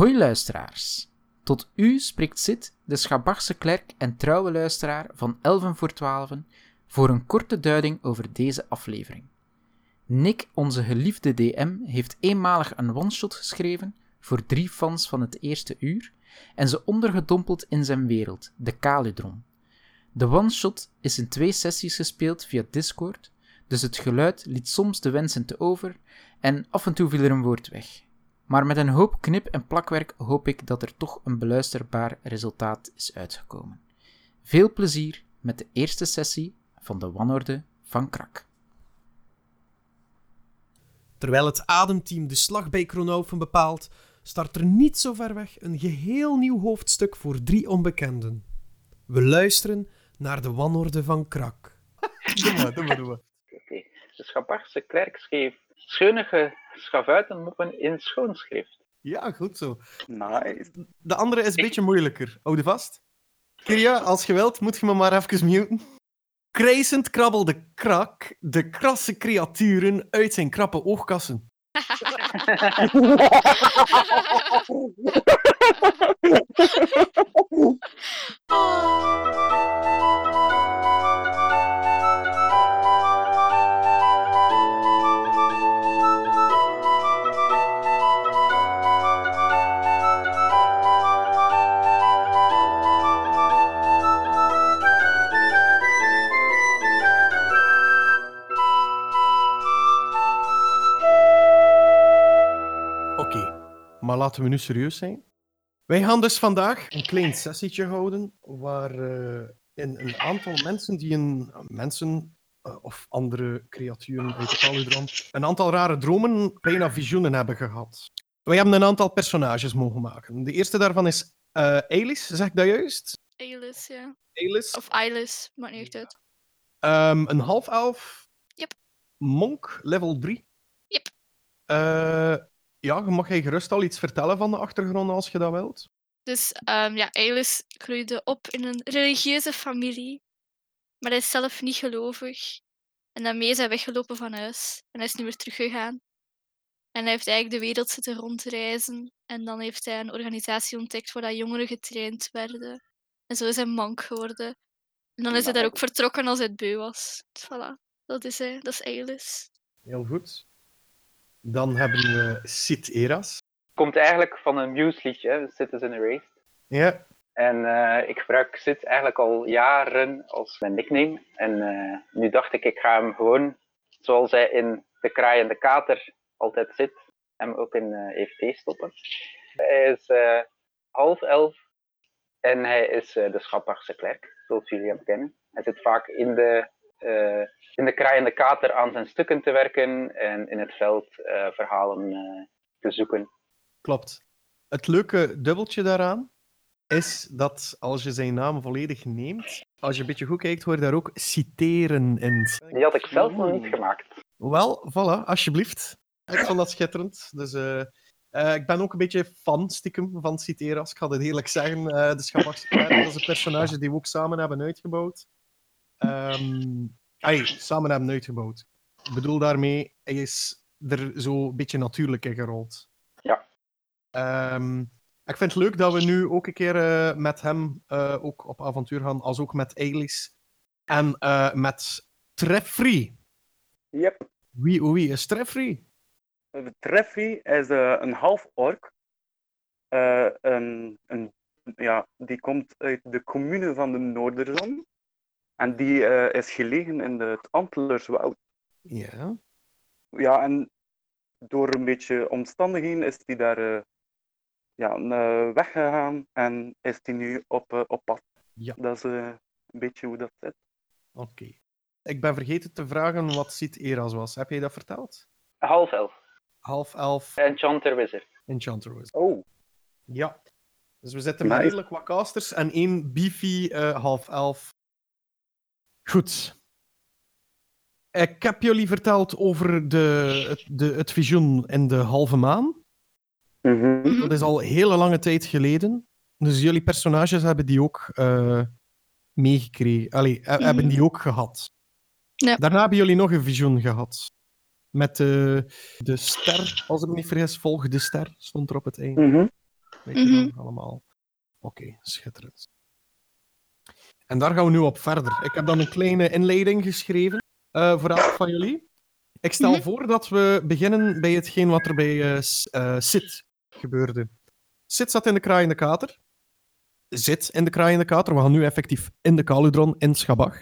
Hoi luisteraars. Tot u spreekt Sid, de Schabachse klerk en trouwe luisteraar van 11 voor 12, voor een korte duiding over deze aflevering. Nick, onze geliefde DM, heeft eenmalig een one-shot geschreven voor drie fans van het eerste uur en ze ondergedompeld in zijn wereld, de Kaludron. De one-shot is in twee sessies gespeeld via Discord, dus het geluid liet soms de wensen te over en af en toe viel er een woord weg. Maar met een hoop knip- en plakwerk hoop ik dat er toch een beluisterbaar resultaat is uitgekomen. Veel plezier met de eerste sessie van de wanorde van Krak. Terwijl het ademteam de slag bij Kronaufen bepaalt, start er niet zo ver weg een geheel nieuw hoofdstuk voor drie onbekenden. We luisteren naar de wanorde van Krak. Doe maar, doe maar, doe maar. Oké. De Schabachse klerk schreef schunige schavuitenmoppen in schoonschrift. Ja, goed zo. Nice. De andere is een beetje moeilijker. Hou je vast. Kiria, als je wilt, moet je me maar even muten. Krijzend krabbelde Krak de krasse creaturen uit zijn krappe oogkassen. laten we nu serieus zijn. Wij gaan dus vandaag een klein sessietje houden waar eh, in een aantal mensen die een mensen eh, of andere creaturen uit de Kaludron een aantal rare dromen, bijna visioenen hebben gehad. Wij hebben een aantal personages mogen maken. De eerste daarvan is eh Elis, zeg ik dat juist? Elis, ja. Elis. Of Eilis, maakt niet echt uit. Ehm, een half-elf. Yep. Monk, level 3. Yep. Eh, ja, mag jij gerust al iets vertellen van de achtergrond als je dat wilt. Dus ehm, ja, Eilis groeide op in een religieuze familie. Maar hij is zelf niet gelovig. En daarmee is hij weggelopen van huis. En hij is nu weer teruggegaan. En hij heeft eigenlijk de wereld zitten rondreizen. En dan heeft hij een organisatie ontdekt waar dat jongeren getraind werden. En zo is hij monk geworden. En dan is hij daar ook vertrokken als hij het beu was. Dus voilà, dat is hij. Dat is Eilis. Heel goed. Dan hebben we Sid Eras. Komt eigenlijk van een Muse liedje, Citizen Erased. Ja, En eh, ik gebruik Sid eigenlijk al jaren als mijn nickname. En eh, nu dacht ik, ik ga hem gewoon, zoals hij in De Kraai en de Kater altijd zit, hem ook in eh EFT stoppen. Hij is half elf en hij is de Schappachse klerk, zoals jullie hem kennen. Hij zit vaak in de, in de Kraai en de Kater aan zijn stukken te werken en in het veld eh, verhalen eh, te zoeken. klopt. Het leuke dubbeltje daaraan is dat als je zijn naam volledig neemt, als je een beetje goed kijkt, hoor je daar ook citeren in. Die had ik zelf nog niet gemaakt. Wel, voilà, alsjeblieft. Ik vond dat schitterend. Dus eh, eh, ik ben ook een beetje fan, stiekem, van Citeras. Ik ga het eerlijk zeggen. Eh, de Schabachse Klerk, dat is een personage die we ook samen hebben uitgebouwd. Ai, samen hebben uitgebouwd. Ik bedoel daarmee, hij is er zo een beetje natuurlijk in gerold. Ja. Ehm, ik vind het leuk dat we nu ook een keer eh, met hem eh, ook op avontuur gaan, als ook met Eilis. En eh, met Treffree. Yep. Wie, wie is Treffree? Treffy is een half-ork. Eh, een, een, ja, die komt uit de commune van de Noorderzon. En die eh, is gelegen in de, het Antlerswoud. Ja. Ja, en door een beetje omstandigheden is die daar eh, ja, eh, weggegaan en is die nu op, op pad. Ja. Dat is eh, een beetje hoe dat zit. Oké. Ik ben vergeten te vragen wat Sint Eras was. Heb jij dat verteld? Half elf. Half elf Enchanter Wizard. Enchanter was. Oh, Ja. Dus we zitten met Nice. redelijk wat casters en één beefy eh, half elf. Goed. Ik heb jullie verteld over de, het, de, het visioen in de halve maan. mhm. Dat is al hele lange tijd geleden. Dus jullie personages hebben die ook eh meegekregen. Allee, he- hebben die ook gehad. Ja. Daarna hebben jullie nog een visioen gehad. Met de, de ster, als ik me niet vergis, volg de ster, stond er op het einde. Mhm. Weet je Mhm. allemaal? Oké, schitterend. En daar gaan we nu op verder. Ik heb dan een kleine inleiding geschreven eh, voor elk van jullie. Ik stel Mhm. voor dat we beginnen bij hetgeen wat er bij eh, eh, Sid gebeurde. Sid zat in de kraaiende kater. Zit in de kraaiende kater. We gaan nu effectief in de Kaludron in Schabach.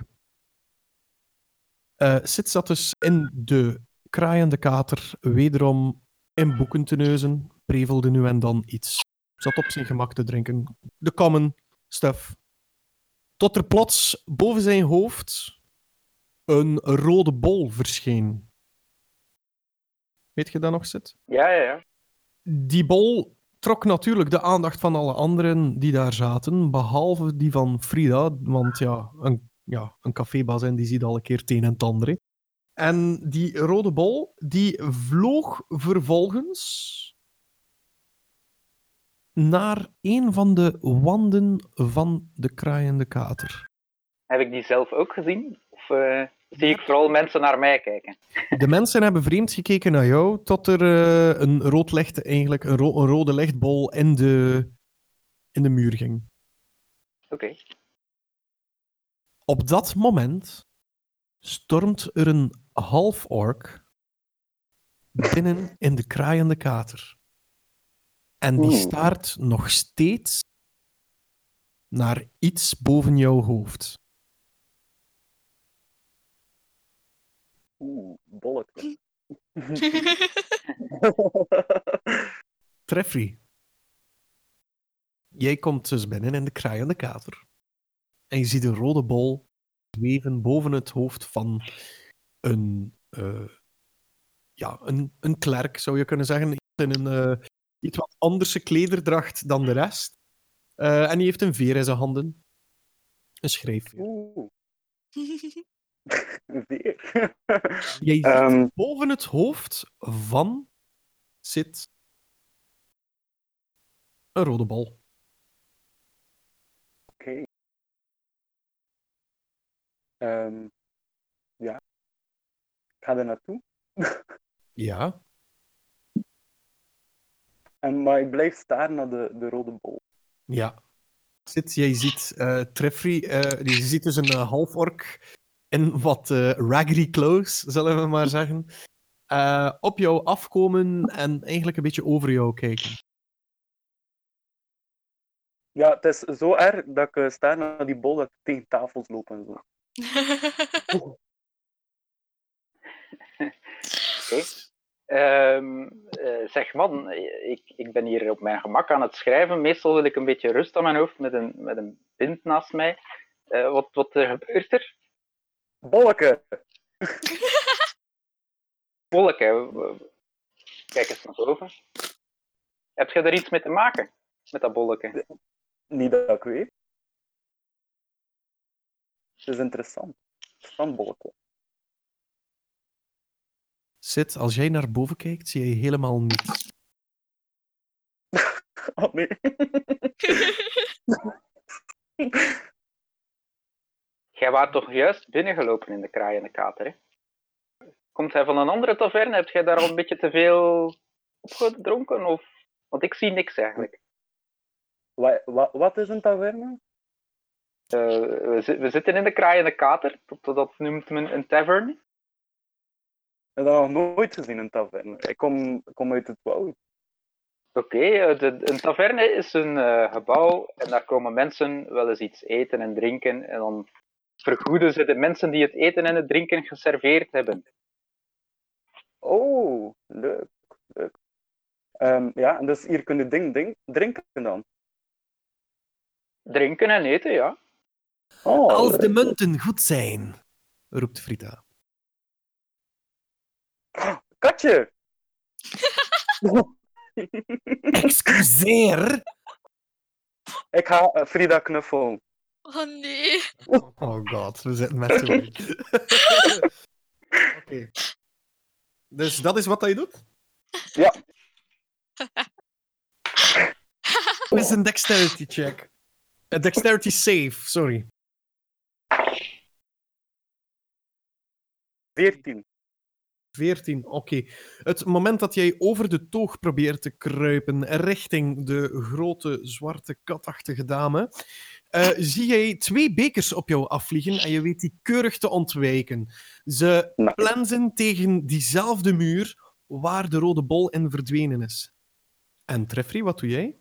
Eh Sid zat dus in de kraaiende kater, wederom in boeken te neuzen, prevelde nu en dan iets. Zat op zijn gemak te drinken. De common stuff. Tot er plots boven zijn hoofd een rode bol verscheen. Weet je dat nog, Sid? Ja, ja, ja. Die bol trok natuurlijk de aandacht van alle anderen die daar zaten, behalve die van Frida, want ja, een, ja, een cafébaas en die ziet al een keer het een en het. En die rode bol, die vloog vervolgens naar een van de wanden van de kraaiende kater. Heb ik die zelf ook gezien? Of eh, zie ik vooral mensen naar mij kijken? De mensen hebben vreemd gekeken naar jou, tot er eh, een, rood licht, eigenlijk, een, ro- een rode lichtbol in de, in de muur ging. Oké. Op dat moment stormt er een half-ork binnen in de kraaiende kater. En die Oeh. staart nog steeds naar iets boven jouw hoofd. Oeh, bolletje. Treffrey, jij komt dus binnen in de kraaiende kater. En je ziet een rode bol zweven boven het hoofd van een, eh, ja, een, een klerk, zou je kunnen zeggen. In een eh, iets wat anderse klederdracht dan de rest. Eh, en die heeft een veer in zijn handen. Een schrijfveer. Oeh. Weer. Jij ziet Ehm. boven het hoofd van zit een rode bol. Oké. Ehm, ja. Ik ga er naartoe. Ja. En, maar ik blijf staren naar de, de rode bol. Ja. Zit, jij ziet eh Treffrey, eh, je ziet dus een eh, half-ork in wat eh raggedy clothes, zullen we maar zeggen, eh, op jou afkomen en eigenlijk een beetje over jou kijken. Ja, het is zo erg dat ik eh, sta naar die bol dat ik tegen tafels loop en zo. Oké. Ehm, eh, zeg man, ik, ik ben hier op mijn gemak aan het schrijven. Meestal wil ik een beetje rust aan mijn hoofd met een, met een pint naast mij. Eh, wat, wat er gebeurt er? Bolleke! Bolleke, w- kijk eens naar boven. Heb je er iets mee te maken? Met dat bolleke? Niet dat ik weet. Het is interessant. Interessant bolleke. Zit, als jij naar boven kijkt, zie je helemaal niets. Oh nee. Jij waart toch juist binnengelopen in de kraaiende kater, hè? Komt hij van een andere taverne? Heb jij daar al een beetje te veel opgedronken? Of... Want ik zie niks eigenlijk. Wa- wa- wat is een taverne? Eh, we, zi- we zitten in de kraaiende kater. Dat, dat noemt men een tavern. Ik heb dat nog nooit gezien, een taverne. Ik kom, kom uit het woud. Oké, eh, een taverne is een eh, gebouw en daar komen mensen wel eens iets eten en drinken. En dan vergoeden ze de mensen die het eten en het drinken geserveerd hebben. Oh, leuk. leuk. Ehm, ja, en dus hier kun je ding, ding, drinken dan. Drinken en eten, ja. Oh, Als de munten goed zijn, roept Frida. Katje! Excuseer! ik ga eh, Frida knuffelen. Oh nee. Oh god, we zitten met z'n Oké. Dus dat is wat hij doet? Ja. Dit is een dexterity check. Een dexterity save, sorry. 14. 14, oké. Het moment dat jij over de toog probeert te kruipen richting de grote zwarte katachtige dame, eh, zie jij twee bekers op jou afvliegen en je weet die keurig te ontwijken. Ze plensen tegen diezelfde muur waar de rode bol in verdwenen is. En Treffrey, wat doe jij?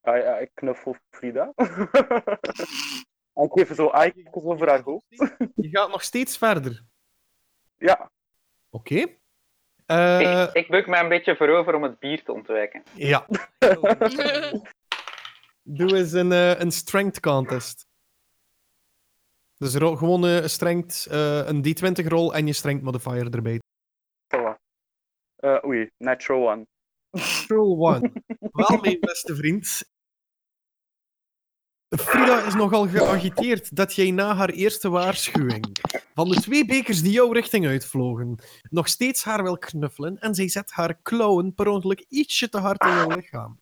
Ah, ja, ik knuffel Frida. ik geef zo eikens over haar hoofd. Je gaat nog steeds verder. Ja, Oké. Eh, ik, ik buk me een beetje voorover om het bier te ontwijken. ja. Doe eens een, eh, een strength contest. Dus ro- gewoon een strength, eh, een d20 rol en je strength modifier erbij. Eh, oei, natural one. Roll one. Wel, mijn beste vriend. Frida is nogal geagiteerd dat jij na haar eerste waarschuwing van de twee bekers die jouw richting uitvlogen, nog steeds haar wil knuffelen en zij zet haar klauwen per ongeluk ietsje te hard in jouw lichaam.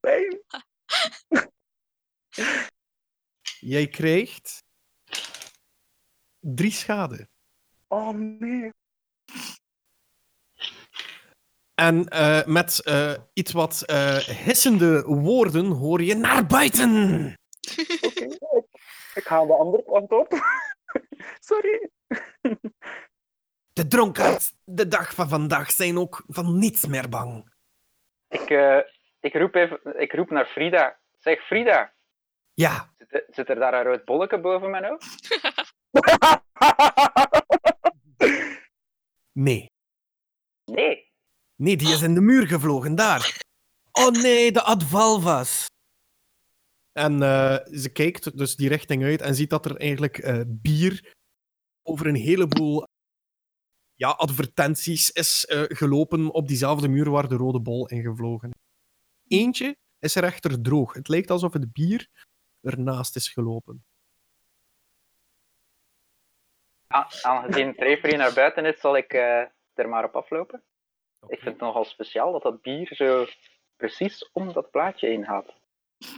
Pijn! Jij krijgt drie schade. Oh nee. En eh, met eh, iets wat eh, hissende woorden hoor je naar buiten. Oké, ik, ik ga de andere kant op. Sorry. De dronkaards de dag van vandaag zijn ook van niets meer bang. Ik, eh, ik, roep even, ik roep naar Frida. Zeg Frida, Ja, zit, er- zit er daar een rood bolletje boven mijn hoofd? nee. Nee. Nee, die is in de muur gevlogen, daar. Oh nee, de Advalvas. En eh, ze kijkt dus die richting uit en ziet dat er eigenlijk eh, bier over een heleboel ja, advertenties is eh, gelopen op diezelfde muur waar de rode bol in gevlogen is. Eentje is er echter droog. Het lijkt alsof het bier ernaast is gelopen. A- Aangezien Trevery naar buiten is, zal ik eh, er maar op aflopen. Ik vind het nogal speciaal dat dat bier zo precies om dat plaatje heen gaat.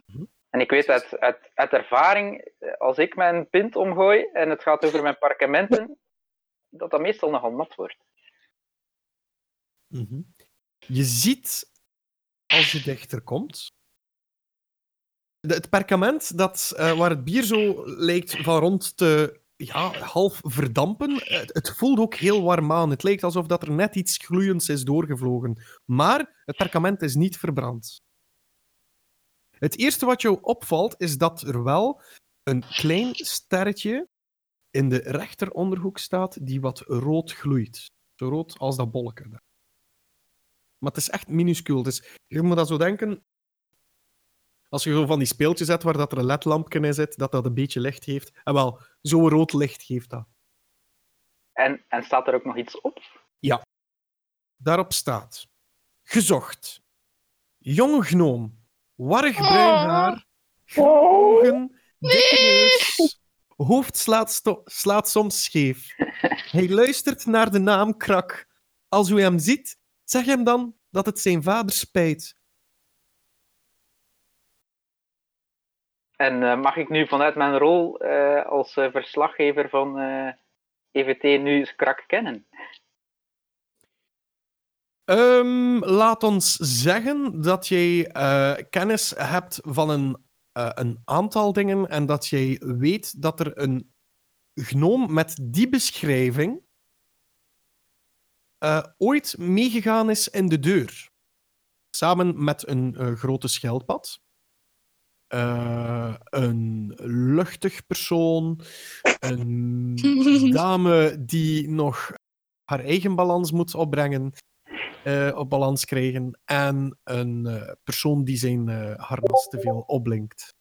Mhm. En ik weet uit, uit, uit ervaring, als ik mijn pint omgooi en het gaat over mijn parkementen, dat dat meestal nogal nat wordt. Mhm. Je ziet, als je dichter komt, de- het perkament dat, eh, waar het bier zo lijkt van rond te ja, half verdampen, het, voelt ook heel warm aan. Het lijkt alsof dat er net iets gloeiends is doorgevlogen. Maar het perkament is niet verbrand. Het eerste wat jou opvalt, is dat er wel een klein sterretje in de rechteronderhoek staat die wat rood gloeit. Zo rood als dat daar. Maar het is echt minuscuul. Dus je moet dat zo denken. Als je zo van die speeltjes hebt waar dat er een ledlampje in zit, dat dat een beetje licht heeft. En wel, zo'n rood licht geeft dat. En, en staat er ook nog iets op? Daarop staat: Gezocht. Jonge gnoom. Warrig bruin haar. groene ogen. Dikke neus. Hoofd slaat, slaat soms scheef. Hij luistert naar de naam Krak. Als u hem ziet, zeg hem dan dat het zijn vader spijt. En eh, mag ik nu vanuit mijn rol eh, als eh, verslaggever van EVT nu eens krak kennen? Ehm, laat ons zeggen dat jij kennis hebt van een, een aantal dingen en dat jij weet dat er een gnoom met die beschrijving ooit meegegaan is in de deur. Samen met een grote schelpad. Eh, een luchtig persoon. Een dame die nog haar eigen balans moet opbrengen eh, op balans krijgen en een eh, persoon die zijn harnas te veel opblinkt.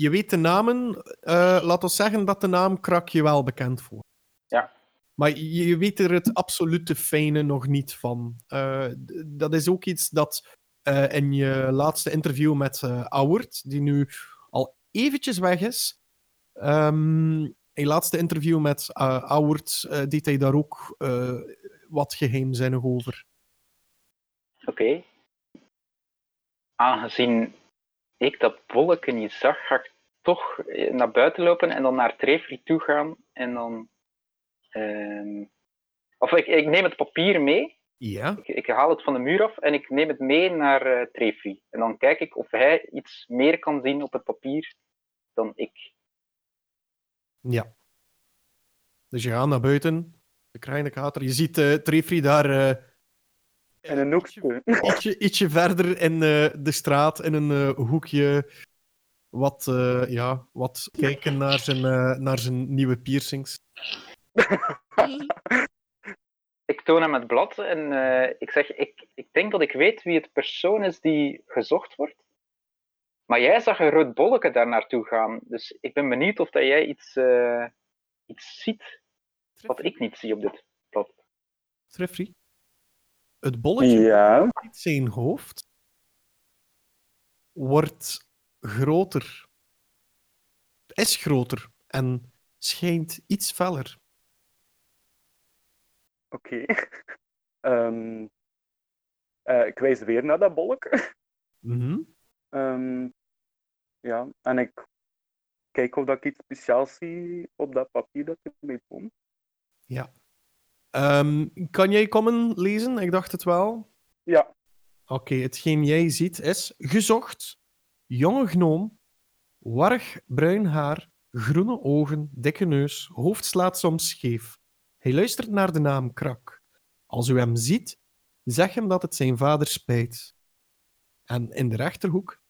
Je weet de namen, eh, laat ons zeggen dat de naam Krak je wel bekend voor. Ja. Maar je, weet er het absolute fijne nog niet van. Eh, dat is ook iets dat eh, in je laatste interview met eh Auwert, die nu al eventjes weg is, ehm, in je laatste interview met uh, Auwert eh, deed hij daar ook eh, wat geheimzinnig over. Oké. Aangezien ik dat bolletje niet zag, ga ik toch eh, naar buiten lopen en dan naar Trefri toe gaan. En dan. ehm, of ik, ik neem het papier mee. Ja. Ik, ik haal het van de muur af en ik neem het mee naar eh Trefri. En dan kijk ik of hij iets meer kan zien op het papier dan ik. Ja. Dus je gaat naar buiten, de kraaienkater. Je ziet eh Trefri daar eh, En een hoekje. ietsje, ietsje verder in eh, de straat, in een eh, hoekje, wat, eh, ja, wat kijken naar zijn, eh, naar zijn nieuwe piercings. Ik toon hem het blad en eh, ik zeg: ik, ik denk dat ik weet wie het persoon is die gezocht wordt. Maar jij zag een rood bolletje daar naartoe gaan. Dus ik ben benieuwd of dat jij iets, eh, iets ziet wat ik niet zie op dit blad. Trefri. Het bolletje Ja. uit zijn hoofd wordt groter. Is groter en schijnt iets feller. Oké. Ehm, eh, ik wijs weer naar dat bolk. Mhm. Ehm, ja, en ik kijk of dat ik iets speciaals zie op dat papier dat ik mee kom. Ehm, kan jij komen lezen? Ik dacht het wel. Ja. Oké, hetgeen jij ziet is gezocht, jonge gnoom, warrig bruin haar, groene ogen, dikke neus, hoofd slaat soms scheef. Hij luistert naar de naam Krak. Als u hem ziet, zeg hem dat het zijn vader spijt. En in de rechterhoek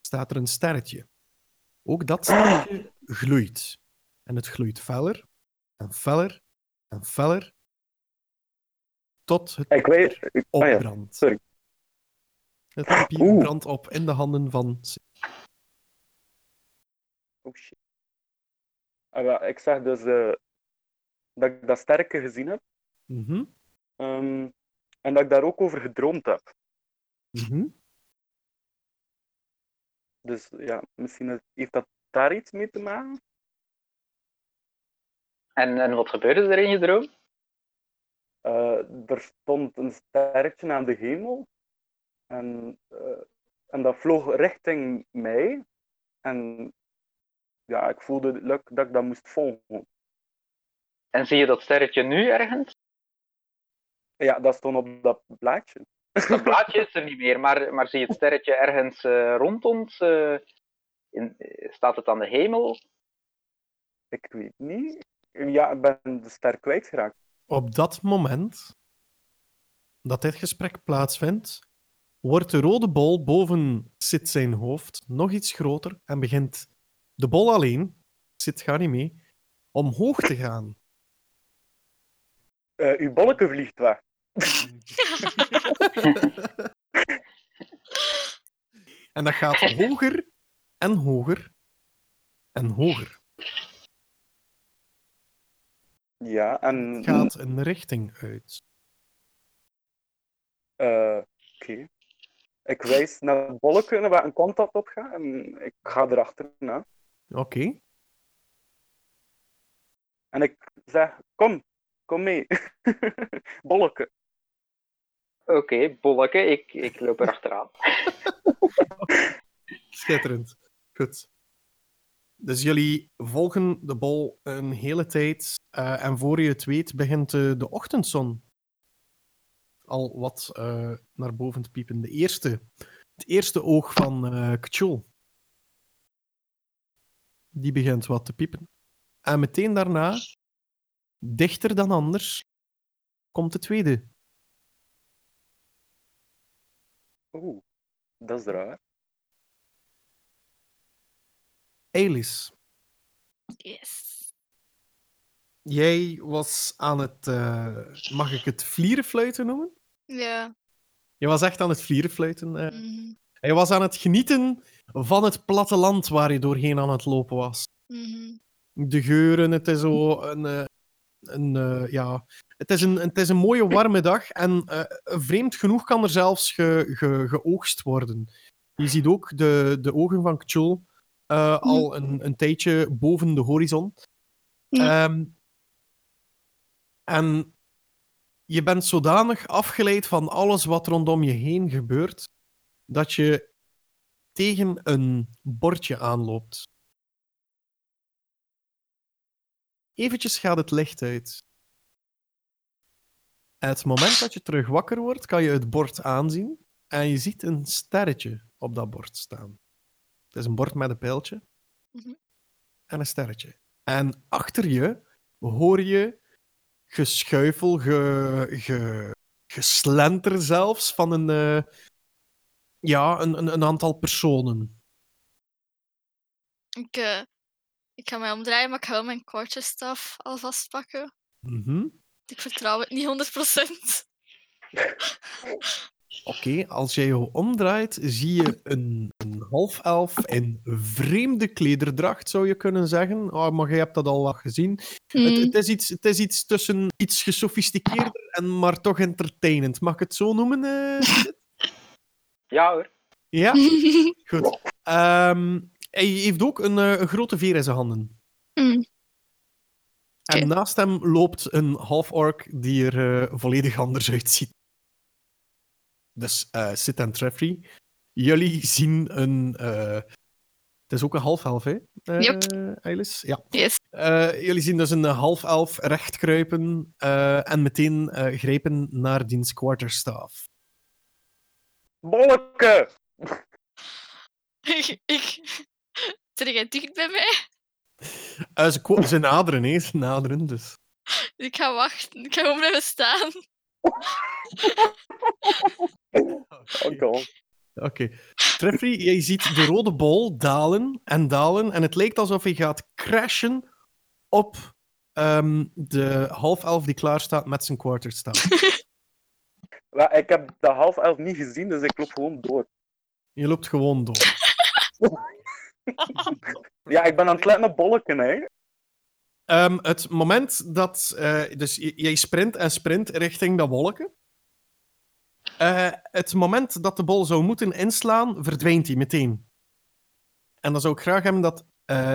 staat er een sterretje. Ook dat sterretje gloeit. En het gloeit feller en feller en feller tot het Ik weet. ik- ah ja, opbrandt. sorry. Het papier Oeh. brandt op in de handen van. Oh shit. Ah, ik zeg dus eh, dat ik dat sterke gezien heb. Mhm, ehm, en dat ik daar ook over gedroomd heb. mhm. Dus ja, misschien is- heeft dat daar iets mee te maken. En, en wat gebeurde er in je droom? Eh, er stond een sterretje aan de hemel. En, eh, en dat vloog richting mij. En ja, ik voelde luk dat ik dat moest volgen. En zie je dat sterretje nu ergens? Ja, dat stond op dat blaadje. Dat blaadje is er niet meer, maar, maar zie je het sterretje ergens eh, rond ons? eh, in, eh, staat het aan de hemel? Ik weet niet. Ja, ik ben de ster kwijtgeraakt. Op dat moment dat dit gesprek plaatsvindt, wordt de rode bol boven Sid zijn hoofd nog iets groter en begint de bol alleen, Sid gaat niet mee, omhoog te gaan. Eh, uw bolleke vliegt weg. En dat gaat hoger en hoger en hoger. Ja, en... Het gaat een richting uit. eh, Oké. Ik wijs naar het naar waar een kant dat op gaat. En ik ga erachterna. Oké. En ik zeg, kom, kom mee. bolleke. Oké, bolleke, ik, ik loop er achteraan. Schitterend. Goed. Dus jullie volgen de bol een hele tijd. eh, en voor je het weet begint eh, de ochtendzon al wat eh, naar boven te piepen. De eerste, het eerste oog van eh K'chul. Die begint wat te piepen. En meteen daarna, dichter dan anders, komt de tweede. Oeh, dat is raar. Elis. Yes. Jij was aan het, eh, mag ik het vlierenfluiten noemen? Ja. Je was echt aan het vlierenfluiten. eh. Mhm. Hij was aan het genieten van het platteland waar je doorheen aan het lopen was. Mhm. De geuren, het is zo een, eh, een eh, ja, het is een, het is een mooie warme dag en eh, vreemd genoeg kan er zelfs ge, ge, geoogst worden. Je ziet ook de, de ogen van K'chul eh, al een, een tijdje boven de horizon. Ja. Ehm, en je bent zodanig afgeleid van alles wat rondom je heen gebeurt, dat je tegen een bordje aanloopt. Eventjes gaat het licht uit. En het moment dat je terug wakker wordt, kan je het bord aanzien en je ziet een sterretje op dat bord staan. Het is een bord met een pijltje Mhm. en een sterretje. En achter je hoor je geschuifel, ge, ge, geslenter zelfs van een, eh, ja, een, een, een aantal personen. Ik, eh, ik ga mij omdraaien, maar ik ga wel mijn kortjesstaf alvast pakken. Mhm. Ik vertrouw het niet 100%. Oké, als jij je omdraait, zie je een, een half-elf in vreemde klederdracht, zou je kunnen zeggen. Oh, maar jij hebt dat al wat gezien. Het, Hmm. het, is iets, het is iets tussen iets gesofisticeerder en maar toch entertainend. Mag ik het zo noemen? eh? Ja hoor. ja? Goed. Ehm, hij heeft ook een, eh, een grote veer in zijn handen. Hmm. En naast hem loopt een half-orc die er eh, volledig anders uitziet. Dus eh Sid en Treffrey, jullie zien een... eh, het is ook een half-elf, hè? eh Yep. Eilis? Ja. Yes. Eh, jullie zien dus een half-elf rechtkruipen eh, en meteen eh, grijpen naar diens quarterstaff. Bolleke! ik, ik... Zit jij dicht bij mij? Eh, ze, ze naderen, hè? Ze naderen, dus... Ik ga wachten. Ik ga gewoon blijven staan. Oké. Treffrey, jij ziet de rode bol dalen en dalen. En het lijkt alsof hij gaat crashen op ehm, de half-elf die klaar staat met zijn quarterstaff. Maar ik heb de half elf niet gezien, dus ik loop gewoon door. Je loopt gewoon door. Ja, ik ben aan het letten op bolleken, hè. Ehm, het moment dat... eh, dus jij sprint en sprint richting dat wolken. Eh, het moment dat de bol zou moeten inslaan, verdwijnt hij meteen. En dan zou ik graag hebben dat eh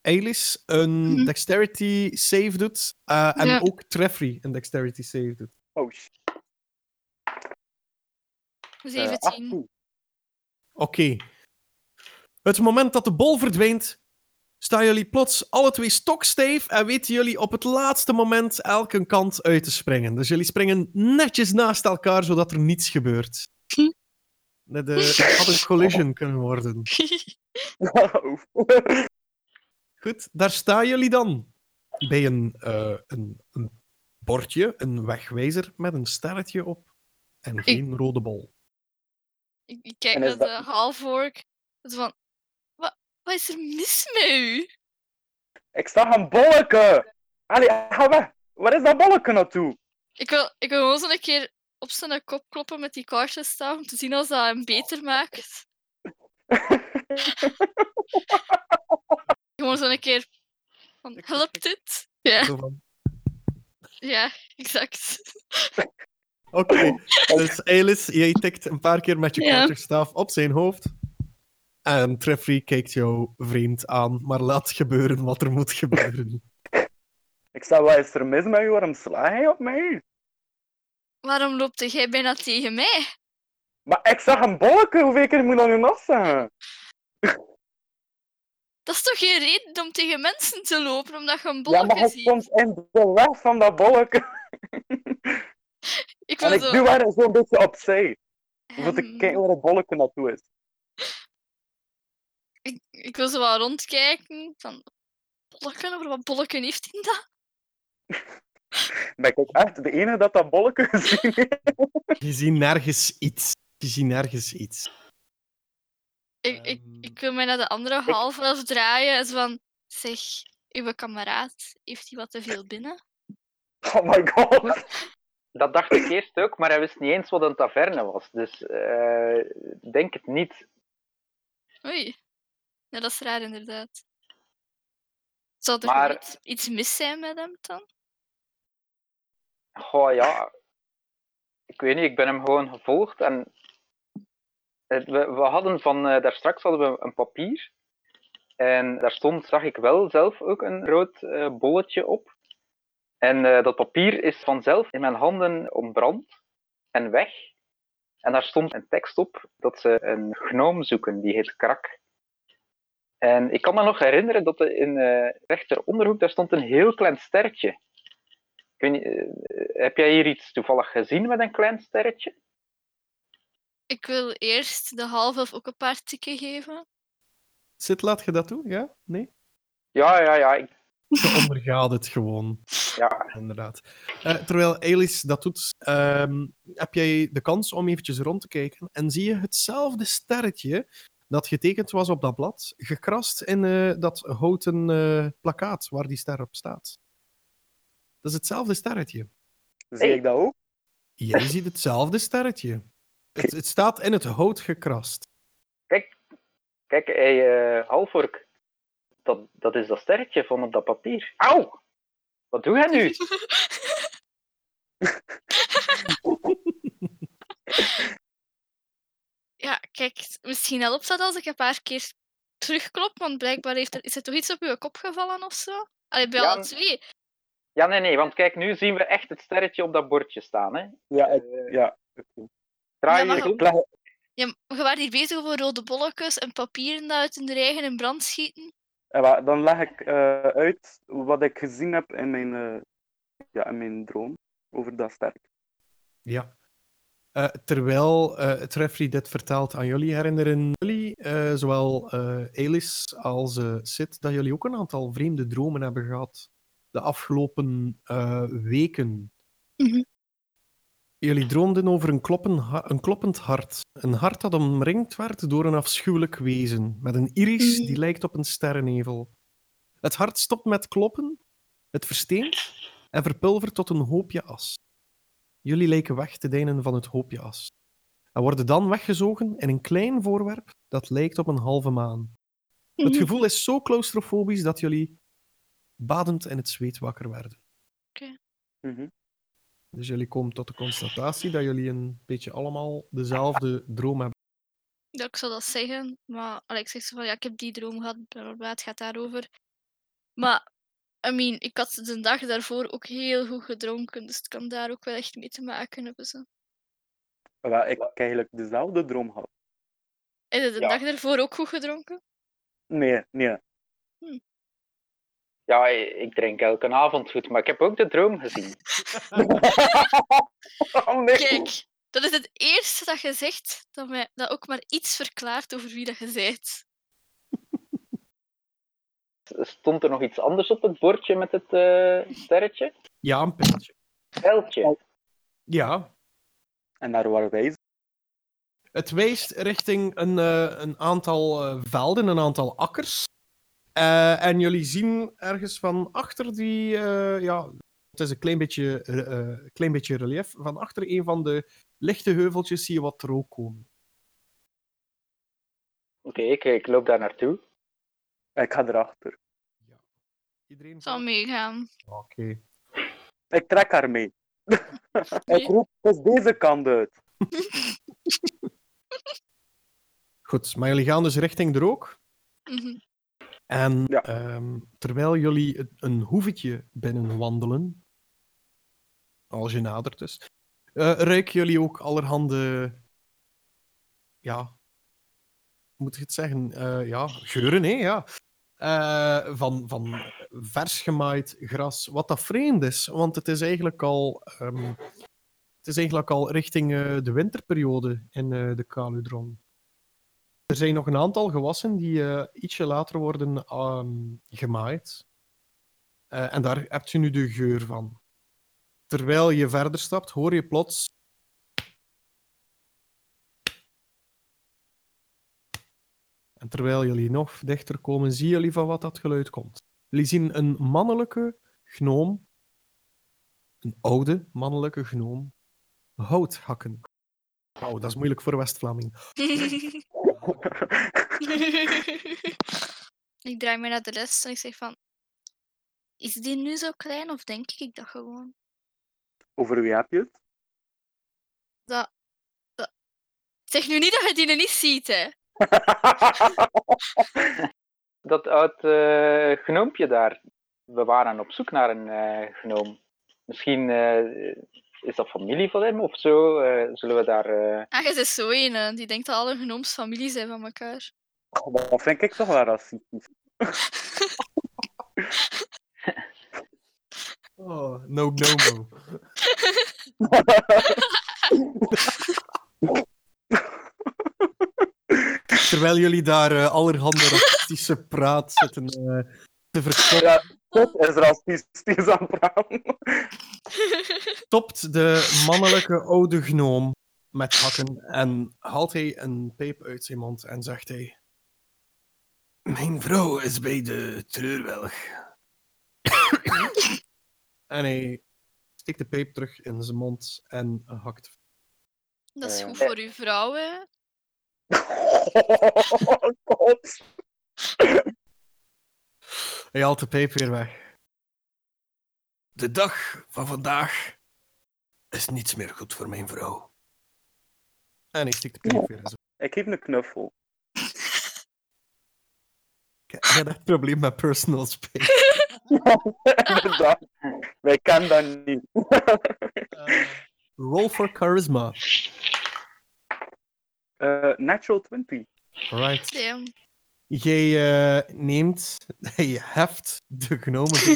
Eilis een Mhm. dexterity save doet. eh, en Ja. ook Treffrey een dexterity save doet. Oh shit. Eh, 17. 18. Oké. Het moment dat de bol verdwijnt, staan jullie plots alle twee stokstijf en weten jullie op het laatste moment elke kant uit te springen. Dus jullie springen netjes naast elkaar, zodat er niets gebeurt. Dat het had een collision kunnen worden. Goed, daar staan jullie dan. Bij een, eh, een, een bordje, een wegwijzer met een sterretje op en geen rode bol. ik, ik kijk naar de half-orc. Zo van... Wat, is er mis met u? ik zag een bolleke! Allee, ga weg! Waar is dat bolleke naartoe? Ik wil, ik wil gewoon zo een keer op zijn kop kloppen met die kaartjesstaf om te zien als dat hem beter maakt. Gewoon zo een keer van, helpt dit? Ja, ja, exact. Oké, dus Eilis, jij tikt een paar keer met je Ja. op zijn hoofd. En Treffrey kijkt jou vreemd aan, maar laat gebeuren wat er moet gebeuren. Ik zei, wat is er mis met u? Waarom sla je op mij? Waarom loopt jij bijna tegen mij? Maar ik zag een bolleke, hoeveel keer moet ik dat nu nog zeggen? Dat is toch geen reden om tegen mensen te lopen omdat je een Ja, maar hij ziet? stond in de weg van dat bolleke. Ik En wil ik zo... doe haar zo'n beetje opzij. Om te kijken waar het bolleke naartoe is. Ik, ik wil zo wel rondkijken. Van, bolleken, over wat bolleken heeft hij dat? Ben ik echt de enige dat dat bolleke gezien heeft? Je ziet nergens iets. Je ziet nergens iets. Ik, ik, Ehm. ik wil mij naar de andere half elf draaien en zo van... Zeg, uw kameraad, heeft hij wat te veel binnen? Oh my god. Dat dacht ik eerst ook, maar hij wist niet eens wat een taverne was. Dus eh, denk het niet. Oei. Ja, dat is raar inderdaad. Zou er Maar- iets, iets mis zijn met hem dan? Goh ja, ik weet niet, ik ben hem gewoon gevolgd en het- we, we hadden van, eh daar straks hadden we een papier en daar stond, zag ik wel zelf ook een rood eh, bolletje op. En eh, dat papier is vanzelf in mijn handen ontbrand en weg. En daar stond een tekst op dat ze een gnoom zoeken, die heet Krak. En ik kan me nog herinneren dat er in eh rechter onderhoek, daar stond een heel klein sterretje. Niet, eh, heb jij hier iets toevallig gezien met een klein sterretje? Ik wil eerst de half ook een paar tikken geven. Zit, laat je dat doen? Ja? Nee? Ja, ja, ja. Ik, Je ondergaat het gewoon. ja. Inderdaad. Eh, terwijl Alice dat doet, ehm, heb jij de kans om eventjes rond te kijken en zie je hetzelfde sterretje dat getekend was op dat blad, gekrast in eh, dat houten eh, plakkaat waar die ster op staat. Dat is hetzelfde sterretje. Zie ik dat ook? Jij ziet hetzelfde sterretje. Het, het staat in het hout gekrast. Kijk, kijk hey, eh, Halvork. Dat, dat is dat sterretje van op dat papier. Auw! Wat doe jij nu? Ja, kijk, misschien helpt dat als ik een paar keer terugklop, want blijkbaar heeft er, is er toch iets op uw kop gevallen of zo? Allee, bij Ja, alle twee. Ja, nee, nee, want kijk, nu zien we echt het sterretje op dat bordje staan. Hè. Ja, ik, Eh, ja. draai Ja, je Ja, je waren hier bezig over rode bolletjes en papieren dat uit hun eigen in brand schieten. wa- dan leg ik eh, uit wat ik gezien heb in mijn, eh, ja, in mijn droom over dat sterk. Ja. Eh, terwijl eh het referee dit vertelt aan jullie, herinneren jullie, eh, zowel Alice als Sid, dat jullie ook een aantal vreemde dromen hebben gehad de afgelopen weken. Mhm. Jullie droomden over een, kloppen een kloppend hart. Een hart dat omringd werd door een afschuwelijk wezen, met een iris Mhm. die lijkt op een sterrennevel. Het hart stopt met kloppen, het versteent en verpulvert tot een hoopje as. Jullie lijken weg te deinen van het hoopje as. En worden dan weggezogen in een klein voorwerp dat lijkt op een halve maan. Het Mhm. gevoel is zo claustrofobisch dat jullie badend in het zweet wakker werden. Mhm. Dus jullie komen tot de constatatie dat jullie een beetje allemaal dezelfde droom hebben. Ja, ik zou dat zeggen, maar Alex zegt zo van ja, ik heb die droom gehad, bla, bla, bla, het gaat daarover. Maar, I mean, ik had de dag daarvoor ook heel goed gedronken, dus het kan daar ook wel echt mee te maken hebben. Zo. Wel, ik heb eigenlijk dezelfde droom gehad. Heb je de Ja. dag daarvoor ook goed gedronken? Nee, nee. Ja, ik drink elke avond goed, maar ik heb ook de droom gezien. oh nee. Kijk, dat is het eerste dat je zegt dat, mij, dat ook maar iets verklaart over wie dat je bent. Stond er nog iets anders op het bordje met het eh, sterretje? Ja, een pijltje. Pijltje. Ja, En naar waar wijzen? het wijst richting een, eh, een aantal eh, velden, een aantal akkers. Eh, en jullie zien ergens van achter die, eh, ja, het is een klein beetje, klein beetje relief. Van achter een van de lichte heuveltjes zie je wat rook komen. Oké, ik, ik loop daar naartoe. Ik ga erachter. Iedereen? Ik zal meegaan. Oké. Ik trek haar mee. Nee. ik roep, het is deze kant uit. Goed, maar jullie gaan dus richting de rook. Mhm. En Ja. ehm, terwijl jullie een hoevetje binnenwandelen, als je nadert dus, eh, ruiken jullie ook allerhande, ja, hoe moet ik het zeggen, Eh, ja, geuren, hè, ja. Eh, van, van vers gemaaid gras, wat dat vreemd is, want het is eigenlijk al, ehm, het is eigenlijk al richting eh, de winterperiode in eh, de Caludron. Er zijn nog een aantal gewassen die ietsje later worden ehm, gemaaid. En daar heb je nu de geur van. Terwijl je verder stapt, hoor je plots. En terwijl jullie nog dichter komen, zien jullie van wat dat geluid komt. Jullie zien een mannelijke gnoom, een oude mannelijke gnoom, hout hakken. Wauw, dat is moeilijk voor West-Vlaming. ik draai me naar de rest en ik zeg van... Is die nu zo klein of denk ik dat gewoon? Over wie heb je het? Dat... dat... Zeg nu niet dat je die niet ziet, hè. Dat oud eh gnoompje daar. We waren op zoek naar een eh gnoom. Misschien eh, is dat familie van hem of zo. Eh, zullen we daar. eh, Ah, je is zo een, hè, die denkt dat alle gnooms familie zijn van elkaar. Oh, Dat vind ik toch wel racistisch. Oh, no, no, no. Terwijl jullie daar eh, allerhande racistische praat zitten eh, te verkopen, Ja, dat is racistisch aan het praten. stopt de mannelijke oude gnoom met hakken en haalt hij een pijp uit zijn mond en zegt hij... Mijn vrouw is bij de treurwelg. en hij steekt de pijp terug in zijn mond en hakt. Dat is goed voor uw vrouw, hè? Oh, god. Hij haalt de pijp weer weg. De dag van vandaag is niets meer goed voor mijn vrouw. En hij steekt de pijp weer in zijn Ik geef een knuffel. Ik heb echt een probleem met personal space. Inderdaad. Wij kennen dat niet. Roll for charisma. Eh, natural 20. Alright. Damn. Jij eh, neemt, je heft de genomen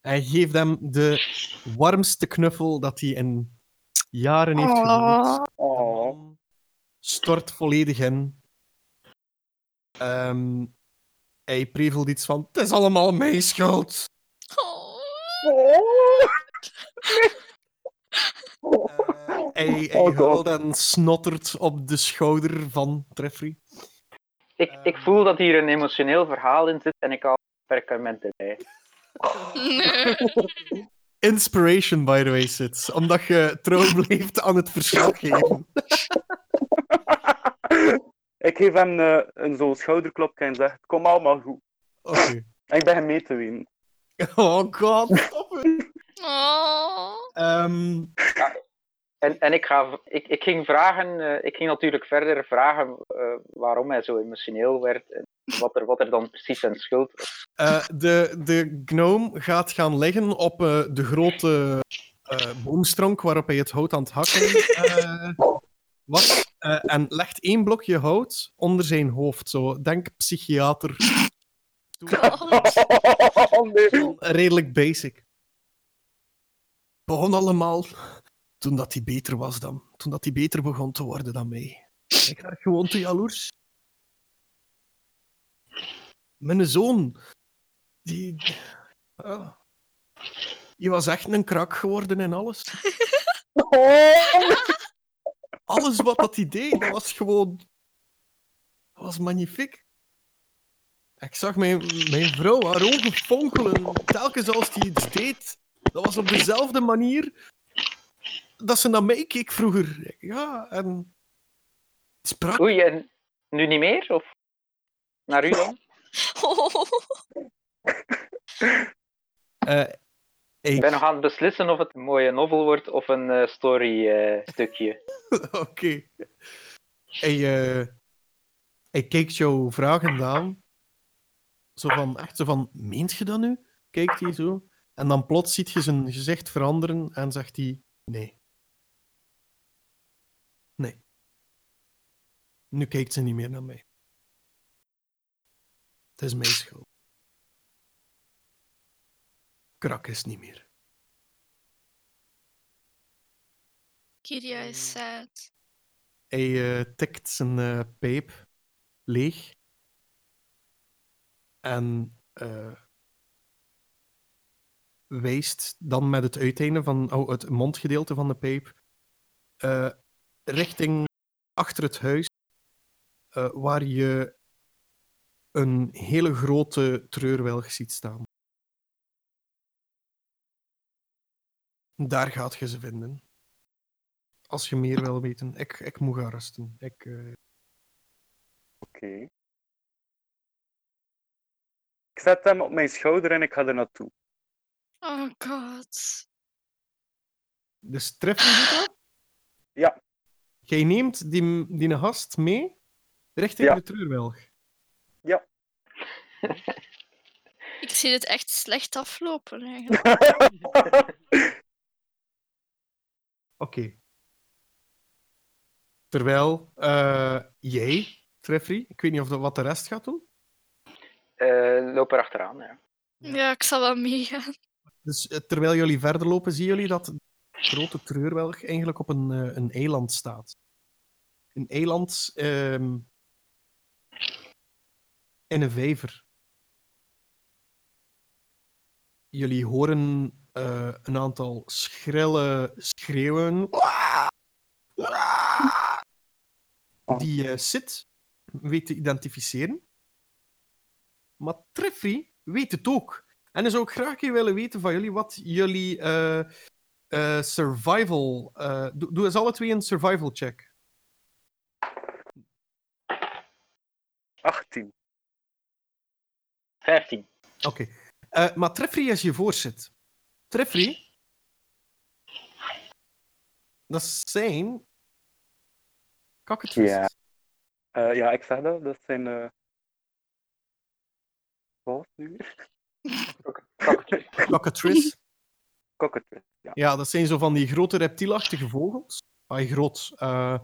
en geeft hem de warmste knuffel dat hij in jaren heeft. De Oh. man stort volledig in. Ehm, hij prevelt iets van: Het is allemaal mijn schuld. Oh. Eh, hij hij Oh, huilt en snottert op de schouder van Treffrey. Ik, ik voel dat hier een emotioneel verhaal in zit en ik haal perkamenten bij. Inspiration, by the way, Sid. Omdat je trouw bleef aan het verslag geven. ik geef hem eh, een zo'n schouderklopje en zeg: Kom allemaal goed. Oké. En ik begin mee te wenen. Oh god, stop het. Oh. Ehm, En, en ik, ga, ik, ik ging vragen, eh, ik ging natuurlijk verder vragen eh, waarom hij zo emotioneel werd en wat er, wat er dan precies zijn schuld was. eh, de, de gnome gaat gaan liggen op eh, de grote eh, boomstronk waarop hij het hout aan het hakken eh, was. eh, en legt één blokje hout onder zijn hoofd. Zo, denk psychiater. Oh, nee. Redelijk basic. Begon allemaal toen dat hij beter was dan. Toen dat hij beter begon te worden dan mij. Ik werd gewoon te jaloers. Mijn zoon, die. die was echt een krak geworden en alles. Alles wat dat hij deed, dat was gewoon. Dat was magnifiek. Ik zag mijn, mijn vrouw haar ogen fonkelen. Telkens als hij iets deed, dat was op dezelfde manier dat ze naar mij keek vroeger. Ja, en. Sprak. Oei, en nu niet meer? Of naar u dan? Eh, Ik ik- ben nog aan het beslissen of het een mooie novel wordt of een eh, story eh, stukje. Oké. Hij, eh, hij kijkt jou vragend aan. Zo van, echt zo van, meent je dat nu? Kijkt hij zo. En dan plots ziet je zijn gezicht veranderen en zegt hij. Nee. Nu kijkt ze niet meer naar mij. Het is mijn schuld. Krak is niet meer. Kiria is sad. Hij eh, tikt zijn eh, pijp leeg. En eh, wijst dan met het uiteinde van oh, het mondgedeelte van de pijp eh, richting achter het huis, eh, waar je een hele grote treurwelg ziet staan. Daar gaat je ze vinden. Als je meer wil weten. Ik, ik moet gaan rusten. Ik, eh, Oké. Ik zet hem op mijn schouder en ik ga er naartoe. Oh god. Dus treffen je dat? Ja. Jij neemt die, die gast mee richting Ja. de treurwelg. Ik zie het echt slecht aflopen eigenlijk. Oké. Terwijl eh, jij Treffrey, ik weet niet of dat wat de rest gaat doen. Eh, loop er achteraan, ja. Ja, ik zal wel meegaan. Dus eh, terwijl jullie verder lopen, zien jullie dat de grote treurwelg eigenlijk op een, eh, een eiland staat. Een eiland ehm, in een vijver. Jullie horen eh, een aantal schrille schreeuwen. Die eh Sid weet te identificeren. Maar Treffrey weet het ook. En dan zou ik graag willen weten van jullie wat jullie eh, survival. doe eens alle twee een survival check. 18. 15. Oké. Eh, maar Treffrey als je voor zit. Treffrey. Dat zijn. Cockatrices. Ja. Eh, ja, ik zeg dat. Dat zijn. eh Wat nu weer? Cockatrice. Ja. Ja, dat zijn zo van die grote reptielachtige vogels. Ah, groot. eh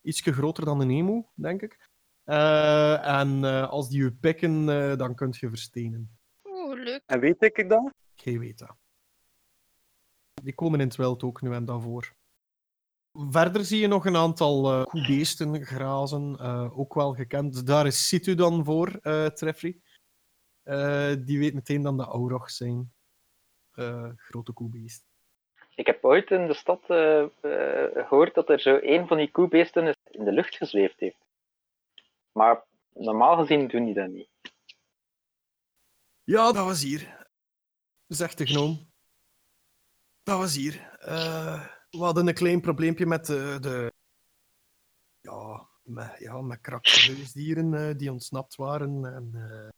ietsje groter dan een emu, denk ik. Eh, en eh, als die je pikken, eh, dan kun je verstenen. Oeh, leuk. En weet ik dat? Weet dat. Die komen in het wild ook nu en dan voor. Verder zie je nog een aantal eh koebeesten grazen, eh, ook wel gekend. Daar is Situ dan voor, eh. Eh, die weet meteen dan de Aurochs zijn. Eh, grote koebeesten. Ik heb ooit in de stad eh, eh, gehoord dat er zo een van die koebeesten is in de lucht gezweefd heeft. Maar normaal gezien doen die dat niet. Ja, dat was hier. Zegt de gnoom. Dat was hier. Eh, we hadden een klein probleempje met de... de ja, met, ja, met eh, die ontsnapt waren. En, eh,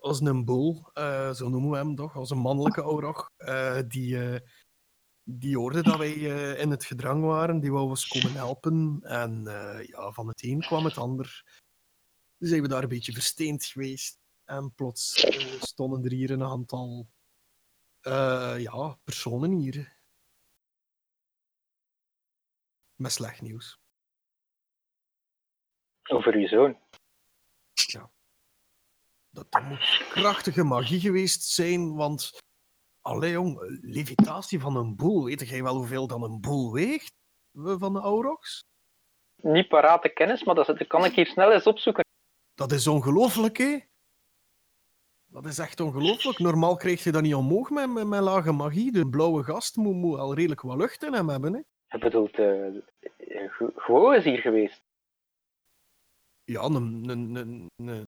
als een boel, eh, zo noemen we hem toch, als een mannelijke eh, die, eh, die hoorde dat wij eh, in het gedrang waren. Die wou ons komen helpen. En eh, ja, van het een kwam het ander. Dus zijn we daar een beetje versteend geweest. En plots eh, stonden er hier een aantal ja, personen hier. Met slecht nieuws. Over uw zoon. Dat, dat moet krachtige magie geweest zijn, want... Allee jong, levitatie van een boel. Weet jij wel hoeveel dan een boel weegt? Van de Aurochs? Niet parate kennis, maar dat, kan ik hier snel eens opzoeken. Dat is ongelooflijk, hè? Dat is echt ongelooflijk. Normaal krijg je dat niet omhoog met, met, met lage magie. De blauwe gast moet, moet al redelijk wat lucht in hem hebben, hè? Ik bedoel, uh, gewoon is hier geweest. Ja, een, een, een, een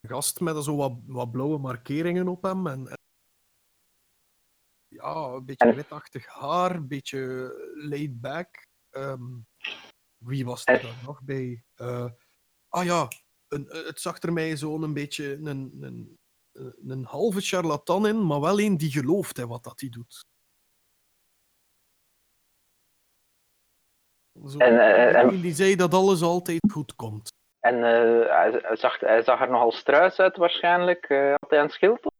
gast met zo wat, wat blauwe markeringen op hem. En- ja, een beetje En- witachtig haar, een beetje laid back. Ehm, wie was er En- dan nog bij? Eh, ah ja, een, eh, het zag er mij zo'n een beetje een, een, een, een halve charlatan in, maar wel een die gelooft in wat dat hij doet. Zo, En, eh, die zei dat alles altijd goed komt. En eh, hij, zag, hij zag er nogal struis uit waarschijnlijk. Eh, had hij een schild?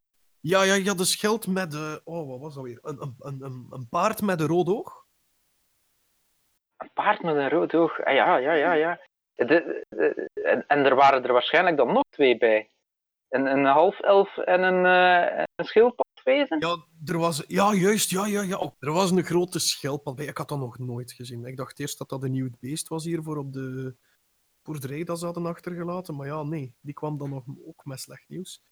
Ja, ja, ja, de schild met... eh, oh, wat was dat weer? Een, een, een, een, paard met een rood oog? Een paard met een rood oog. Ah, ja, ja, ja, ja. De, de- en, en er waren er waarschijnlijk dan nog twee bij. Een, een half elf en een, eh een schildpadwezen. Ja, er was... Ja, juist, ja, ja, ja. Oh, er was een grote schildpad bij. Ik had dat nog nooit gezien. Ik dacht eerst dat dat een nieuw beest was hier voor op de boerderij dat ze hadden achtergelaten. Maar ja, nee. Die kwam dan nog ook met slecht nieuws.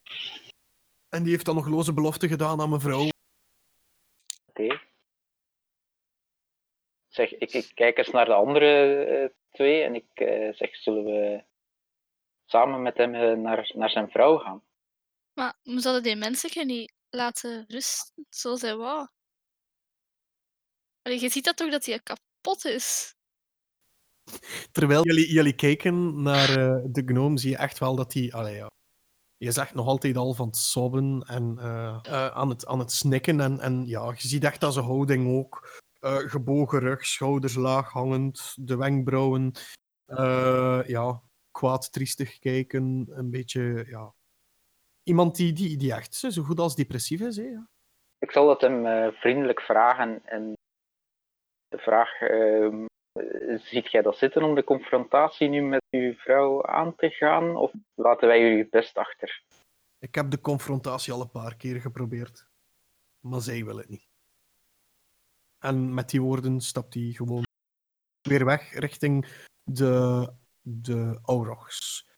En die heeft dan nog loze belofte gedaan aan mevrouw. Oké. Zeg, ik, ik kijk eens naar de andere eh, twee en ik eh, zeg, zullen we samen met hem eh, naar, naar zijn vrouw gaan? Maar we zouden die mensen niet laten rusten zoals hij wou. Allee, je ziet dat toch dat hij kapot is. Terwijl jullie, jullie kijken naar eh, de gnome, zie je echt wel dat hij... Allee, ja. Je is echt nog altijd al van het sobben en eh, eh, aan, het, aan het snikken. En, en ja, je ziet echt aan zijn houding ook. eh, gebogen rug, schouders laag hangend, de wenkbrauwen. eh, ja, kwaad, triestig kijken. Een beetje, ja... Iemand die, die, die echt zo goed als depressief is, hè? Ja. Ik zal het hem eh, vriendelijk vragen en de vraag ehm, Eh, Ziet jij dat zitten om de confrontatie nu met uw vrouw aan te gaan? Of laten wij jullie best achter? Ik heb de confrontatie al een paar keer geprobeerd. Maar zij wil het niet. En met die woorden stapt hij gewoon weer weg richting de, de Aurochs.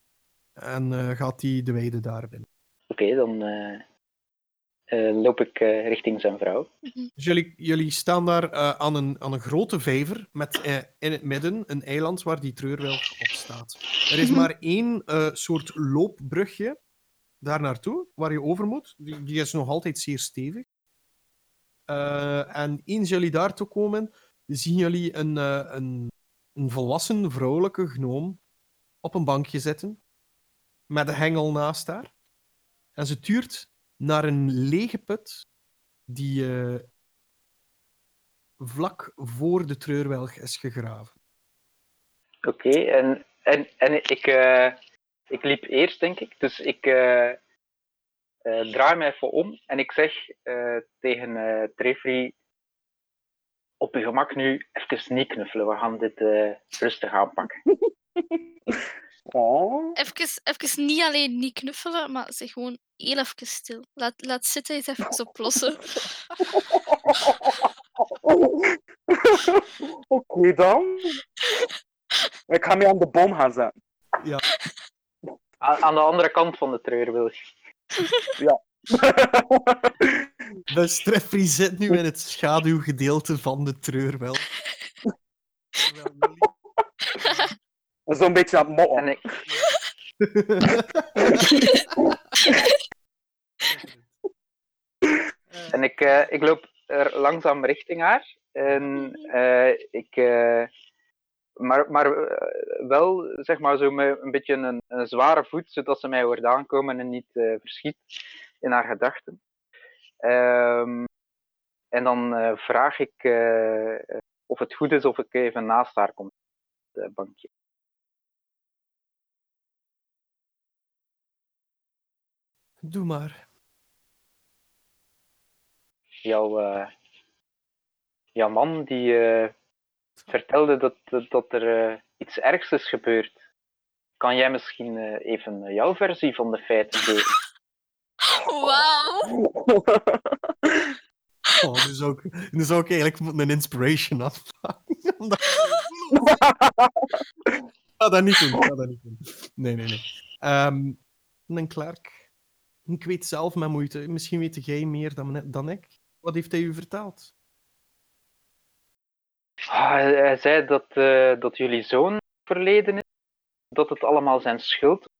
En eh, gaat hij de weide daar binnen. Oké, dan eh, eh, loop ik eh, richting zijn vrouw. Dus jullie, jullie staan daar eh, aan, een, aan een grote vijver met eh, in het midden een eiland waar die treurwilg op staat. Er is maar één eh, soort loopbrugje daar naartoe waar je over moet. Die, die is nog altijd zeer stevig. Eh, en eens jullie daartoe komen, zien jullie een, eh, een, een volwassen vrouwelijke gnoom op een bankje zitten met een hengel naast haar. En ze tuurt naar een lege put die eh, vlak voor de treurwelg is gegraven. Oké, en, en, en ik, eh, ik liep eerst, denk ik. Dus ik eh, eh, draai me even om en ik zeg eh, tegen eh Trefri: Op je gemak nu even niet knuffelen. We gaan dit eh, rustig aanpakken. Oh. Even, even niet alleen niet knuffelen, maar zeg gewoon heel even stil. Laat, laat zitten eens even oplossen. Oké dan. Ik ga mee aan de boom gaan zetten. A- aan de andere kant van de treurwilg. Dus Treffrey zit nu in het schaduwgedeelte van de treurwelg. Jullie- Zo'n beetje aan het motten. En ik, Eh, En ik, eh, ik loop er langzaam richting haar. En eh, ik. eh, maar maar wel, zeg maar, zo met een beetje een, een zware voet, zodat ze mij hoort aankomen en niet eh, verschiet in haar gedachten. Ehm, en dan eh, vraag ik eh, of het goed is of ik even naast haar kom. op Het bankje. Doe maar. Jouw, eh, jouw man die eh, vertelde dat, dat, er eh, iets ergs is gebeurd. Kan jij misschien eh, even jouw versie van de feiten geven? Wauw. Oh, nu, zou ik, nu zou ik eigenlijk een inspiration afvragen. Ga dat niet doen. Ga dat niet doen. Nee, nee, nee. Ehm een Clark. Ik weet zelf met moeite. Misschien weet jij meer dan, dan ik. Wat heeft hij u verteld? Ah, hij, zei dat, eh, dat jullie zoon verleden is, dat het allemaal zijn schuld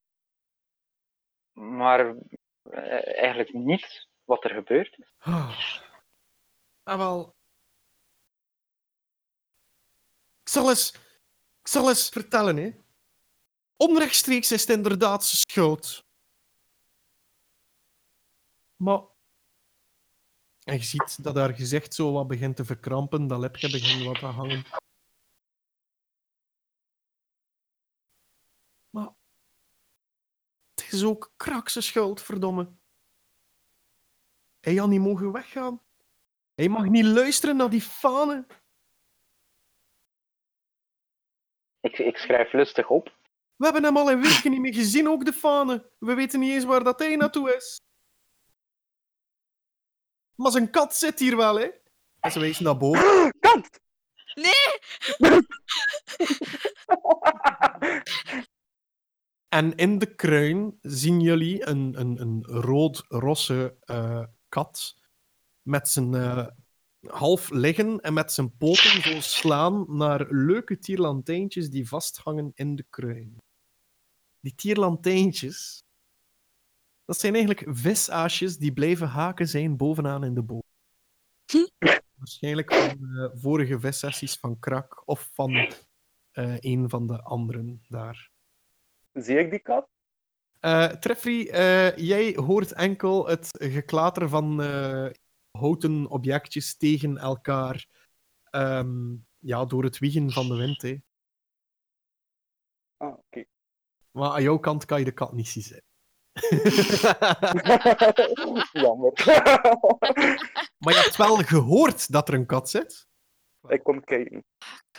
maar eh, eigenlijk niet wat er gebeurd is. Ah, ah wel. Ik zal eens, ik zal eens vertellen, hè. Onrechtstreeks is het inderdaad zijn schuld. Maar... En je ziet dat haar gezicht zo wat begint te verkrampen, dat lepje begint wat te hangen. Maar... Het is ook krakse schuld, verdomme. Hij had niet mogen weggaan. Hij mag niet luisteren naar die fanen. Ik, ik schrijf lustig op. We hebben hem al in weken niet meer gezien, ook de fanen. We weten niet eens waar dat hij naartoe is. Maar zijn kat zit hier wel, hè? En ze wijst naar boven. Kant! Nee! En in de kruin zien jullie een, een, een rood-rosse eh, kat met zijn eh, half liggen en met zijn poten zo slaan naar leuke tierlantijntjes die vasthangen in de kruin. Die tierlantijntjes, dat zijn eigenlijk visaasjes die blijven haken zijn bovenaan in de boom. Waarschijnlijk van eh, vorige vissessies van Krak of van eh, een van de anderen daar. Zie ik die kat? Eh Treffrey, eh, jij hoort enkel het geklater van houten objectjes tegen elkaar ehm, ja, door het wiegen van de wind. Hè. Ah, oké. Maar aan jouw kant kan je de kat niet zien. Jammer. maar je hebt wel gehoord dat er een kat zit. ik kom kijken.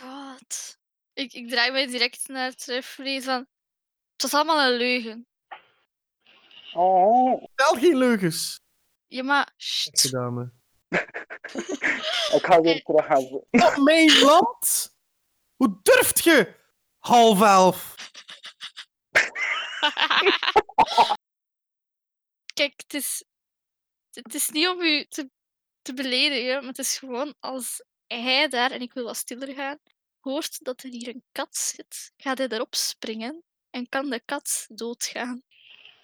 God. god. Ik, ik draai mij direct naar Treffley van... Het was allemaal een leugen. Oh, Stel geen leugens. Ja, maar... sst. Beste dame. ik ga weer terug gaan. zo- Op mijn land? Hoe durft je? Half elf. Kijk, het is, het is niet om u te, te beledigen, maar het is gewoon als hij daar, en ik wil wat stiller gaan, hoort dat er hier een kat zit, gaat hij erop springen en kan de kat doodgaan.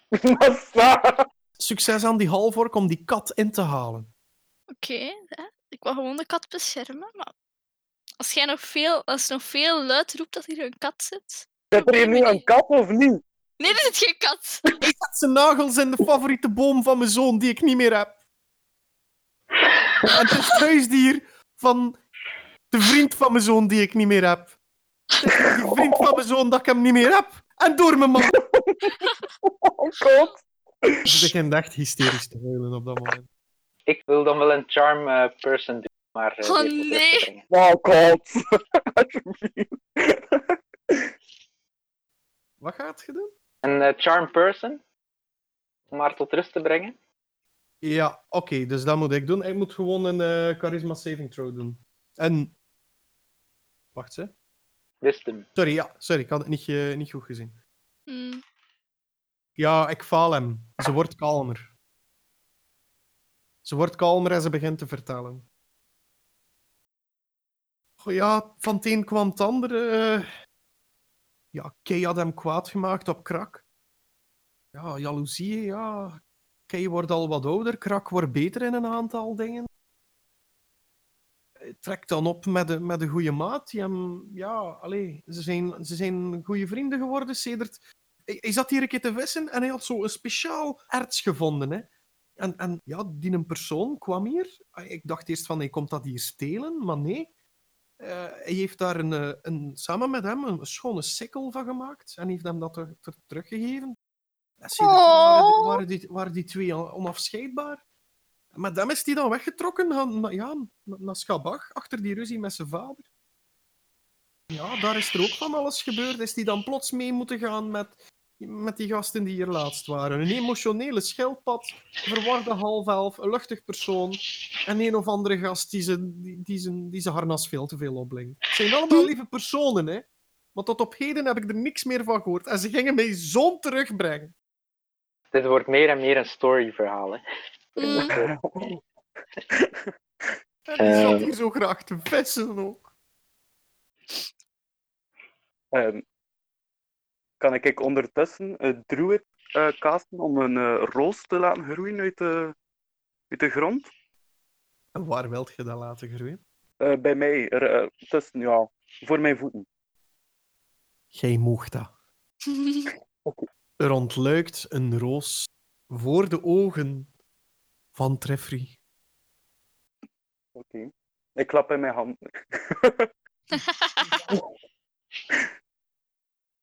Succes aan die halvork om die kat in te halen. Oké, hè, ik wil gewoon de kat beschermen, maar als jij nog veel, als nog veel luid roept dat hier een kat zit... Zit er hier nu een kat of niet? Nee, er zit geen kat! Hij zet zijn nagels in de favoriete boom van mijn zoon, die ik niet meer heb. En het is het huisdier van de vriend van mijn zoon, die ik niet meer heb. Het is die vriend van mijn zoon dat ik hem niet meer heb. En door mijn man. Oh god. Ze begint echt hysterisch te huilen op dat moment. Ik wil dan wel een charm eh, person doen, maar... eh, Oh, nee. Oh god. Wat gaat je doen? Een eh, charm person, om haar tot rust te brengen. Ja, oké, dus dat moet ik doen. Ik moet gewoon een eh, charisma saving throw doen. En... Wacht, hè. Wisdom. Sorry, ja, sorry, ik had het niet, eh, niet goed gezien. Hmm, Ja, ik faal hem. Ze wordt kalmer. Ze wordt kalmer en ze begint te vertellen. Oh ja, van het een kwam het andere. Ja, Kay had hem kwaad gemaakt op Krak. Ja, jaloezie, ja. Kay wordt al wat ouder, Krak wordt beter in een aantal dingen. Hij trekt dan op met de, met de goede maat. Ja, allee, ze zijn, ze zijn goede vrienden geworden sedert hij, zat hier een keer te vissen en hij had zo een speciaal erts gevonden. Hè. En, en ja, die een persoon kwam hier. Ik dacht eerst van, hij komt dat hier stelen, maar nee. Eh, hij heeft daar een, eh, een, samen met hem een schone sikkel van gemaakt en heeft hem dat ter- teruggegeven. En waren, die, waren, die, waren die twee on- onafscheidbaar. Met hem is hij dan weggetrokken naar, ja, naar Schabach, achter die ruzie met zijn vader. Ja, daar is er ook van alles gebeurd. Is hij dan plots mee moeten gaan met, met die gasten die hier laatst waren? Een emotionele schildpad, verwarde half elf, een luchtig persoon en een of andere gast die zijn, die, die zijn, die zijn harnas veel te veel opblinkt. Het zijn allemaal lieve personen, hè? Maar tot op heden heb ik er niks meer van gehoord. En ze gingen mij zo'n terugbrengen. Dit wordt meer en meer een storyverhaal. Hè. hmm. En die zat Eh. hier zo graag te vissen ook. Ehm, kan ik ik ondertussen een druid eh casten om een eh, roos te laten groeien uit de, uit de grond? En waar wilt je dat laten groeien? Eh, bij mij, er, eh, tussen, ja, voor mijn voeten. Jij mocht dat. Er ontluikt een roos voor de ogen van Treffry. Oké. Ik klap in mijn hand.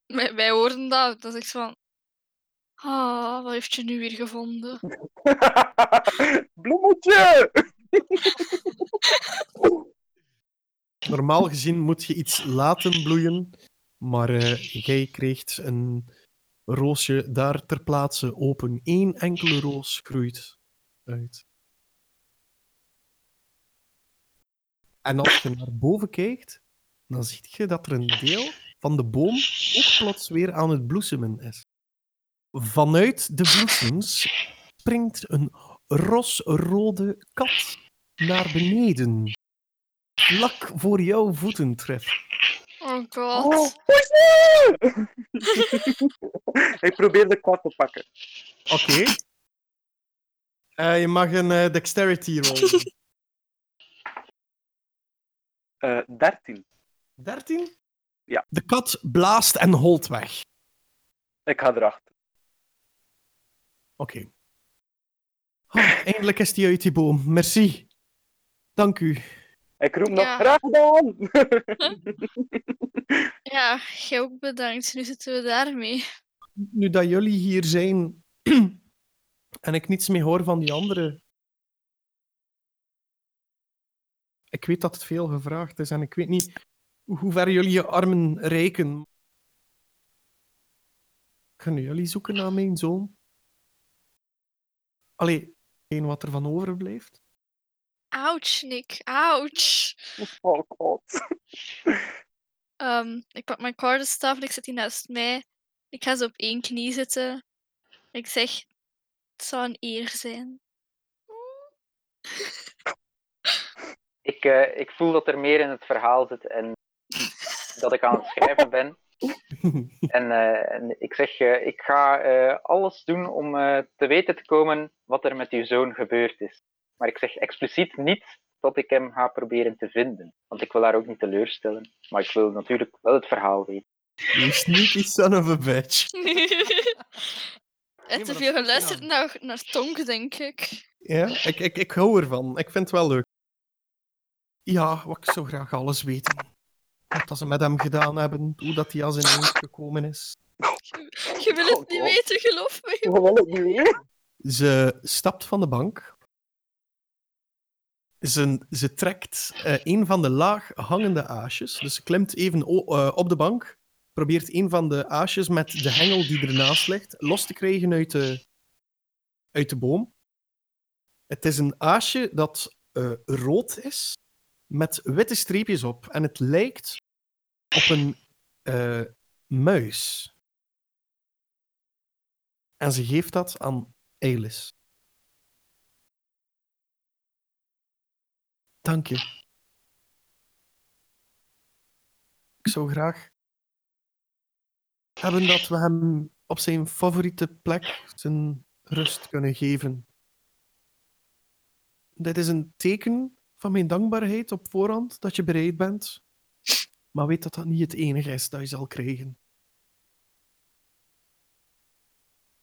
wij, wij hoorden dat, dat is echt van... Ah, wat heeft je nu weer gevonden? Bloemetje! Normaal gezien moet je iets laten bloeien, maar eh, jij kreeg een roosje daar ter plaatse open. Eén enkele roos groeit uit. En als je naar boven kijkt, dan zie je dat er een deel van de boom ook plots weer aan het bloesemen is. Vanuit de bloesems springt een rosrode kat naar beneden. Vlak voor jouw voeten treft. Oh god. Oh, ik probeer de kat te pakken. Oké. Eh, je mag een eh, dexterity rollen. Eh 13. 13? Ja. De kat blaast en holt weg. Ik ga erachter. Oké. Ah, eindelijk is die uit die boom. Merci. Dank u. Ik roep nog Ja. graag gedaan! Ja, jij ook bedankt. Nu zitten we daarmee. Nu dat jullie hier zijn en ik niets meer hoor van die anderen. Ik weet dat het veel gevraagd is en ik weet niet hoe ver jullie je armen reiken. Kunnen jullie zoeken naar mijn zoon? Allee, één wat er van overblijft. Ouch, Nick. Ouch. Oh god. Ehm, ik pak mijn kaartenstaf en ik zet die naast mij. Ik ga zo op één knie zitten. Ik zeg, het zou een eer zijn. Ik, eh, ik voel dat er meer in het verhaal zit en dat ik aan het schrijven ben. En, eh, en ik zeg, eh, ik ga eh, alles doen om eh, te weten te komen wat er met uw zoon gebeurd is. Maar ik zeg expliciet niet dat ik hem ga proberen te vinden. Want ik wil haar ook niet teleurstellen. Maar ik wil natuurlijk wel het verhaal weten. You sneaky son of a bitch. Heeft te veel geluisterd naar, naar Tonk, denk ik. Ja, ik, ik, ik hou ervan. Ik vind het wel leuk. Ja, wat ik zou graag alles weten. Wat ze met hem gedaan hebben, hoe dat hij als ineens gekomen is. Je wil het Oh, niet God. weten, geloof me. We willen het niet weten. Ze stapt van de bank. Ze, ze trekt eh, een van de laag hangende aasjes. Dus ze klimt even eh, op de bank. Probeert een van de aasjes met de hengel die ernaast ligt los te krijgen uit de, uit de boom. Het is een aasje dat eh, rood is, met witte streepjes op. En het lijkt op een eh, muis. En ze geeft dat aan Eilis. Dank je. Ik zou graag hebben dat we hem op zijn favoriete plek zijn rust kunnen geven. Dit is een teken van mijn dankbaarheid op voorhand dat je bereid bent. Maar weet dat dat niet het enige is dat je zal krijgen.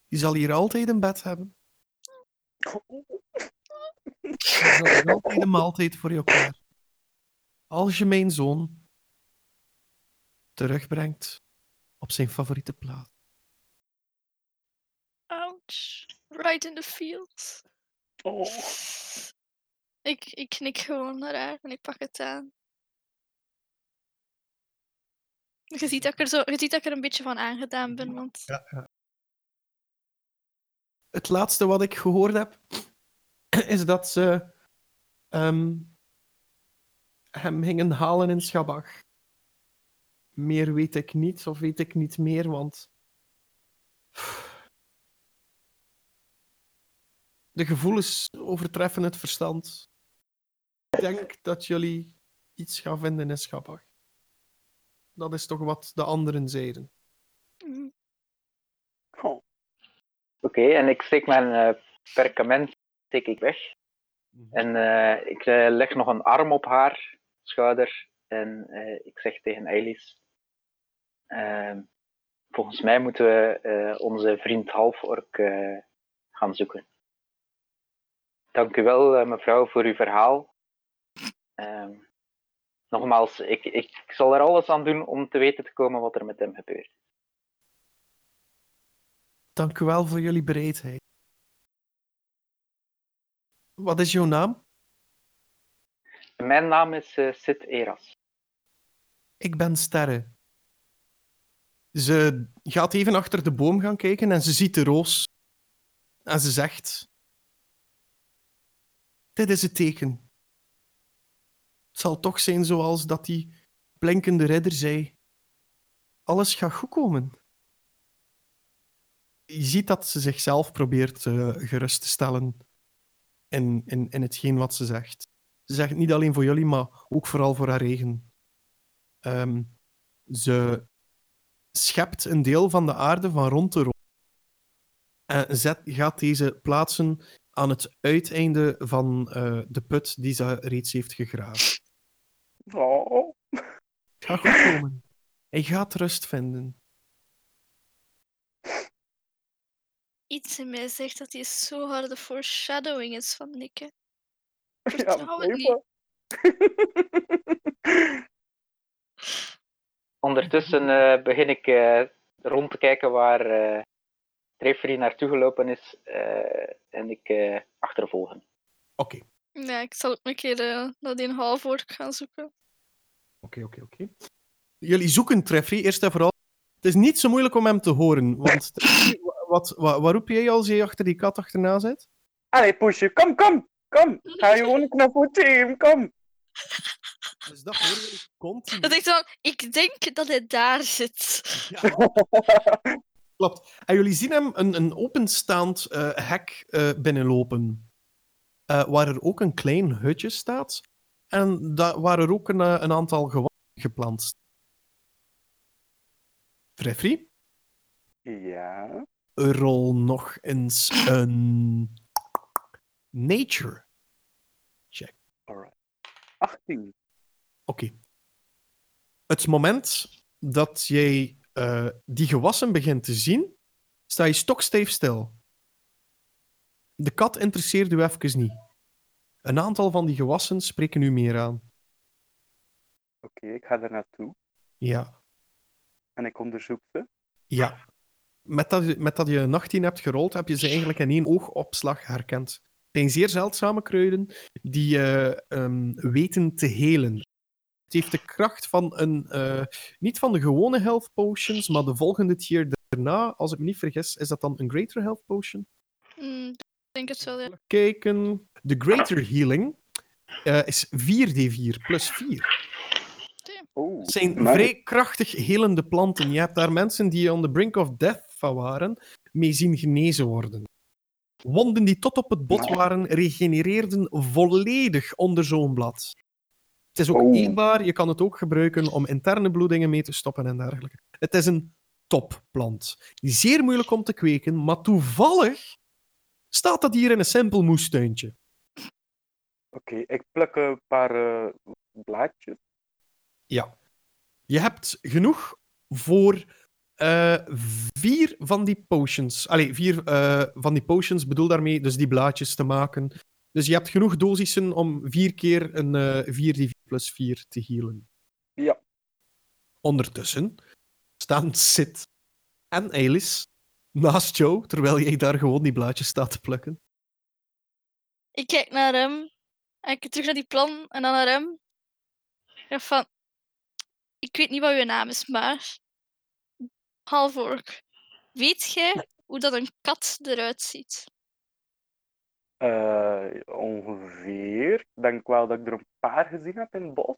Je zal hier altijd een bed hebben. Er zal hier altijd een maaltijd voor je klaar. Als je mijn zoon terugbrengt op zijn favoriete plaats. Ouch. Right in the field. Oh. Ik, ik knik gewoon naar haar en ik pak het aan. Je ziet dat ik er, zo, je ziet dat ik er een beetje van aangedaan ben, want Het laatste wat ik gehoord heb, is dat ze ehm, hem gingen halen in Schabach. Meer weet ik niet, of weet ik niet meer, want... De gevoelens overtreffen het verstand. Ik denk dat jullie iets gaan vinden in Schabach. Dat is toch wat de anderen zeiden. Oh. Oké, en ik steek mijn eh, perkament steek ik weg. En eh, ik eh, leg nog een arm op haar schouder. En eh, ik zeg tegen Eilis: ehm, Volgens mij moeten we eh, onze vriend Halfork eh gaan zoeken. Dank u wel, mevrouw, voor uw verhaal. Ehm, nogmaals, ik, ik zal er alles aan doen om te weten te komen wat er met hem gebeurt. Dank u wel voor jullie bereidheid. Wat is jouw naam? Mijn naam is eh Sid Eras. Ik ben Sterre. Ze gaat even achter de boom gaan kijken en ze ziet de roos. En ze zegt: Dit is het teken. Het zal toch zijn zoals dat die blinkende ridder zei. Alles gaat goed komen. Je ziet dat ze zichzelf probeert eh, gerust te stellen in, in, in hetgeen wat ze zegt. Ze zegt niet alleen voor jullie, maar ook vooral voor haar eigen. Ehm, ze schept een deel van de aarde van rond de roos en zet, gaat deze plaatsen aan het uiteinde van eh, de put die ze reeds heeft gegraven. Oh. Het gaat goed komen. Hij gaat rust vinden. iets in mij zegt dat hij zo harde foreshadowing is van Nikke. Ja, het niet. Ondertussen eh, begin ik eh, rond te kijken waar eh Trefery naartoe gelopen is eh, en ik eh achtervolg hem. Ja, ik zal ook een keer eh, naar die halfwoord gaan zoeken. oké, oké, oké. jullie zoeken Treffy, eerst en vooral. Het is niet zo moeilijk om hem te horen, want Treffy, wa- wat, wat, wat roep jij als je achter die kat achterna zit? Allee, poesje, kom, kom, kom. Ga je gewoon een knuffeltje geven, kom. Dus dat horen jullie continu. Dat ik zo, ik denk dat hij daar zit. Ja, klopt. En jullie zien hem een, een openstaand eh, hek eh, binnenlopen, eh, waar er ook een klein hutje staat en waar er ook een, eh, een aantal gewassen geplant staan. Treffy? Ja. rol nog eens een nature. Alright. 18. Oké. Het moment dat jij eh, die gewassen begint te zien, sta je stokstijf stil. De kat interesseert u even niet. Een aantal van die gewassen spreken u meer aan. Oké, ik ga er naartoe Ja. en ik onderzoek ze. Ja. Met dat, je- met dat je 18 hebt gerold, heb je ze eigenlijk in één oogopslag herkend. Het zijn zeer zeldzame kruiden die eh, ehm, weten te helen. Het heeft de kracht van een, eh, niet van de gewone health potions, maar de volgende tier daarna, als ik me niet vergis, is dat dan een greater health potion? Ik denk het wel, ja. Kijken. De greater healing eh, is 4d4 plus 4. Oh, Het zijn maar- vrij krachtig helende planten. Je hebt daar mensen die on the brink of death van waren, mee zien genezen worden. Wonden die tot op het bot waren, regenereerden volledig onder zo'n blad. Het is ook Oh. eetbaar, je kan het ook gebruiken om interne bloedingen mee te stoppen en dergelijke. Het is een topplant. Zeer moeilijk om te kweken, maar toevallig staat dat hier in een simpel moestuintje. Oké, ik pluk een paar eh, blaadjes. Ja. Je hebt genoeg voor eh, vier van die potions. Allee, vier eh, van die potions bedoel daarmee dus die blaadjes te maken. Dus je hebt genoeg dosissen om vier keer een eh 4d4 plus 4 te healen. Ja. Ondertussen staan Sid en Elis naast jou, terwijl jij daar gewoon die blaadjes staat te plukken. Ik kijk naar hem. En ik kijk terug naar die plan en dan naar hem. Ja, van... Ik weet niet wat uw naam is, maar... Halvork. Weet jij hoe dat een kat eruit ziet? Eh, ongeveer. Ik denk wel dat ik er een paar gezien heb in het bos.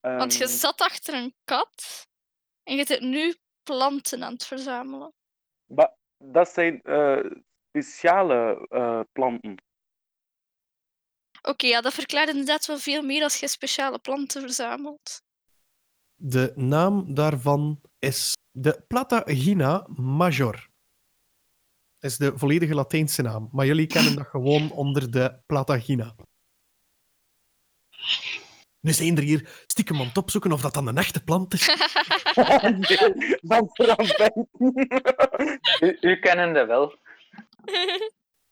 Want je Ehm, zat achter een kat en je zit nu planten aan het verzamelen. Ba- dat zijn eh, speciale eh, planten. Oké, ja, dat verklaart inderdaad wel veel meer als je speciale planten verzamelt. De naam daarvan is de Platagina major. is de volledige Latijnse naam, maar jullie kennen dat gewoon onder de Platagina. Nu zijn er hier stiekem aan het opzoeken of dat dan een echte plant is. nee, dat verandert. U, u kennende wel.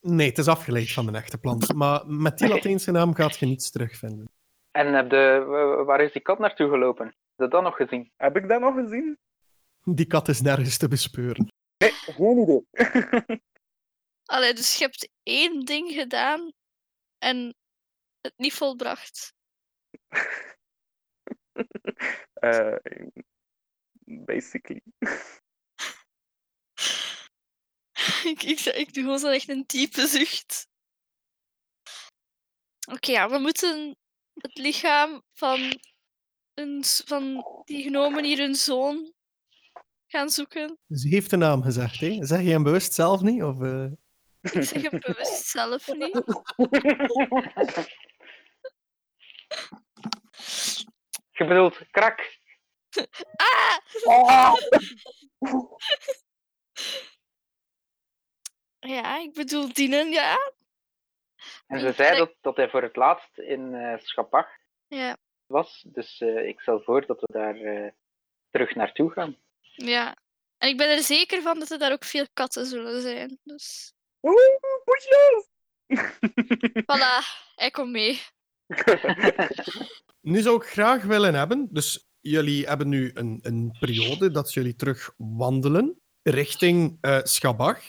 Nee, het is afgeleid van een echte plant. Maar met die Latijnse naam gaat je niets terugvinden. En heb de, wa- waar is die kat naartoe gelopen? Heb je dat nog gezien? Heb ik dat nog gezien? Die kat is nergens te bespeuren. Nee, geen idee. Allee, dus je hebt één ding gedaan en het niet volbracht. Eh, basically. ik, ik, ik doe gewoon zo echt een diepe zucht. Oké, ja, we moeten het lichaam van, een, van die genomen hier hun zoon gaan zoeken. Ze heeft een naam gezegd, hè? Zeg je hem bewust zelf niet? Of, eh? Ik zeg het bewust zelf niet. Je bedoelt krak. Ah! Oh, Ja, ik bedoel dienen, ja. En ze zei dat, dat hij voor het laatst in eh Schapach Ja, was. Dus eh, ik stel voor dat we daar eh, terug naartoe gaan. ja. En ik ben er zeker van dat er daar ook veel katten zullen zijn. Dus Oeh, poesjes! voilà, hij komt mee. Nu zou ik graag willen hebben, dus jullie hebben nu een, een periode dat jullie terug wandelen richting eh Schabach.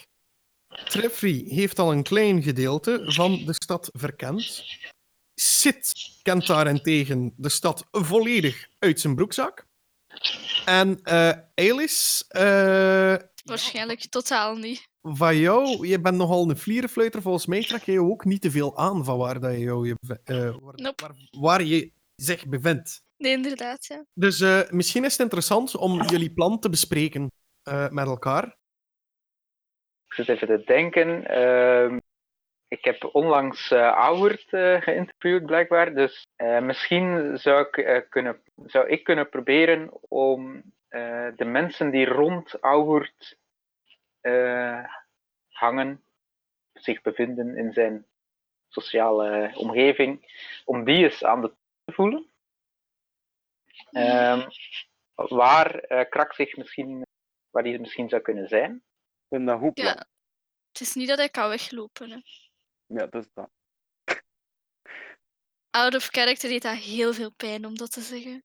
Treffry heeft al een klein gedeelte van de stad verkend. Sid kent daarentegen de stad volledig uit zijn broekzak. En eh Elis, eh, Waarschijnlijk totaal niet. van jou, je bent nogal een vlierenfluiter. Volgens mij trek je ook niet te veel aan van waar, dat je, jou, je, be- waar, Nope. waar, waar je zich bevindt. Nee, inderdaad, ja. Dus eh, misschien is het interessant om jullie plan te bespreken eh, met elkaar. Ik zit even te denken. Ehm, ik heb onlangs eh Auwert eh, geïnterviewd, blijkbaar. Dus eh, misschien zou ik, eh, kunnen, zou ik kunnen proberen om eh, de mensen die rond Auwert eh, hangen, zich bevinden in zijn sociale omgeving, om die eens aan de te voelen. Ehm, waar eh, Krak zich misschien, waar die misschien zou kunnen zijn. Ik vind dat goed ja. Het is niet dat ik kan weglopen. Hè. Ja, dat is dat. Out of character deed dat heel veel pijn om dat te zeggen.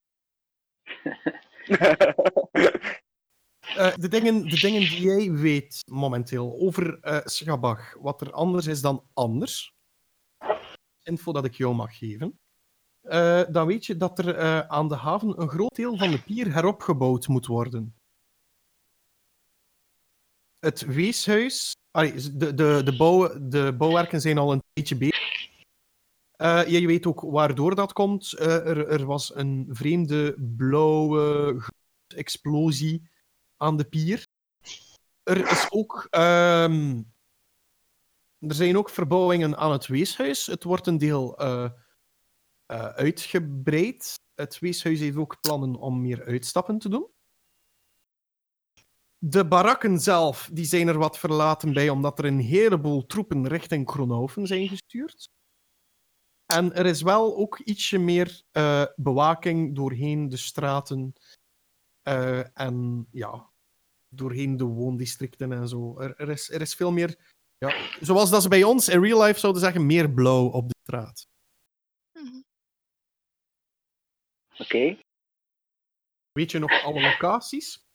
Eh, de, dingen, de dingen die jij weet momenteel over eh Schabach, wat er anders is dan anders, info dat ik jou mag geven, eh, dan weet je dat er eh, aan de haven een groot deel van de pier heropgebouwd moet worden. Het weeshuis, de, de, de, bouw, de bouwwerken zijn al een beetje bezig. Eh, je weet ook waardoor dat komt. Er, er was een vreemde blauwe explosie aan de pier. Er is ook. ehm, er zijn ook verbouwingen aan het weeshuis. Het wordt een deel eh, uitgebreid. Het weeshuis heeft ook plannen om meer uitstappen te doen. De barakken zelf die zijn er wat verlaten bij, omdat er een heleboel troepen richting Kronhoven zijn gestuurd. En er is wel ook ietsje meer eh, bewaking doorheen de straten. eh, en ja, doorheen de woondistricten en zo. Er, er, is, er is veel meer, ja, zoals dat ze bij ons in real life zouden zeggen, meer blauw op de straat. Mhm. Oké. Weet je nog alle locaties?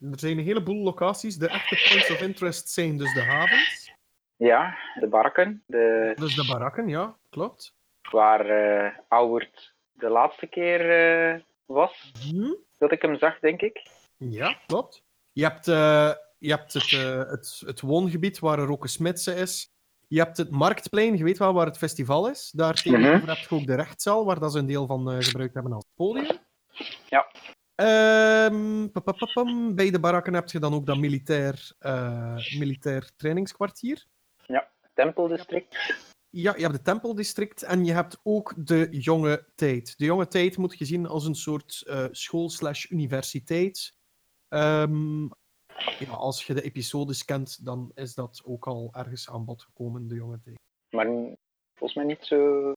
Er zijn een heleboel locaties. De echte points of interest zijn dus de havens. Ja, de barken. De, Dus de barakken, ja, klopt. waar eh Auwert de laatste keer eh, was. Hm? Dat ik hem zag, denk ik. Ja, klopt. Je hebt, eh, je hebt het, het, het woongebied waar er ook een smidse is. Je hebt het marktplein, je weet wel waar het festival is. Daar tegenover heb je ook de rechtszaal, waar dat ze een deel van eh, gebruikt hebben als podium. Ja. Pa, pa, pa, pam. Bij de barakken heb je dan ook dat militair, eh, militair trainingskwartier. Tempeldistrict. Ja, je hebt het tempeldistrict en je hebt ook de jonge tijd. De jonge tijd moet gezien als een soort eh, school slash universiteit. Ehm, ja, als je de episodes kent, dan is dat ook al ergens aan bod gekomen, de jonge tijd. Maar volgens mij niet zo.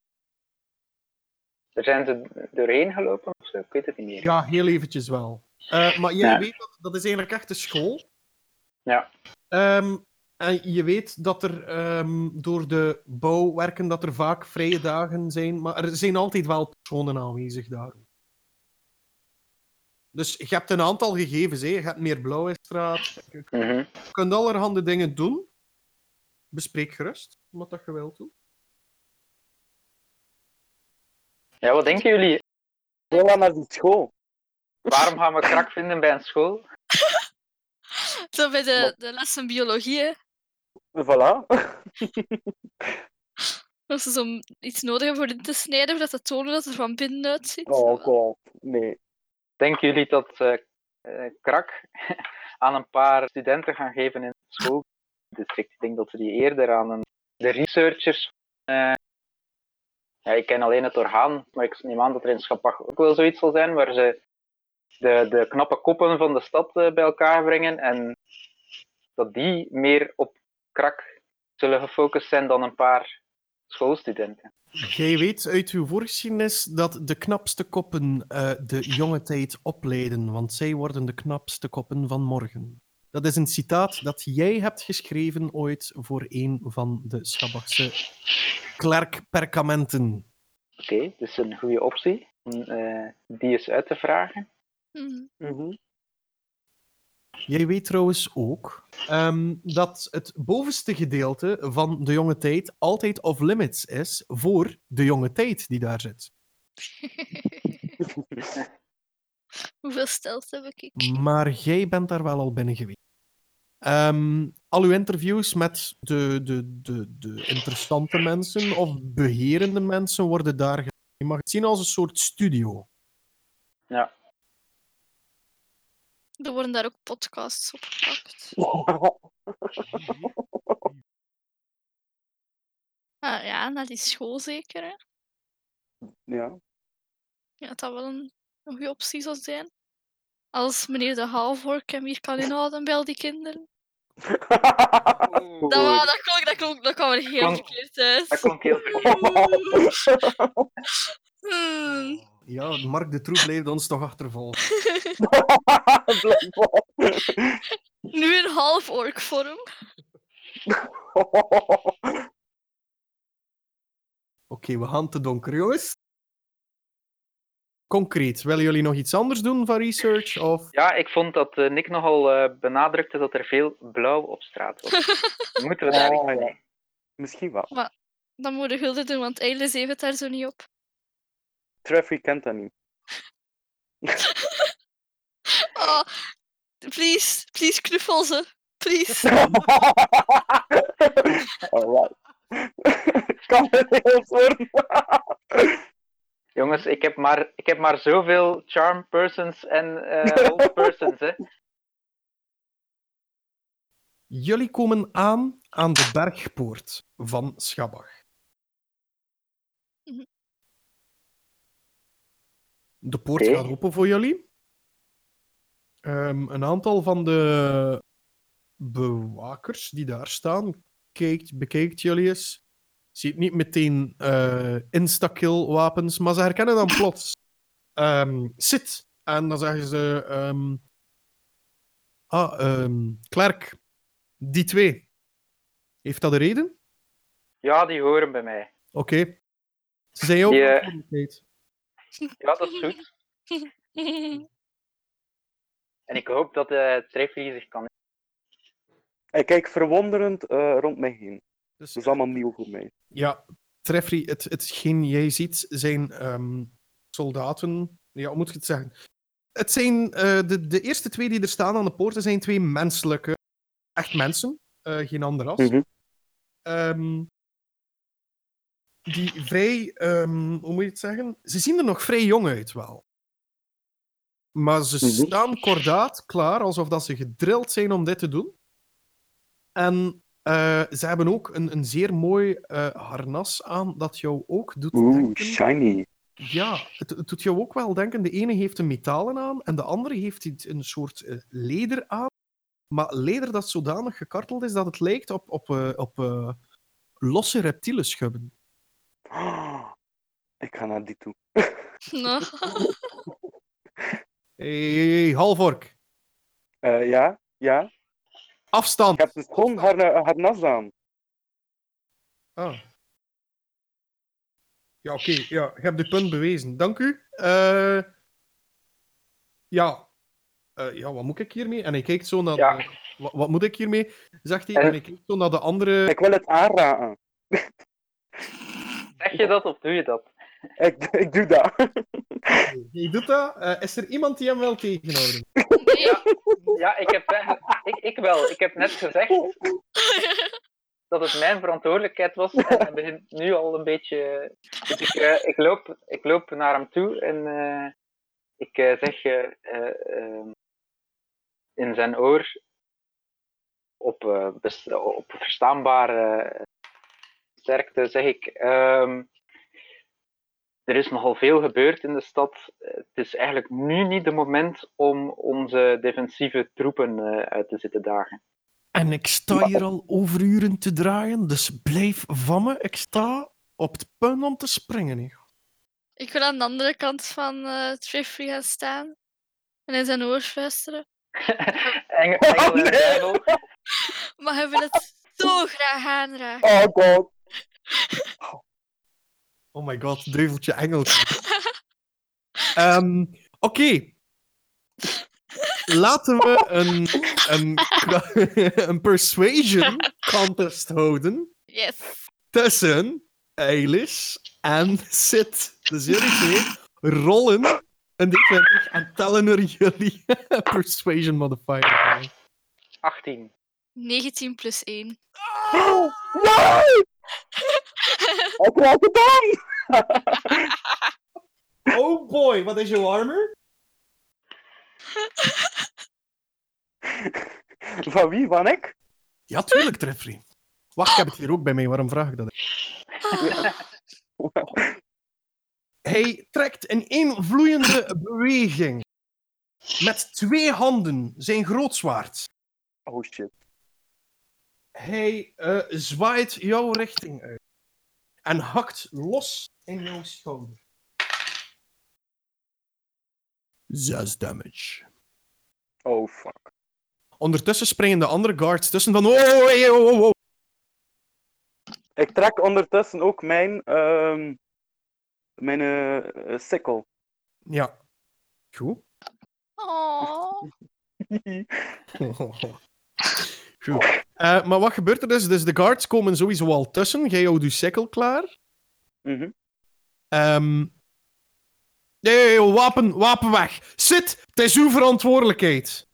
Er zijn ze doorheen gelopen of zo? Ik weet het niet meer. Ja, heel eventjes wel. Eh, maar jij Ja. weet dat dat is eigenlijk echt een school. Ja. Ehm, en je weet dat er ehm, door de bouwwerken dat er vaak vrije dagen zijn, maar er zijn altijd wel personen aanwezig daar. Dus je hebt een aantal gegevens. Hè. Je hebt meer Blauwestraat. Je Mhm. kunt allerhande dingen doen. Bespreek gerust wat dat je wilt doen. Ja, wat denken jullie? Heel aan naar die school. Waarom gaan we krak vinden bij een school? Zo bij de, de lessen biologie, hè. Voilà. Als ze zo iets nodig hebben voor in te snijden, of dat te tonen dat het er van binnenuit ziet. Oh god, nee. Denken jullie dat eh, eh, krak aan een paar studenten gaan geven in het schooldistrict? Ik denk dat ze die eerder aan de researchers. eh, ja, ik ken alleen het orgaan, maar ik neem aan dat er in Schapach ook wel zoiets zal zijn waar ze de, de knappe koppen van de stad bij elkaar brengen en dat die meer op krak zullen gefocust zijn dan een paar schoolstudenten. Jij weet uit uw voorgeschiedenis dat de knapste koppen eh, de jonge tijd opleiden, want zij worden de knapste koppen van morgen. Dat is een citaat dat jij hebt geschreven ooit voor een van de Schabachse klerkperkamenten. Oké, dus een goede optie om eh, die eens uit te vragen. Mhm. Jij weet trouwens ook ehm, dat het bovenste gedeelte van de jonge tijd altijd off-limits is voor de jonge tijd die daar zit. Hoeveel stelt heb ik? Maar jij bent daar wel al binnen geweest. Ehm, al uw interviews met de, de, de, de interessante mensen of beherende mensen worden daar gedaan. Je mag het zien als een soort studio. Ja. Er worden daar ook podcasts opgepakt. Ah, ja, naar die school zeker. Hè? ja. Ja, dat dat wel een, een goede optie zou zijn. Als meneer de Halvork hem hier kan inhouden bij al die kinderen. Dat, wa- dat, klonk, dat, klonk, dat kwam er heel Klonk- verkeerd uit. Dat klonk heel verkeerd. Hmm. Ja, Mark de Troep blijft ons toch achtervolgen. Nu in half ork vorm. Oké, we gaan te donker, jongens. Concreet, willen jullie nog iets anders doen van research? Of... Ja, ik vond dat eh, Nick nogal eh, benadrukte dat er veel blauw op straat was. Moeten we daar mee? Misschien wel. Dan moet de gulden doen, want Eilis heeft het daar zo niet op. Treffy kent dat niet. Oh, please, please knuffel ze. Please. Alright. kan het heel worden. Jongens, ik heb maar, ik heb maar zoveel charm persons en eh hold persons. Hè. Jullie komen aan aan de bergpoort van Schabach. De poort gaat open voor jullie. Ehm, een aantal van de bewakers die daar staan, kijkt, bekijkt jullie eens. Ziet niet meteen eh insta-kill wapens, maar ze herkennen dan plots. Ehm Sit. En dan zeggen ze... ehm, ah, Klerk, die twee. Heeft dat een reden? Ja, die horen bij mij. Oké. Ze zijn jou Die. Ja, dat is goed. En ik hoop dat de Treffy zich kan. Ik kijk verwonderend eh, rond mij heen. Dus, Dat is allemaal nieuw voor mij. Ja, Treffry, het, hetgeen jij ziet zijn ehm, soldaten. Ja, hoe moet ik het zeggen? Het zijn eh, de, de eerste twee die er staan aan de poorten zijn twee menselijke, echt mensen, eh, geen ander ras. Mhm. Ehm, die vrij, ehm, hoe moet je het zeggen? Ze zien er nog vrij jong uit wel. Maar ze Mhm. staan kordaat klaar, alsof dat ze gedrild zijn om dit te doen. En eh, ze hebben ook een, een zeer mooi eh, harnas aan, dat jou ook doet Oeh, denken... shiny. Ja, het, het doet jou ook wel denken. De ene heeft een metalen aan en de andere heeft een soort eh, leder aan. Maar leder dat zodanig gekarteld is dat het lijkt op, op, op losse reptielen schubben. Ah, Ik ga naar die toe. Nou, Hé, hey, hey, halvork. Eh, ja, ja. Afstand. Je hebt een schoon har harnas aan. Ah. Ja, oké. Ja, je hebt de punt bewezen. Dank u. Eh, ja. Eh, ja, wat moet ik hiermee? En hij kijkt zo naar... Ja. de- wat, wat moet ik hiermee? Zegt hij. En- En hij kijkt zo naar de andere... Ik wil het aanraken. Zeg je dat of doe je dat? Ik, ik doe dat. Hij doet dat. Eh, is er iemand die hem wil tegenhouden? nee. Ja, ik heb ik, ik wel. Ik heb net gezegd dat het mijn verantwoordelijkheid was. En hij begint nu al een beetje. Dus ik, eh, ik, loop, ik loop naar hem toe en eh, ik zeg eh, eh, ehm, in zijn oor op, eh, op verstaanbare sterkte zeg ik. ehm, er is nogal veel gebeurd in de stad. Het is eigenlijk nu niet de moment om onze defensieve troepen eh, uit te zitten dagen. En ik sta hier al overuren te draaien, dus blijf van me. Ik sta op het punt om te springen. Ik wil aan de andere kant van eh Trifree gaan staan. En in zijn oor fluisteren. Engel, engel en nee. duivel. Maar hij wil het zo graag aanraken. Oh god. Oh my god, duiveltje engeltje. Ehm, Oké. Laten we een, een, een persuasion contest houden Yes. tussen Eilis en Sid. Dus jullie twee rollen Een D20 en tellen er jullie persuasion modifier bij. 18. 19 plus 1. Nee! Ik raak het aan! Oh boy, wat is jouw armor? Van wie? Van ik? Ja, tuurlijk, Treffrey. Wacht, ik heb het hier ook bij mij. Waarom vraag ik dat? Hij trekt in één vloeiende beweging met twee handen zijn grootzwaard. Oh shit. Hij eh, zwaait jouw richting uit en hakt los in jouw schouder. Zes damage. Oh fuck. Ondertussen springen de andere guards tussen van. Oh, hey, oh, oh, oh. Ik trek ondertussen ook mijn, ehm mijn eh, eh, sikkel. Ja. Goed. Oh. Eh, maar wat gebeurt er dus? Dus de guards komen sowieso al tussen. Jij houdt je sikkel klaar. Mhm. Ehm nee, wapen, wapen weg. Zit, het is uw verantwoordelijkheid.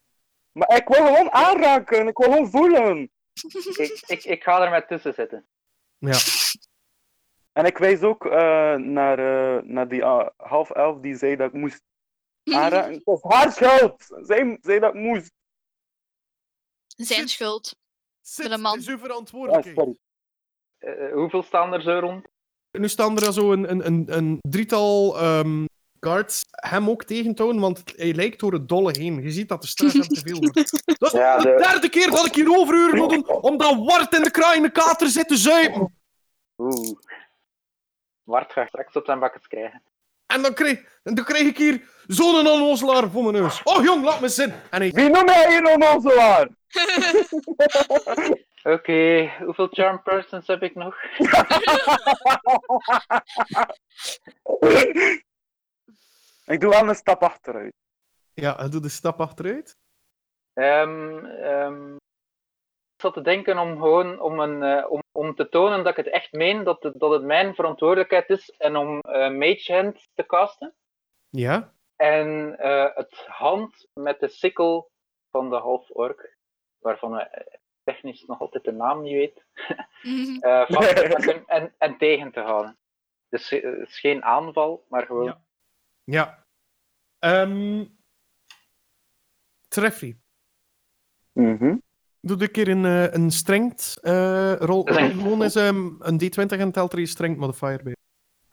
Maar ik wil gewoon aanraken, ik wil gewoon voelen. Ik, ik, ik ga er met tussen zitten. Ja. En ik wijs ook eh, naar, eh, naar die half elf die zei dat ik moest aanraken. Het was haar schuld! Zij zei dat ik moest. Zijn schuld. Zit, een man. het is uw Ah, verantwoordelijkheid. sorry. Eh, hoeveel staan er zo rond? nu staan er zo een, een, een, een drietal ehm, guards hem ook tegen te houden, want hij lijkt door het dolle heen. Je ziet dat de straat hem te veel wordt. Dat is Ja, de de- derde keer dat ik hier overuren moet doen, omdat Wart in de kraai in de kater zit te zuipen. Oeh. Bart gaat straks op zijn bakkes krijgen. En dan en dan ik hier zo'n onnozelaar voor mijn neus. Oh jong, laat me zin. En hij... Wie noem jij hier onnozelaar? Oké, hoeveel charm persons heb ik nog? ik doe wel een stap achteruit. Ja, hij doet een stap achteruit. Ehm, ehm, ik zat te denken om gewoon om, een, eh, om, om te tonen dat ik het echt meen, dat het, dat het mijn verantwoordelijkheid is en om eh, Mage Hand te casten. Ja. En eh, het hand met de sikkel van de half-ork, waarvan we eh, technisch nog altijd de naam niet weet, eh, vast te pakken en, en tegen te houden. Dus het is geen aanval, maar gewoon. Ja. Ja. Ehm Treffy, Mhm. Doe een keer een, eh, een strength eh, rol. Gewoon eens ehm, een d20 en telt er je strength modifier bij.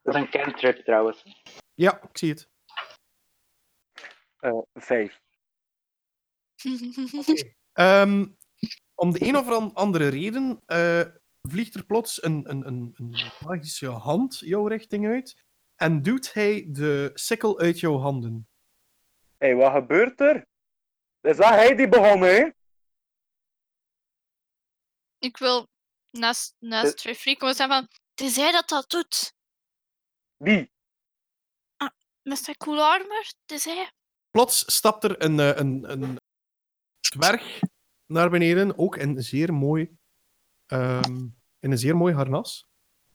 Dat is een cantrip trouwens. Ja, ik zie het. Eh, vijf. Ehm, om de een of an- andere reden eh, vliegt er plots een, een, een, een magische hand jouw richting uit en duwt hij de sikkel uit jouw handen. Hé, hey, wat gebeurt er? Is dat hij die begon, hè? Ik wil naast, naast Trifree komen zeggen van... Het is hij dat dat doet. Wie? Met zijn cool armor. Het is hij. Plots stapt er een, eh, een, een dwerg naar beneden, ook in zeer mooi, ehm, in een zeer mooi harnas.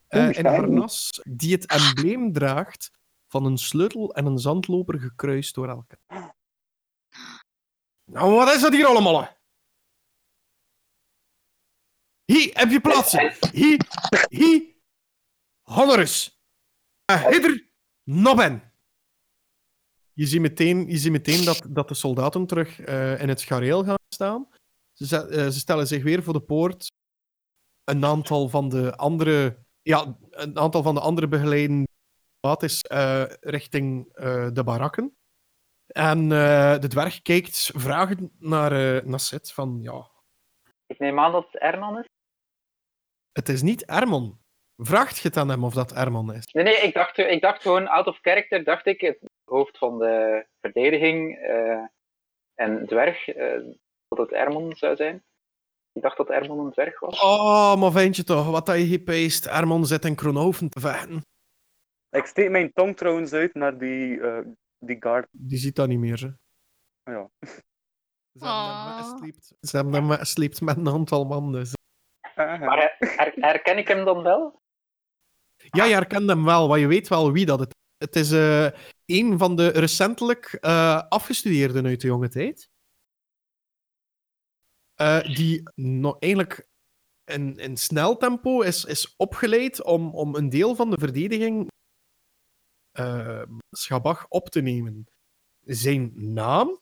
Eh, een shiny. harnas die het embleem draagt van een sleutel en een zandloper gekruist door elkaar. Nou, wat is dat hier allemaal? Hier heb je plaatsen. Hier, hier, honores. Uh, Hidder, Nobben. Je ziet meteen, je ziet meteen dat, dat de soldaten terug eh, in het gareel gaan staan. Ze, eh, ze stellen zich weer voor de poort. Een aantal van de andere, ja, een aantal van de andere begeleiden is eh, richting eh, de barakken. En eh, de dwerg kijkt vragend naar, eh naar Sid van ja, Ik neem aan dat het Ernan is. Het is niet Ermon. Vraagt je het aan hem of dat Ermon is? Nee, nee, ik dacht, ik dacht gewoon out of character, dacht ik, het hoofd van de verdediging eh, en dwerg, eh, dat het Ermon zou zijn. Ik dacht dat Ermon een dwerg was. Oh, maar vind je toch, wat dat je gepeest. Ermon zit in Kronhoven te vechten. Ik steek mijn tong trouwens uit naar die, eh, die guard. Die ziet dat niet meer, hè. Ja. Ze hebben hem Oh. weggesleept. Ze hebben hem weggesleept met een aantal man, dus... Maar her- her- herken ik hem dan wel? Ja, je herkent hem wel, maar je weet wel wie dat het Het is eh, een van de recentelijk eh, afgestudeerden uit de jonge tijd. Eh, die nog eigenlijk in, in snel tempo is, is opgeleid om, om een deel van de verdediging eh Schabach op te nemen. Zijn naam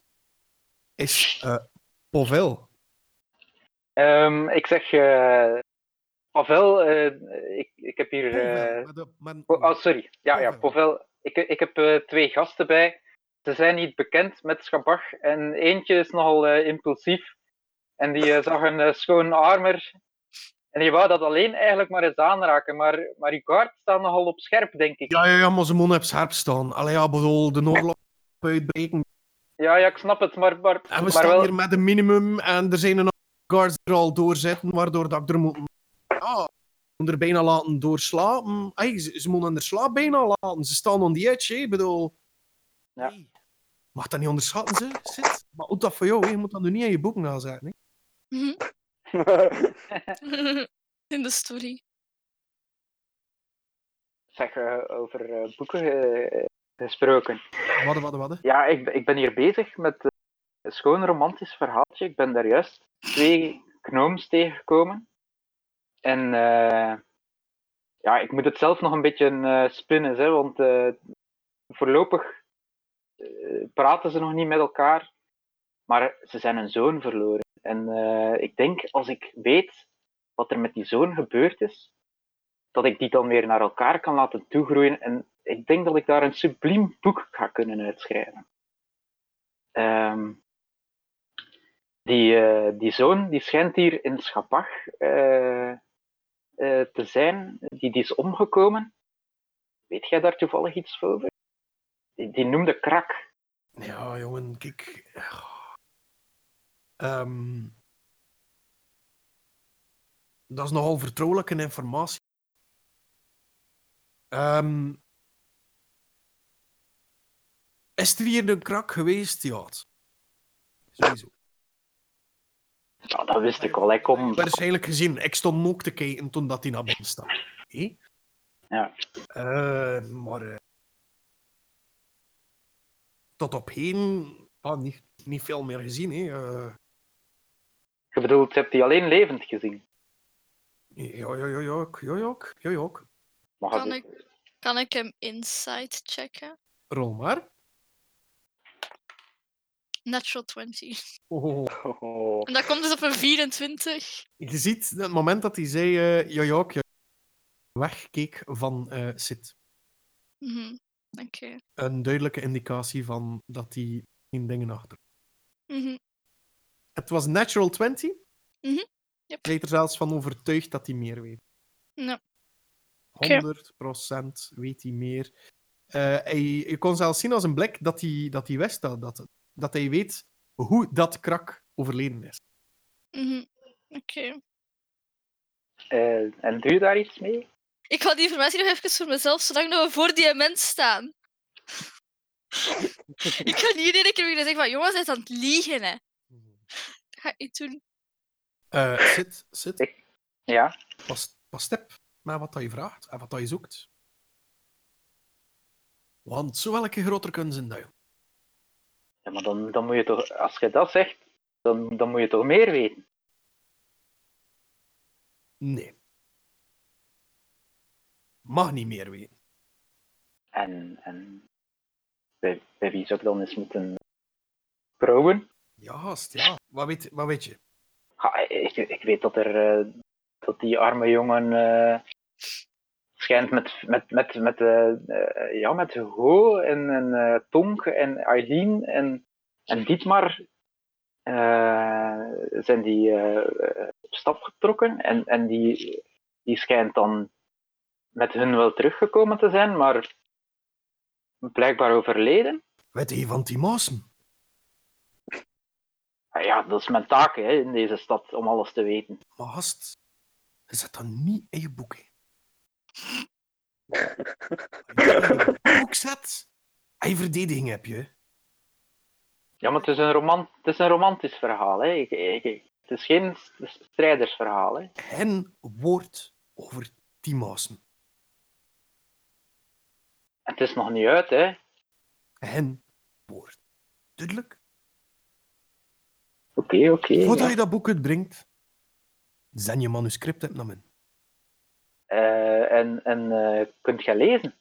is eh Povel. Ehm, ik zeg, Pavel, ik, ik heb hier. Povel, maar de- maar- Po- Oh, sorry. Ja, ja, Povel. Povel. Ik, ik heb twee gasten bij. Ze zijn niet bekend met Schabach. En eentje is nogal eh, impulsief. En die eh, zag een eh, schoon armer. En die wou dat alleen eigenlijk maar eens aanraken. Maar, maar kaart staat nogal op scherp, denk ik. Ja, ja, ja, maar ze moeten op scherp staan. Allee, ja, bedoel, de oorlog uitbreken. Ja, ja, ik snap het. Maar, maar, En we maar staan wel... hier met een minimum en er zijn een guards er al doorzitten, waardoor dat ik er moet... Ja, moet er bijna laten doorslapen. Ay, ze, ze moeten er slaap bijna laten. Ze staan on the edge, hè. Ik bedoel... Ja. Hey, Mag dat niet onderschatten, ze? Zit. Maar ook dat voor jou, hè. je moet dat nu niet in je boek nazetten. Hè. Mhm. In de story. Zeg, eh, over eh, boeken eh, gesproken. Wat, wat, wat? Ja, ik, ben- ik ben hier bezig met een schoon romantisch verhaaltje. Ik ben daar juist twee gnomes tegengekomen. En eh, ja, ik moet het zelf nog een beetje eh, spinnen, hè, want eh, voorlopig praten ze nog niet met elkaar. Maar ze zijn een zoon verloren. En ik denk, als ik weet wat er met die zoon gebeurd is, dat ik die dan weer naar elkaar kan laten toegroeien. En ik denk dat ik daar een subliem boek ga kunnen uitschrijven. Ehm, die, eh, die zoon die schijnt hier in Schapach eh, eh, te zijn. Die, die is omgekomen. Weet jij daar toevallig iets over? Die, die noemde Krak. Ja, jongen, kijk. Ehm, dat is nogal vertrouwelijke informatie. Ehm, is er hier een krak geweest? Ja. Sowieso. Ja, dat wist ik al. Ik kom... Waarschijnlijk gezien. Ik stond ook te kijken toen dat hij naar binnen. Hé? Ja. Eh, maar... eh, tot op heden... ah, niet, niet veel meer gezien, hè. Eh, Je bedoelt, je hebt die alleen levend gezien. Ja, ja, ja, ja, ja, ja, ja, ja. Kan je- ik, kan ik hem inside checken? Rol maar. Natural 20. Oh. Oh. En dat komt dus op een 24. Je ziet het moment dat hij zei, eh ik- ja, wegkeek van eh Sid. Mhm. Een duidelijke indicatie van dat hij geen dingen achter. Mhm. Het was natural 20. Mhm, yep. Hij is er zelfs van overtuigd dat hij meer weet. Ja. Oké. 100% weet hij meer. Eh, hij, je kon zelfs zien als een blik dat hij, dat hij wist dat, dat, dat hij weet hoe dat krak overleden is. Mhm. Oké. eh, en doe je daar iets mee? Ik hou die informatie nog even voor mezelf, zolang dat we voor die mens staan. ik ga niet iedere keer weer zeggen van, jongens, hij is aan het liegen, hè. Dat ga ik doen. Eh Sid, Sid, Ik- Ja. pas, pas step met wat dat je vraagt en wat dat je zoekt. Want zo welke groter kunnen zijn dat, joh. Ja maar dan, dan moet je toch, als je dat zegt, dan, dan moet je toch meer weten. Nee. Mag niet meer weten. En, en bij, bij wie zou ik dan eens moeten proeven? Ja, gast, ja. Wat weet, wat weet je? Ja, ik, ik weet dat er eh, dat die arme jongen eh, schijnt met, met, met, met, eh, eh, ja, met Ho en, en eh, Tonk en Eileen en, en Dietmar eh, zijn die op stap getrokken en, en die, die schijnt dan met hun wel teruggekomen te zijn, maar blijkbaar overleden. Weet je van die Maasen? Ah Ja, dat is mijn taak hè, in deze stad om alles te weten. Maar gast, je zet dat niet in je boek, hè. Boek zet, en je verdediging heb je. Ja, maar het is een, roman het is een romantisch verhaal. Hè. Ik, ik, ik- het is geen strijdersverhaal. Hè. Hen woord over die Maasen. Het is nog niet uit, hè? Hen woord. Duidelijk? Oké, oké. Voordat ja. je dat boek uitbrengt, zend je manuscript hebt naar me. Eh, en en eh, kunt jij lezen?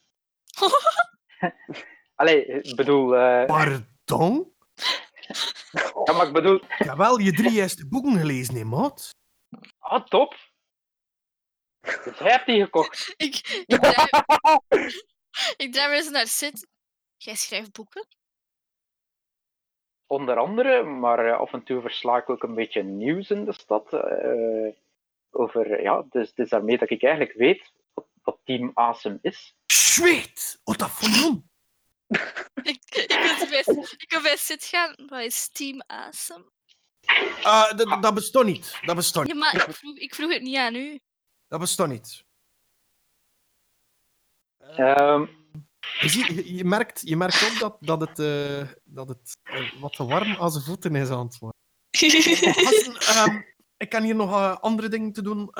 Allee, ik bedoel... eh, Pardon? ja, maar ik bedoel... Ik heb wel je drie eerste boeken gelezen, hè, maat? Ah, top. Dus hij heeft die gekocht. ik, ik, draai, ik draai me eens naar Sid. Jij schrijft boeken? Onder andere, maar af en toe versla ik ook een beetje nieuws in de stad. eh, over, ja, dus het is daarmee dat ik eigenlijk weet wat, wat Team Awesome is. Zweet! Wat dat van jong? Ik, ik, wil bij, Sid gaan. Wat is Team Awesome? Ah, dat, dat bestaat niet. Dat Ja, niet. maar ik vroeg, ik vroeg het niet aan u. Dat bestaat niet. Ehm, Je, ziet, je, je merkt, je merkt ook dat, dat het, eh, dat het eh, wat te warm aan zijn voeten is aan het worden. Gasten, ehm, ik kan hier nog eh, andere dingen te doen.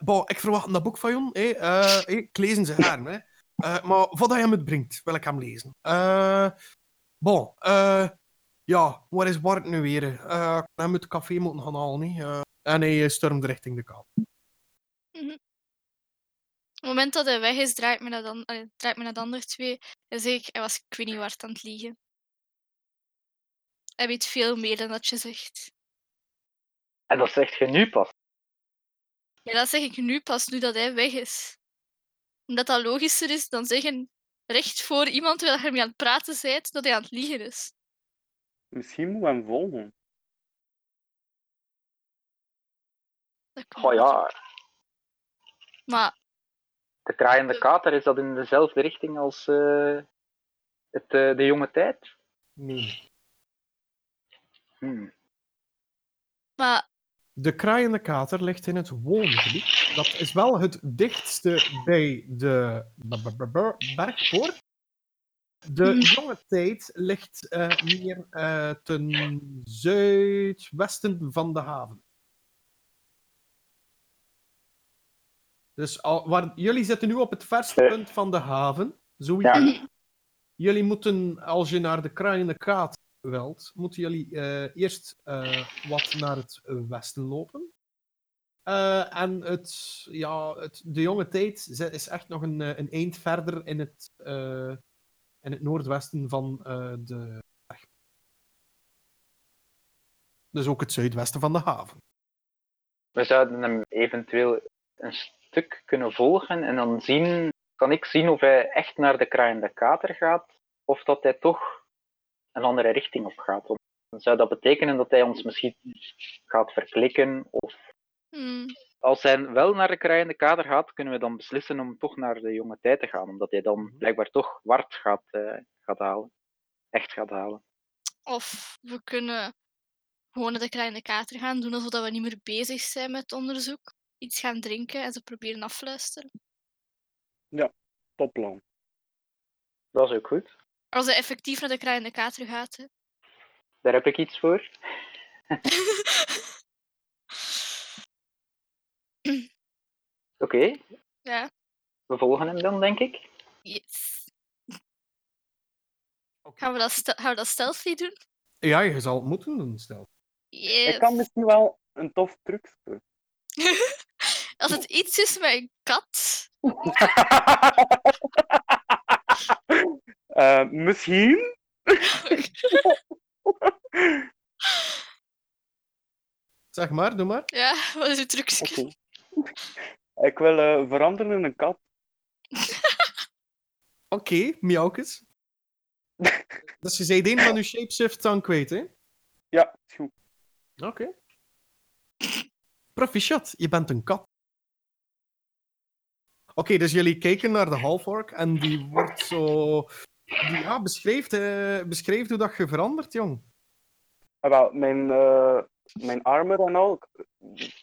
Bon, ik verwacht dat boek van jou. Eh, ik lees zijn haar. Hè. Eh, maar voordat hij hem het brengt, wil ik hem lezen. Bon, ja, waar is Bart nu weer? Hij moet het café moeten gaan halen. Hè. Eh, en hij stormt richting de kamer. Op het moment dat hij weg is, draait me naar, dan, draait me naar de andere twee. En zeg ik, hij was ik weet niet waar aan het liegen. Hij weet veel meer dan dat je zegt. en dat zegt je nu pas. Ja, dat zeg ik nu pas, nu dat hij weg is. Omdat dat logischer is dan zeggen, recht voor iemand terwijl je mee aan het praten bent, dat hij aan het liegen is. Misschien moet hem volgen. Dat kan Oh ja, Maar de kraaiende kater, is dat in dezelfde richting als eh, het, eh, de jonge tijd? Nee. Hmm. Maar De kraaiende kater ligt in het woongebied. Dat is wel het dichtste bij de bergpoort. De Mhm. jonge tijd ligt eh, meer eh, ten zuidwesten van de haven. Dus al, waar, jullie zitten nu op het verste Eh. punt van de haven. Zoiets. Ja. Jullie moeten, als je naar de kraaiende kater wilt, moeten jullie eh, eerst eh, wat naar het westen lopen. Eh, en het, ja, de jonge tijd is echt nog een, een eind verder in het, in het noordwesten van de berg. Dus ook het zuidwesten van de haven. We zouden hem eventueel een stuk kunnen volgen en dan zien, kan ik zien of hij echt naar de kraaiende kater gaat of dat hij toch een andere richting op gaat. Want dan zou dat betekenen dat hij ons misschien gaat verklikken of hmm, als hij wel naar de kraaiende kater gaat, kunnen we dan beslissen om toch naar de jonge tijd te gaan, omdat hij dan blijkbaar toch Wart gaat, eh, gaat halen. Echt gaat halen. of we kunnen gewoon naar de kleine kater gaan, doen alsof we niet meer bezig zijn met onderzoek. Iets gaan drinken en ze proberen afluisteren. Topplan. Dat is ook goed. Als hij effectief naar de kleine kater gaat. Hè. Daar heb ik iets voor. Oké, ja, we volgen hem dan, denk ik. yes. Gaan we, dat gaan we dat stealthy doen? Ja, je zal het moeten doen, stel. Yes. Ik kan misschien wel een tof trucje. Als het iets is met een kat. Eh, misschien. Zeg maar, doe maar. Ja, wat is uw trucje? Oké. Ik wil eh, veranderen in een kat. Oké, miauwkes. dus je zei een van uw shapeshifts aan kwijt, hè? Ja, is goed. Oké. Proficiat, je bent een kat. Oké, dus jullie kijken naar de halfork en die wordt zo... Die, ja, beschrijft, eh, beschrijft hoe dat je verandert, jong. Ah, wel, mijn, eh, mijn armen en al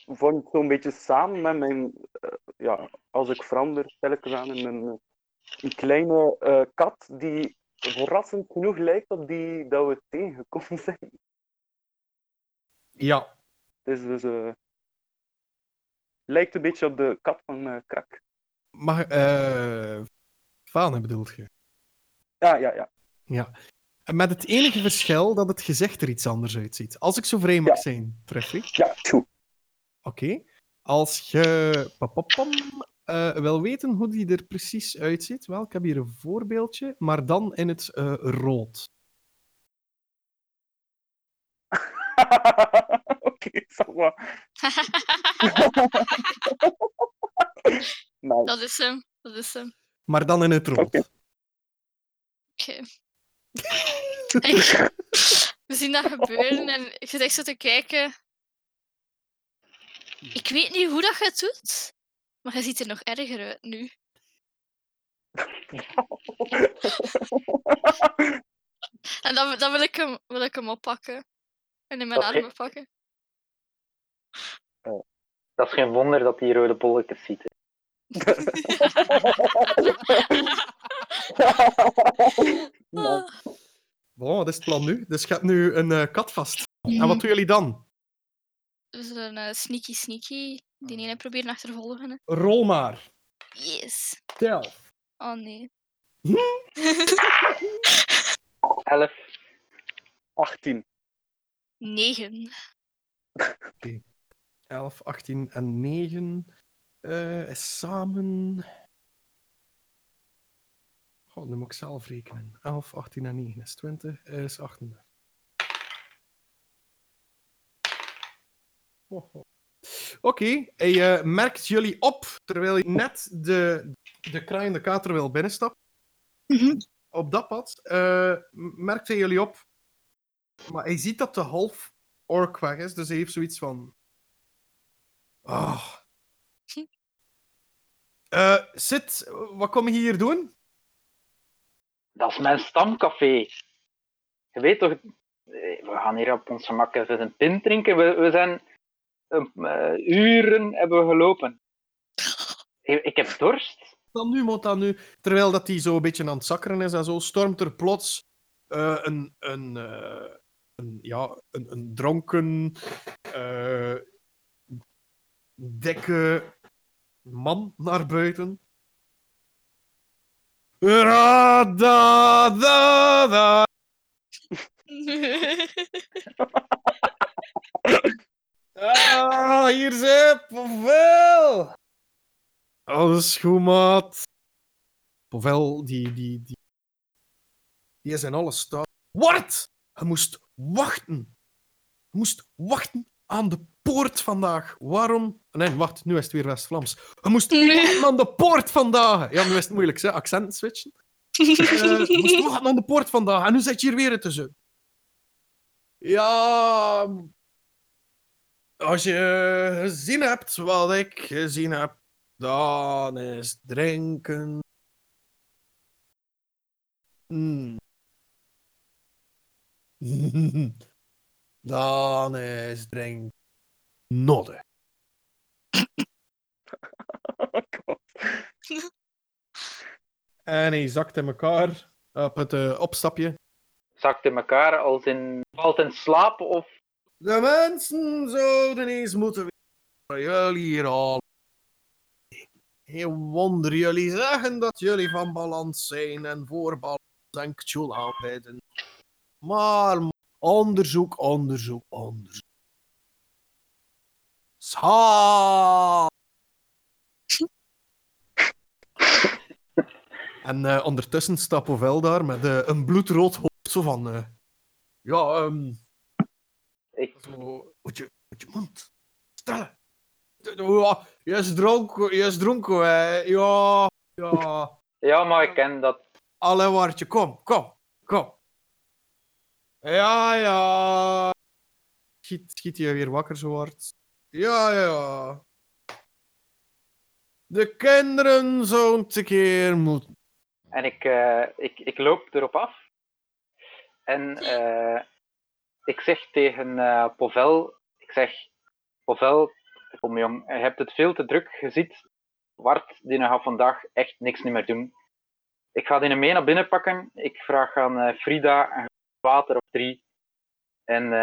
vormt zo'n beetje samen met mijn... eh, ja, als ik verander, telkens aan in een, eh, een kleine eh, kat die verrassend genoeg lijkt op die dat we tegengekomen zijn. Ja, dus... eh, lijkt een beetje op de kat van eh Krak. Mag, eh Fane bedoelt je? Ja, ja, ja. Ja. Met het enige verschil dat het gezicht er iets anders uitziet. Als ik zo vrij mag Ja. zijn, Treffy. Ja, goed. Oké. Als je papapam, eh, wil weten hoe die er precies uitziet, wel, ik heb hier een voorbeeldje, maar dan in het eh, rood. Oké, ça va. Nice. dat is hem. Dat is hem. Maar dan in het rood. Oké. Oké. We zien dat gebeuren en ik zit echt zo te kijken. Ik weet niet hoe dat je het doet, maar je ziet er nog erger uit nu. En dan, dan wil, ik hem, wil ik hem oppakken. En in mijn armen pakken. Dat is geen wonder dat hij rode bolletjes ziet. Bon, wat is het plan nu? Dus je hebt nu een eh, kat vast. En wat doen jullie dan? We zullen eh, sneaky sneaky die ene proberen achtervolgen. hè. Rol maar. Yes. Tel. Oh nee. 11. 18. 9. 11, 18 en 9 eh, is samen. Goh, nu moet ik zelf rekenen. 11, 18 en 9 is 20, is 38. Oh, oh. Oké, hij eh, merkt jullie op terwijl hij net de, de kraaiende kater wil binnenstappen. Mhm. Op dat pad eh, merkt hij jullie op. Maar hij ziet dat de half ork weg is, dus hij heeft zoiets van. Eh, Sid, wat kom je hier doen? Dat is mijn stamcafé. Je weet toch, eh, we gaan hier op ons gemak even een pint drinken. We, we zijn eh, uren hebben we gelopen. Ik, heb dorst. Dan nu, moet dan nu. Terwijl dat hij zo een beetje aan het zakkeren is en zo, stormt er plots eh, een, een, een, ja, een, een dronken, dikke man naar buiten. Da, da, da. Ah, hier zit Pavel! Alles goed, maat. Pavel, die, die, die, die is in alle staat. Wat? Je moest wachten. Je moest wachten aan de poort vandaag. Waarom? Nee, wacht, nu is het weer West-Vlaams. Je moest wachten aan de poort vandaag. Ja, nu is het moeilijk, hè? accent switchen. Eh, je moest wachten aan de poort vandaag. En nu zit je hier weer tussen. Ja, als je gezien hebt wat ik gezien heb, dan is drinken. Hmm. dan is drinken. Nodden. Oh, God. En hij zakt in elkaar op het eh, opstapje. Zakt in elkaar als in. valt in slaap of. De mensen zouden eens moeten jullie hier al. Geen wonder, jullie zeggen dat jullie van balans zijn en voor balans en Cthulhu aanbidden. Maar onderzoek, onderzoek, onderzoek. En eh, ondertussen staat Pavel daar met eh, een bloedrood hoofd. Zo van. eh, ja, ehm. Ik, Zo, moet je, moet je mond stellen. Ja, je is dronken, je is dronken, hè. Ja, ja. ja, maar ik ken dat. Alle waartje, kom, kom, kom. Ja, ja. Schiet, schiet je weer wakker zo hard. Ja, ja. De kinderen zo'n keer moeten. En ik, eh, ik, ik loop erop af. En eh, ik zeg tegen eh Povel, ik zeg, Povel, kom jong, je hebt het veel te druk. Je ziet, Wart, die gaat vandaag echt niks meer doen. Ik ga die mee naar binnen pakken. Ik vraag aan Frida een water of drie. En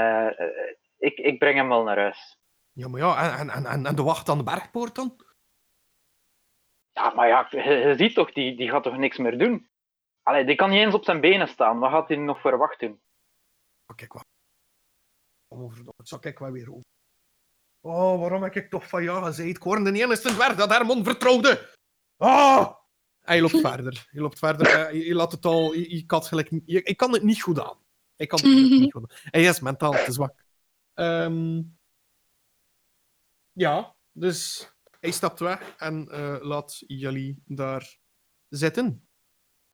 ik, ik breng hem wel naar huis. Ja, maar ja, en, en, en, en de wacht aan de bergpoort dan? Ja, maar ja, je, je ziet toch, die, die gaat toch niks meer doen? Allee, die kan niet eens op zijn benen staan. Wat gaat hij nog voor wacht doen? Oh, kijk wat. Over, ik wat weer over. Oh, waarom heb ik toch van ja gezegd? Ik hoorde de enige dwerg dat Hermon vertrouwde. Oh! Hij loopt verder. Je loopt verder. Eh, Je, je laat het al... Je kan gelijk, ik kan het niet goed aan. Ik kan het niet goed aan. Hij is mentaal te zwak. Ehm, ja, dus hij stapt weg en eh, laat jullie daar zitten.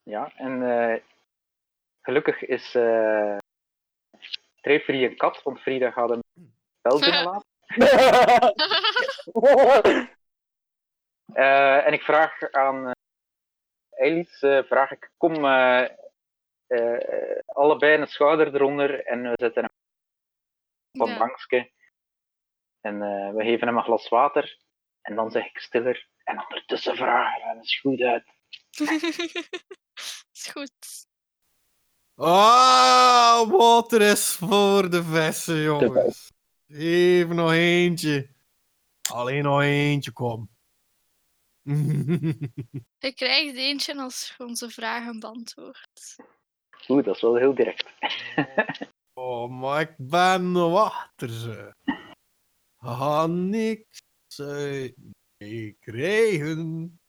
Ja, en eh, gelukkig is eh Treefree een kat, want Frida gaat hem wel binnenlaten. Eh, en ik vraag aan uh, Elis, vraag ik, kom eh, eh, allebei een schouder eronder en we zetten hem op een Ja. bankje. En eh, we geven hem een glas water. En dan zeg ik stiller. En ondertussen vragen we eens goed uit. is goed. Ah, water is voor de vissen, jongens. Even nog eentje. Alleen nog eentje, kom. Je krijgt eentje als onze vragen beantwoordt. Oeh, dat is wel heel direct. oh, maar ik ben wachter, ze. Ga niks uit mee krijgen.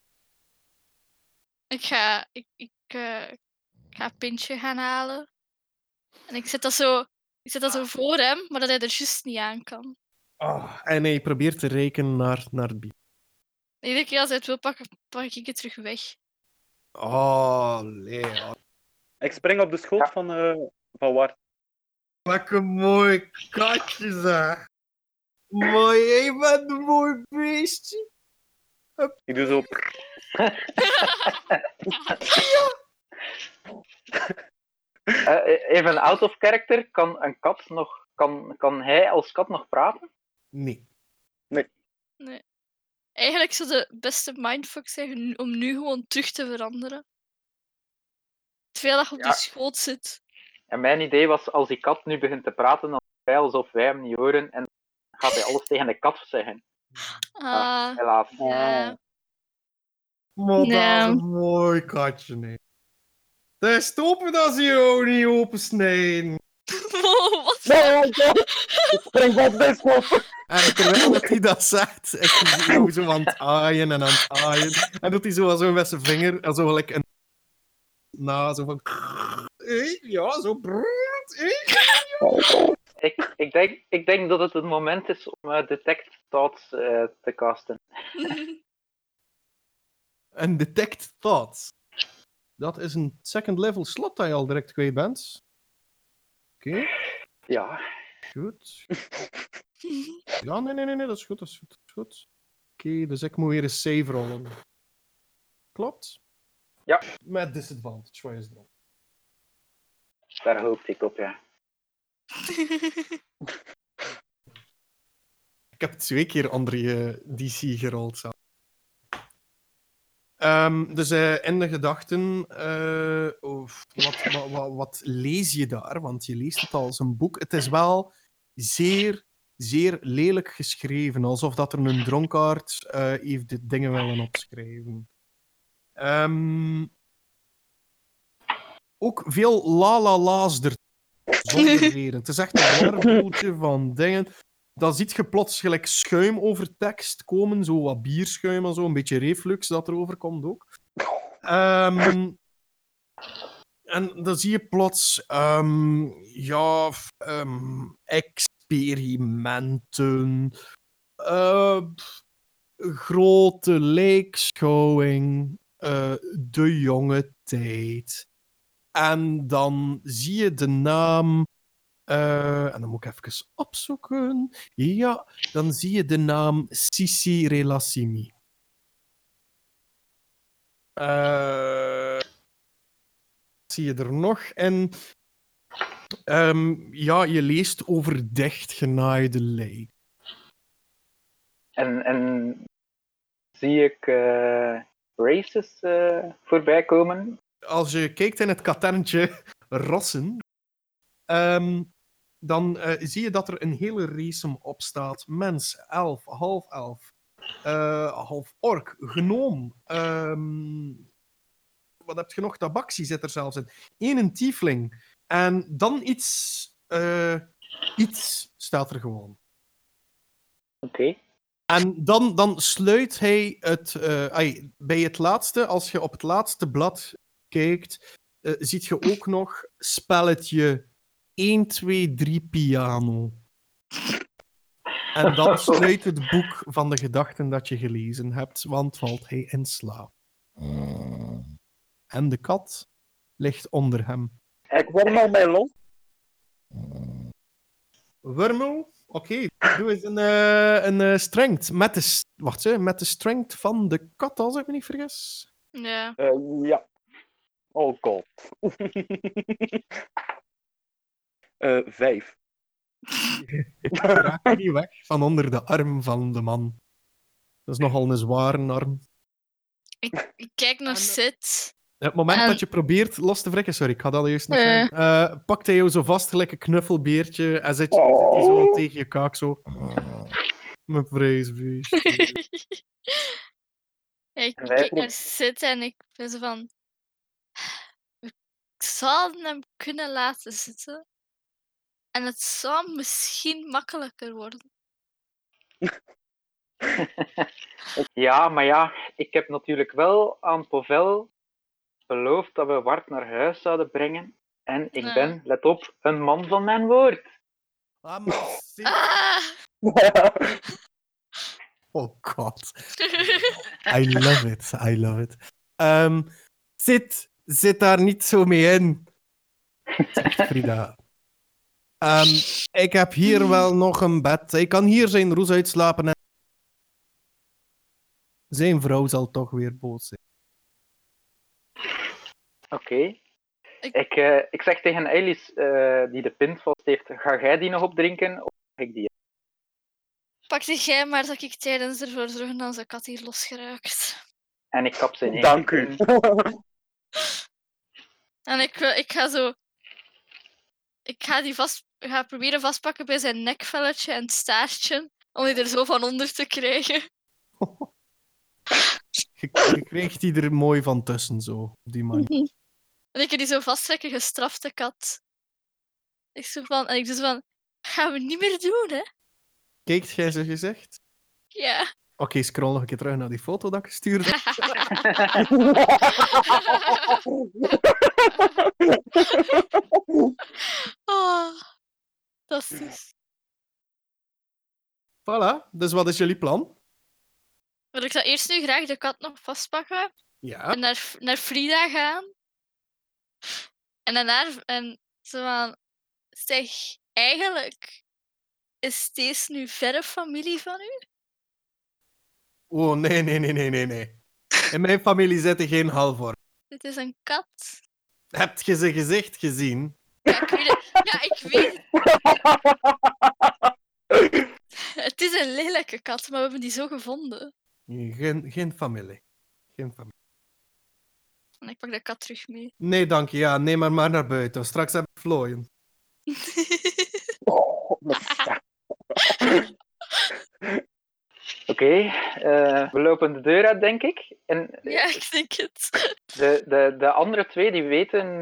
Ik ga, ik, ik, eh, ik ga een pintje gaan halen. En ik zet dat zo, ik zet dat zo voor hem, maar dat hij er juist niet aan kan. Ah, en hij probeert te rekenen naar, naar het bier. Iedere keer als hij het wil pakken, pak ik het terug weg. Oh, Lea. Ik spring op de schoot van, eh van Wart. Lekker mooi katje, zeg. Bent een mooi beestje. Ik doe zo... Eh, even out of character. Kan een kat nog... Kan, kan hij als kat nog praten? Nee. Eigenlijk zou de beste mindfuck zijn om nu gewoon terug te veranderen. Terwijl dat je op Ja. die schoot zit. En mijn idee was, als die kat nu begint te praten, dan is wij alsof wij hem niet horen. En gaat hij alles tegen de kat zeggen. Ah, Helaas. ja. Maar dat is Ja. een mooi katje, nee. De stoppen dat ze je ook niet opensnijden. Wow, wat? Ik spring op de schoot! En terwijl dat hij dat zegt, is hij zo- zo aan het aaien en aan het aaien. En doet hij zo, zo met zijn vinger, en zo gelijk een... Na, zo van... Hé, ja, zo... brrrt, hé. Ik, ik, denk, ik denk dat het het moment is om eh, Detect Thoughts eh, te casten. En detect thoughts. Dat is een second level slot dat je al direct kwijt bent. Oké, Ja. goed. Ja, nee, nee, nee, nee, dat is goed, dat is goed. Dat is goed. Oké, dus ik moet weer een save rollen. Klopt? Ja. Met disadvantage, wat is dat? Daar hoopte ik op, ja. Ik heb twee keer andere eh, DC gerold. Ehm, dus eh, in de gedachten, eh, of wat, wat, wat, lees je daar? Want je leest het als een boek. Het is wel zeer, zeer lelijk geschreven. Alsof dat er een dronkaard eh, heeft dingen willen opschrijven. Ehm, ook veel la-la-la's er zonder. Het is echt een warboeltje van dingen. Dan ziet je plots gelijk schuim over tekst komen, zo wat bierschuim en zo, een beetje reflux dat erover komt ook. Ehm, en dan zie je plots, ehm, ja, ehm, experimenten, eh, grote leekschouwing, eh, de jonge tijd. En dan zie je de naam. eh, en dan moet ik even opzoeken. Ja, dan zie je de naam Sissi Relassimi. Eh, zie je er nog? En ehm, ja, je leest over dichtgenaaide lijk. En, en zie ik eh, races voorbij komen? Als je kijkt in het katerntje rassen, ehm, dan eh, zie je dat er een hele race op staat. Mens, elf, half elf, eh, half ork, gnoom. ehm, wat heb je nog? Tabaxi zit er zelfs in. Eén een tiefling. En dan iets... eh, iets staat er gewoon. Oké. En dan, dan sluit hij het... ai, bij het laatste, als je op het laatste blad kijkt, eh, ziet je ook nog spelletje 1, 2, 3 piano. En dan sluit het boek van de gedachten dat je gelezen hebt, want valt hij in slaap. En de kat ligt onder hem. Ik word nog bij los. Wormo, oké, doe eens een, eh, een eh, strength. Met de, wacht, hè, met de strength van de kat, als ik me niet vergis. Ja. Eh, ja. Oh god. Eh, vijf. Raak niet weg van onder de arm van de man. Dat is nogal een zware arm. Ik, ik kijk naar eh, Sid. Het moment En- dat je probeert los te wrikken, sorry, ik had dat juist nog Eh. zeggen, eh, pakt hij jou zo vast gelijk een knuffelbeertje en zet je hij zo Oh. tegen je kaak zo. Mijn vreesbeest. Ik kijk naar Sid en ik ben zo van... We zouden hem kunnen laten zitten. En het zou misschien makkelijker worden. Ja, maar ja, ik heb natuurlijk wel aan Povel beloofd dat we Wart naar huis zouden brengen. En ik ben, let op, een man van mijn woord. Ah, maar Ah! Oh god. I love it, I love it. Ehm, zit, zit daar niet zo mee in, zegt Frida. Ehm, ik heb hier wel nog een bed. Hij kan hier zijn roes uitslapen. En... Zijn vrouw zal toch weer boos zijn. Oké. Ik- Ik, eh, ik zeg tegen Elis, eh, die de pint vast heeft, ga jij die nog opdrinken of mag ik die? Pak die jij maar dat ik tijdens ervoor zorgen dat onze kat hier losgeraakt. En ik kap ze in één Dank u. En ik, wil- ik ga zo... Ik ga die vast... ga proberen vastpakken bij zijn nekvelletje en staartje. Om die er zo van onder te krijgen. Je, je krijgt die er mooi van tussen, zo. Op die manier. En ik heb die zo vasttrekken, gestrafte kat. Ik zo van... En ik dus van... Gaan we niet meer doen, hè? Kijkt jij zo gezegd? Ja. Oké, scroll nog een keer terug naar die foto dat ik gestuurd heb. oh, fantastisch. Voilà, dus wat is jullie plan? Wil ik zou eerst nu graag de kat nog vastpakken. Ja. En naar, naar Frida gaan. En daarna... En zo van... Zeg, eigenlijk... Is deze nu verre familie van u? Oh, nee, nee, nee, nee, nee, nee. In mijn familie zitten geen halfworm. Dit is een kat. Heb je ze gezicht gezien? Ja, ik weet het. Ja, ik weet het. Het is een lelijke kat, maar we hebben die zo gevonden. Geen, geen familie. Geen familie. En ik pak de kat terug mee. Nee, dank je. Ja, neem maar maar naar buiten. Straks heb ik vlooien. Oh, Oké, eh, we lopen de deur uit, denk ik. En ja, ik denk het. de, de, de andere twee die weten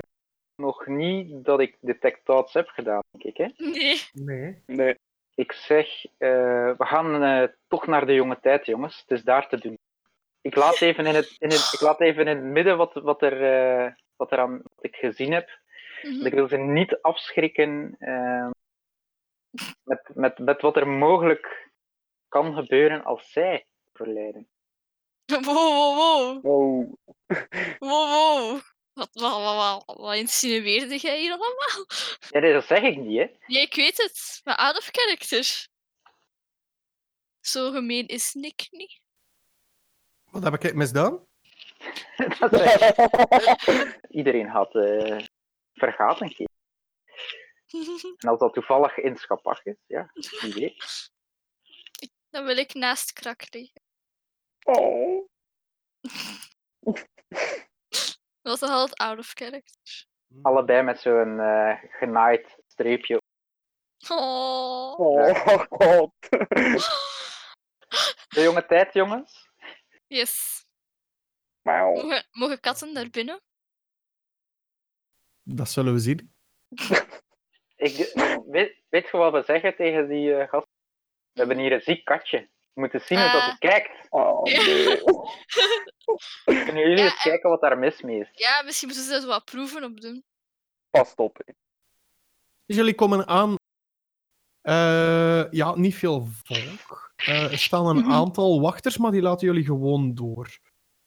nog niet dat ik Detect Thoughts heb gedaan, denk ik. Hè? Nee. Nee. Nee. Ik zeg, eh, we gaan eh, toch naar de jonge tijd, jongens. Het is daar te doen. Ik laat even in het, in het, ik laat even in het midden wat, wat, er, eh, wat, er aan, wat ik gezien heb. Mhm. Ik wil ze niet afschrikken met, met, met wat er mogelijk kan gebeuren als zij verleiden. Wow, wow, wow. Wow, wow. Wat, wat, wat, wat, wat insinueerde jij hier allemaal? Ja, nee, dat zeg ik niet, hè. Ja, ik weet het. Maar out of character. Zo gemeen is Nick niet. Wat heb ik misdaan? dat. Iedereen had eh vergaat een keer. En als dat toevallig in Schapach is, ja, wie weet. Dan wil ik naast krak liggen. Oh. Dat is altijd out of character. Allebei met zo'n eh genaaid streepje. Oh. Oh, god. De jonge tijd, jongens. Yes. Mogen, mogen katten naar binnen? Dat zullen we zien. Ik, weet, weet je wat we zeggen tegen die eh gast? We hebben hier een ziek katje. We moeten zien hoe dat Ah. het kijkt. Oh, nee. Kunnen jullie Ja, eens en- kijken wat daar mis mee is? Ja, misschien moeten ze er zo wat proeven op doen. Pas op. hè. Dus jullie komen aan. Eh, ja, niet veel volk. Eh, er staan een Mhm. aantal wachters, maar die laten jullie gewoon door.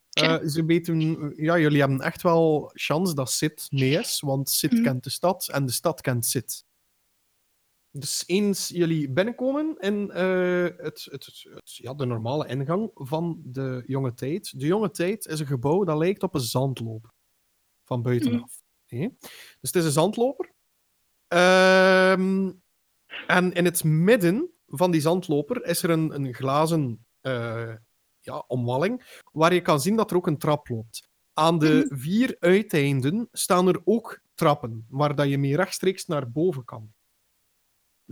Eh, ze weten, ja, jullie hebben echt wel kans dat Sid mee is, want Sid Mhm. kent de stad en de stad kent Sid. Dus eens jullie binnenkomen in eh, het, het, ja, de normale ingang van de jonge tijd. De jonge tijd is een gebouw dat lijkt op een zandloper. Van buitenaf. Dus het is een zandloper. Ehm, en in het midden van die zandloper is er een, een glazen eh, ja, omwalling, waar je kan zien dat er ook een trap loopt. Aan de vier uiteinden staan er ook trappen, waar dat je mee rechtstreeks naar boven kan.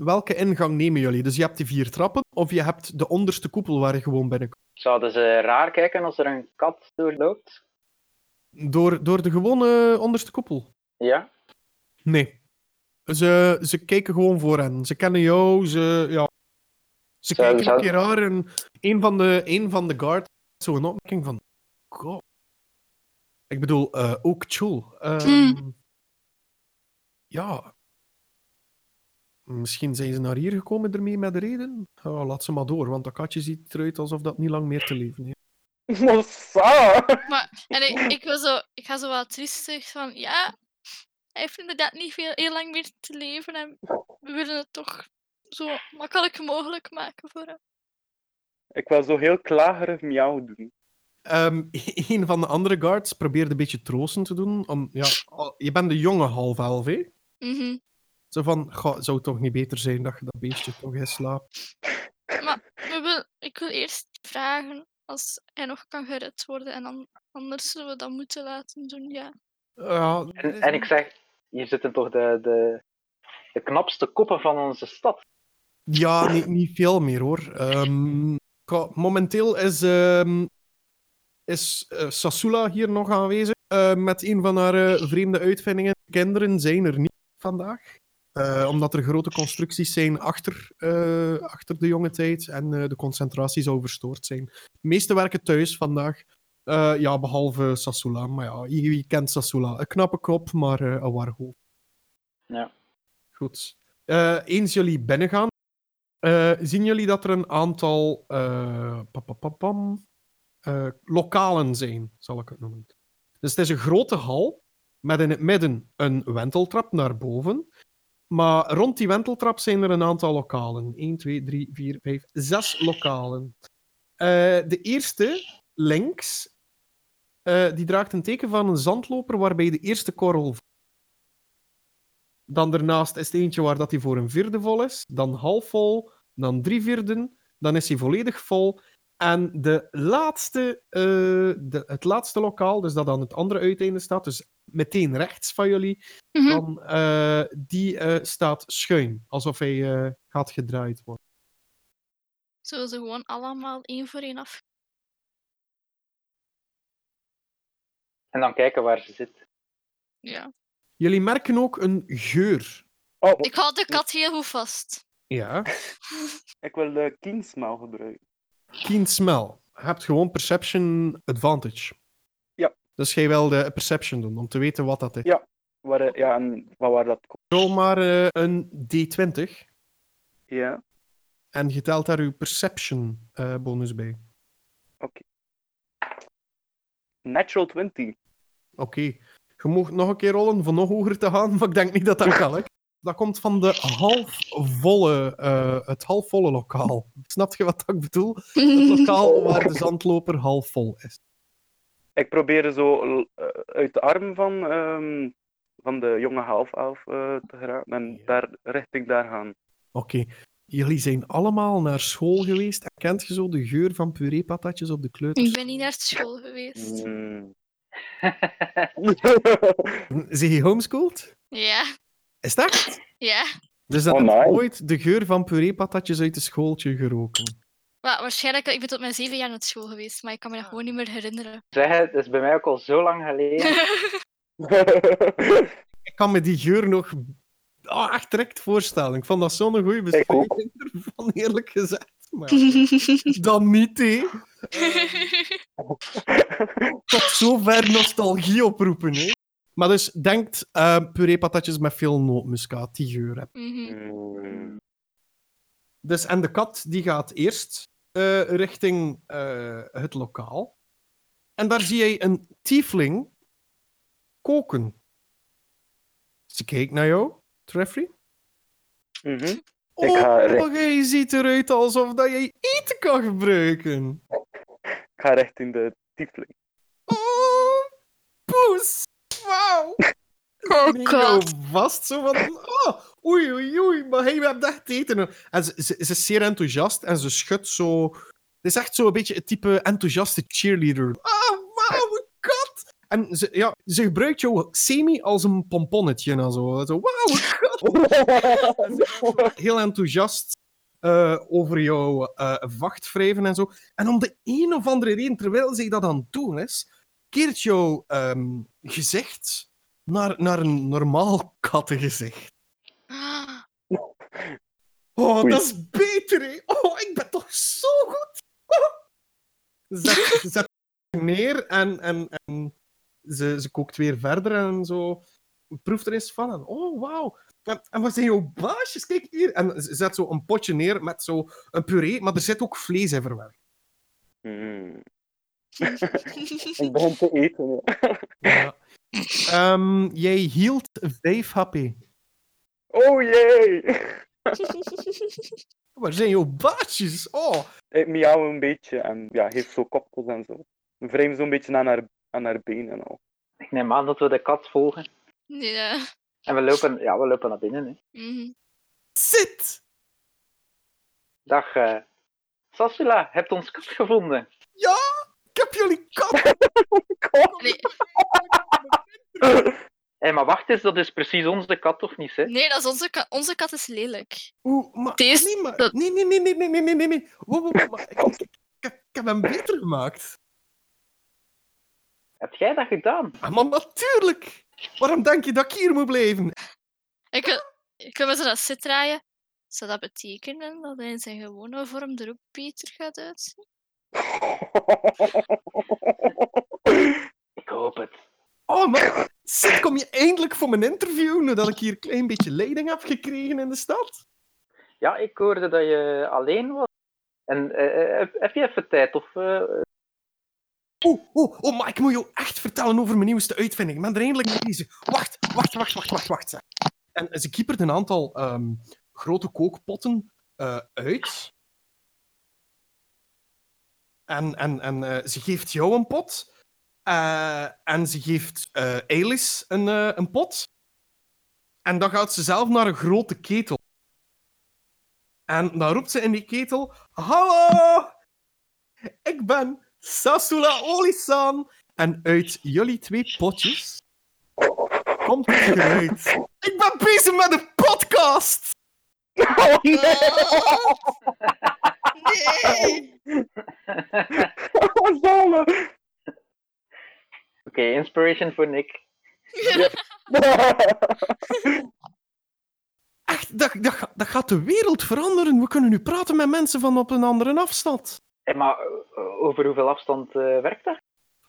Welke ingang nemen jullie? Dus je hebt die vier trappen, of je hebt de onderste koepel waar je gewoon binnenkomt? Zouden ze raar kijken als er een kat doorloopt? Door, door de gewone onderste koepel? Ja? Nee. Ze, ze kijken gewoon voor hen. Ze kennen jou, ze, ja. Ze Zou- kijken zou- een keer raar en een van de, een van de guards had zo'n opmerking van... God. Ik bedoel, eh, ook Chul. Ehm, Ja. Misschien zijn ze naar hier gekomen ermee met de reden. Ja, laat ze maar door, want dat katje ziet eruit alsof dat niet lang meer te leven heeft. Maar, en ik, ik, wil zo, ik ga zo wat triestig van, ja, hij heeft inderdaad niet veel, heel lang meer te leven en we willen het toch zo makkelijk mogelijk maken voor hem. Ik wil zo heel klagerig miauw doen. Ehm, een van de andere guards probeerde een beetje troosten te doen. Om, ja, je bent de jonge half-elf, hè? Mhm. Zo van, "Goh, zou het toch niet beter zijn dat je dat beestje toch eens slaapt? We wil, ik wil eerst vragen als hij nog kan gered worden en dan, anders zullen we dat moeten laten doen, ja. Ja, En, en ik zeg, hier zitten toch de, de, de knapste koppen van onze stad. Ja, niet, niet veel meer hoor. Ehm, goh, momenteel is, ehm, is eh, Sasula hier nog aanwezig eh, met een van haar eh, vreemde uitvindingen. Kinderen zijn er niet vandaag. Eh, omdat er grote constructies zijn achter, eh, achter de jonge tijd en eh, de concentratie zou verstoord zijn. De meesten werken thuis vandaag. Ja, behalve Sasula. Maar ja, wie, kent Sasula? Een knappe kop, maar een hoofd. Ja. Goed. Eens jullie binnengaan, zien jullie dat er een aantal papapapam, lokalen zijn, zal ik het noemen. Dus het is een grote hal met in het midden een wenteltrap naar boven. Maar rond die wenteltrap zijn er een aantal lokalen. 1, 2, 3, 4, 5, 6 lokalen. Eh, de eerste, links, eh, die draagt een teken van een zandloper waarbij de eerste korrel dan daarnaast is het eentje waar dat hij voor een vierde vol is. Dan half vol. Dan drie vierden. Dan is hij volledig vol. En de laatste, de, het laatste lokaal, dus dat aan het andere uiteinde staat, dus meteen rechts van jullie, Mhm. dan, eh, die eh, staat schuin. Alsof hij eh, gaat gedraaid worden. Zullen ze gewoon allemaal één voor één af? En dan kijken waar ze zit. Ja. Jullie merken ook een geur. Oh, Ik hou de kat heel goed vast. Ja. ik wil de keen smell gebruiken. Keen smell. Je hebt gewoon perception advantage. Dus jij wil de perception doen, om te weten wat dat is. Ja. Waar, ja, en van waar dat komt. Rol maar eh, een D20 Ja. en je telt daar uw perception eh, bonus bij. Natural 20. Oké. Je mag nog een keer rollen voor nog hoger te gaan, maar ik denk niet dat dat kan. Hè. Dat komt van de halfvolle, eh, het halfvolle lokaal. Snap je wat ik bedoel? Het lokaal waar de zandloper halfvol is. Ik probeer zo eh, uit de arm van, ehm, van de jonge half-elf eh, te geraken en Ja. daar, richting daar gaan. Oké. Jullie zijn allemaal naar school geweest. En kent je zo de geur van pureepatatjes op de kleuters? Ik ben niet naar school geweest. Zeg je homeschooled? Ja, Is dat ja. Dus dat Oh, heb je nice. ooit de geur van pureepatatjes uit de schooltje geroken. Wa- waarschijnlijk, ik ben tot mijn zeven jaar naar school geweest, maar ik kan me dat gewoon niet meer herinneren. Zeg het, is bij mij ook al zo lang geleden. Ik kan me die geur nog ah, echt direct voorstellen. Ik vond dat zo'n goede beschrijving ervan, eerlijk gezegd. Maar dan niet, hé. Tot zover nostalgie oproepen, hè. Maar dus, denkt eh puree patatjes met veel nootmuskaat, die geur. Mhm. Mm. Dus, en de kat die gaat eerst eh, richting eh, het lokaal. En daar zie je een tiefling koken. Ze kijkt naar jou, Treffrey. Mhm. Oh, Ik ga recht- jij ziet eruit alsof dat jij eten kan gebruiken. Ik ga recht in de tiefling. Oh, poes. Wauw. Oh god. vast, zo van... Oh, oei, oei, oei, maar hij hebt echt eten. En ze, ze, ze is zeer enthousiast en ze schudt zo... Het is echt zo een beetje het type enthousiaste cheerleader. Ah, wauw, een kat! En ze, ja, ze gebruikt jou semi als een pomponnetje en zo. zo wauw, kat! Heel enthousiast eh, over jouw eh vacht wrijven en zo. En om de een of andere reden, terwijl zij dat aan het doen is, keert jouw ehm, gezicht naar, naar een normaal kattengezicht. Ah, Oh, Oei. dat is beter, hè? Oh, ik ben toch zo goed! Oh. Zet, zet neer en, en, en ze, ze kookt weer verder en zo. Proeft er eens van. En, oh, wauw. En, en wat zijn jouw baasjes? Kijk hier. En ze zet zo een potje neer met zo een puree, maar er zit ook vlees in verwerkt. Mm. Ik begin te eten. Ja. Ja. Ehm, jij hield 5 HP. Oh jee! Waar zijn jouw baasjes? Oh, Ik miauw een beetje en ja, heeft zo kopjes en zo. Hem zo'n beetje aan haar, aan haar benen en al. Ik neem aan dat we de kat volgen. ja. En we lopen, ja, we lopen naar binnen. Hè. Mhm. zit! Dag, Sassula, hebt ons kat gevonden? Ja, ik heb jullie kat! Nee, Hé, maar wacht eens, dat is precies onze kat, toch niet? Hè? nee, dat is onze, kat. onze kat is lelijk. Oeh, maar... Deze- Nee, maar... dat- Nee, nee, nee, nee, nee, nee, nee, nee, nee. Wow, wow, wow, maar ik, ik, ik, ik heb hem beter gemaakt. Heb jij dat gedaan? Ah, maar natuurlijk! Waarom denk je dat ik hier moet blijven? Ik wil, ik wil me zo dat zit draaien. Zou dat betekenen dat hij in zijn gewone vorm er ook beter gaat uitzien? Ik hoop het. Oh, maar... Zit, kom je eindelijk voor mijn interview, nadat ik hier een klein beetje leiding heb gekregen in de stad? Ja, ik hoorde dat je alleen was. En eh, eh, heb, heb je even tijd? Of, eh, Oh, oh, oh, maar ik moet jou echt vertellen over mijn nieuwste uitvinding. Ik ben er eindelijk mee bezig. Wacht, wacht, wacht, wacht, wacht, wacht. En ze kiepert een aantal ehm, grote kookpotten uit. En, en, en ze geeft jou een pot. Eh, en ze geeft eh Eilish een, eh, een pot. En dan gaat ze zelf naar een grote ketel. En dan roept ze in die ketel: Hallo! Ik ben Sasula Olisan. En uit jullie twee potjes komt het geluid. Ik ben bezig met een podcast! Oh nee! Nee! Oh, Oké, inspiration voor Nick. Echt, dat, dat, dat gaat de wereld veranderen. We kunnen nu praten met mensen van op een andere afstand. Hé, maar eh, over hoeveel afstand eh, werkt dat?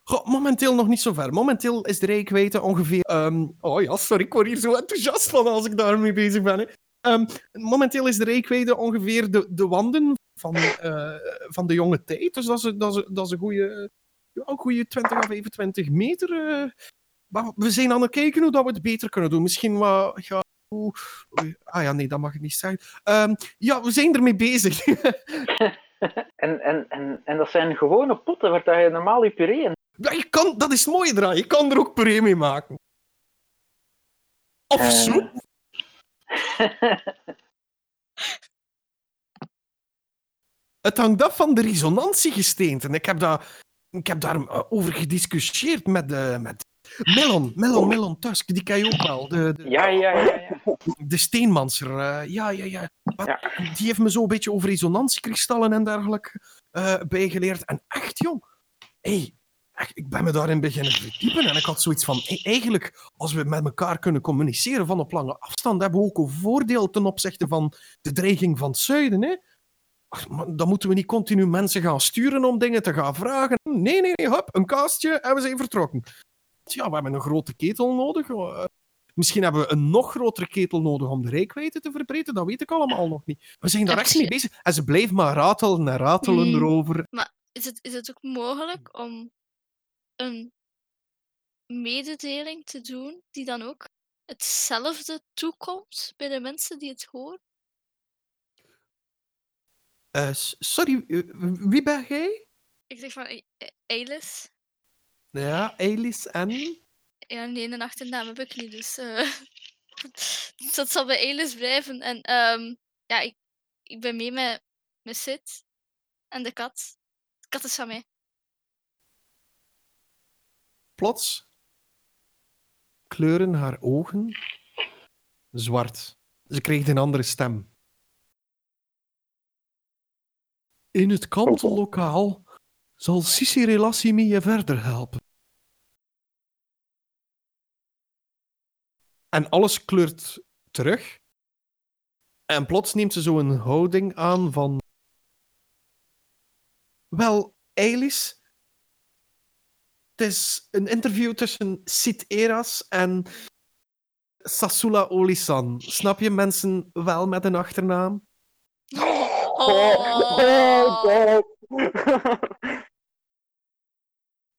Goh, momenteel nog niet zo ver. Momenteel is de rijkwijde ongeveer... ehm, oh ja, sorry, ik word hier zo enthousiast van als ik daarmee bezig ben. Hè. Ehm, momenteel is de rijkwijde ongeveer de, de wanden van, eh, van de jonge tijd. Dus dat is, dat is, dat is een goede, een goede 20 à 25 meter. eh. maar we zijn aan het kijken hoe dat we het beter kunnen doen. Misschien wat... Ja, hoe- oei, ah ja, nee, dat mag ik niet zeggen. Ehm, ja, we zijn ermee bezig. En, en, en, en dat zijn gewone potten waar dat je normaal je puree in... Ja, je kan, dat is het mooie eraan. Je kan er ook puree mee maken. Of Eh. soep. Het hangt af van de resonantiegesteenten. Ik heb, daar, ik heb daar eh, over gediscussieerd met, eh, met Melon, Melon, Melon Tusk. Die ken je ook wel. De, de, Ja, ja, ja, ja. de steenmanser. eh, ja, ja, ja. Ja. Die heeft me zo een beetje over resonantiekristallen en dergelijke bijgeleerd. En echt, jong, hey, echt, ik ben me daarin beginnen verdiepen. En ik had zoiets van, hey, eigenlijk, als we met elkaar kunnen communiceren van op lange afstand, hebben we ook een voordeel ten opzichte van de dreiging van het zuiden. Hè? Ach, maar dan moeten we niet continu mensen gaan sturen om dingen te gaan vragen. Nee, nee, nee, hop, een kastje en we zijn vertrokken. Ja, we hebben een grote ketel nodig. Eh, Misschien hebben we een nog grotere ketel nodig om de reikwijdte te verbreden. Dat weet ik allemaal nog niet. We zijn daar echt mee bezig. En ze blijven maar ratelen en ratelen Mm. erover. Is het, is het ook mogelijk om een mededeling te doen die dan ook hetzelfde toekomt bij de mensen die het horen? Eh, s- sorry, eh, wie ben jij? Ik zeg van, eh, eh, Eilis. Ja, Elis en... Ja, nee, een achternaam heb ik niet, dus, eh, dus dat zal bij Eilis blijven. En ehm, ja, ik, ik ben mee met, met Sid en de kat. De kat is van mij. Plots kleuren haar ogen zwart. Ze kreeg een andere stem. In het kantellokaal zal Sissi Relassimi je verder helpen. En alles kleurt terug. En plots neemt ze zo een houding aan van... Wel, Eilis, het is een interview tussen Sid Eras en Sasula Olisan. Snap je mensen wel met een achternaam? Oh,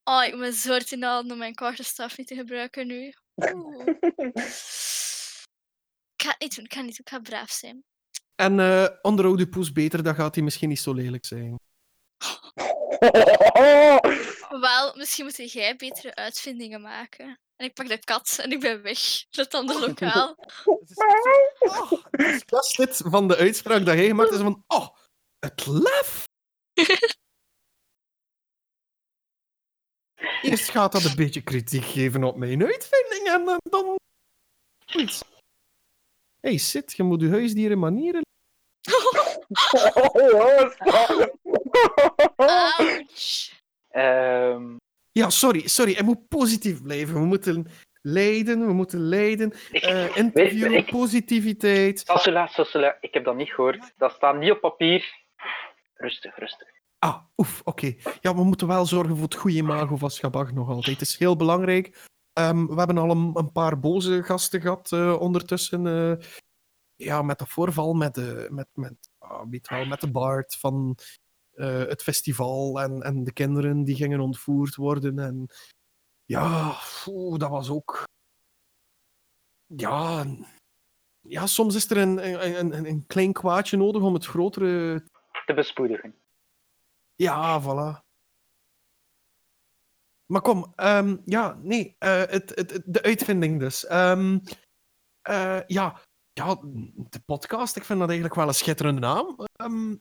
oh ik ben zo de handen om mijn kwartenstaf niet te gebruiken nu. Oeh. Ik ga het niet doen, ik ga het niet doen, ik ga braaf zijn. En eh onderhoud je poes beter, dan gaat hij misschien niet zo lelijk zijn. Wel, misschien moet jij betere uitvindingen maken. En ik pak de kat en ik ben weg. Dat andere lokaal. Oh, dat is dit van de uitspraak dat hij gemaakt is van... Oh, het lef! Eerst gaat dat een beetje kritiek geven op mijn uitvinding en eh, dan... Hé, hey, Sid, je moet je huisdieren manieren Ouch. Ehm, Ja, sorry, sorry. Hij moet positief blijven. We moeten leiden, we moeten leiden. ik, Eh, interview, ik- positiviteit. Sassula, Sassula, ik heb dat niet gehoord. Dat staat niet op papier. Rustig, rustig. Ah, oef, oké. Ja, we moeten wel zorgen voor het goede imago van Schabag nog altijd. Het is heel belangrijk. Ehm, we hebben al een, een paar boze gasten gehad eh, ondertussen. eh, ja, met dat voorval met de, met, met, ah, weet wel, met de Bart van eh, het festival en, en de kinderen die gingen ontvoerd worden. En ja, dat was ook... Ja, ja, soms is er een, een, een, een klein kwaadje nodig om het grotere Te bespoedigen. ja, voilà. Maar kom, ehm, ja, nee, eh, het, het, het- de uitvinding dus. Ehm, eh, ja, ja, de podcast, ik vind dat eigenlijk wel een schitterende naam. Ehm,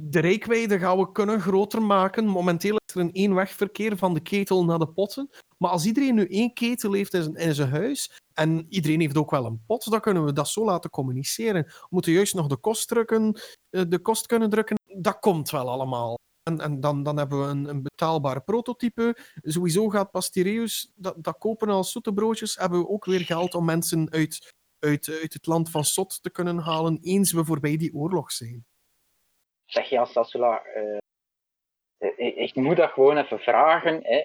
de reikwijde gaan we kunnen groter maken. Momenteel is er een eenwegverkeer van de ketel naar de potten. Maar als iedereen nu één ketel heeft in zijn, in zijn huis, en iedereen heeft ook wel een pot, dan kunnen we dat zo laten communiceren. We moeten juist nog de kost drukken, eh, de kost kunnen drukken. Dat komt wel allemaal. En, en dan, dan hebben we een, een betaalbaar prototype. Sowieso gaat Pastireus dat, dat kopen als zoete broodjes. Hebben we ook weer geld om mensen uit, uit, uit het land van Sot te kunnen halen, eens we voorbij die oorlog zijn. Zeg ja, Sassula, eh, ik, ik moet dat gewoon even vragen, hè,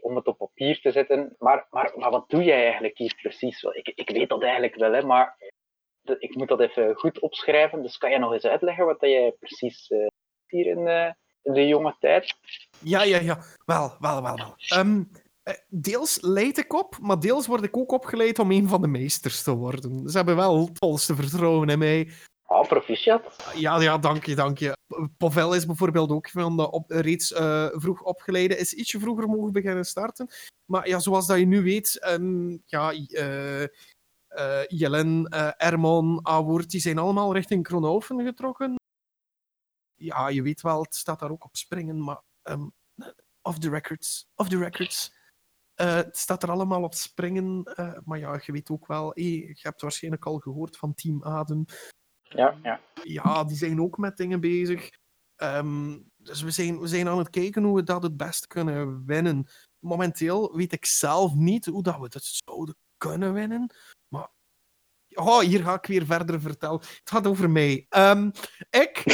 om het op papier te zetten. Maar, maar, maar wat doe jij eigenlijk hier precies? Ik, ik weet dat eigenlijk wel, hè, maar ik moet dat even goed opschrijven. Dus kan je nog eens uitleggen wat jij precies eh, hier in, eh, in de jonge tijd? Ja, ja, ja. Wel, wel, wel. Ehm, eh, deels leid ik op, maar deels word ik ook opgeleid om een van de meesters te worden. Ze hebben wel het volste vertrouwen in mij. Ah, proficiat. Ja, ja, dank je, dank je. Pavel is bijvoorbeeld ook van de op, reeds eh, vroeg opgeleide. Is ietsje vroeger mogen beginnen starten. Maar ja, zoals dat je nu weet, ehm, ja, eh eh, Jelen, Ermon, Awoord, die zijn allemaal richting Kronhoven getrokken. Ja, je weet wel, het staat daar ook op springen, maar ehm off the records, off the records. Het staat er allemaal op springen. maar ja, je weet ook wel, je hebt waarschijnlijk al gehoord van Team Adem. Ja, ja. Ja, die zijn ook met dingen bezig. Ehm, dus we zijn, we zijn aan het kijken hoe we dat het best kunnen winnen. Momenteel weet ik zelf niet hoe dat we dat zouden kunnen winnen. Maar oh, hier ga ik weer verder vertellen. Het gaat over mij. Ehm, ik,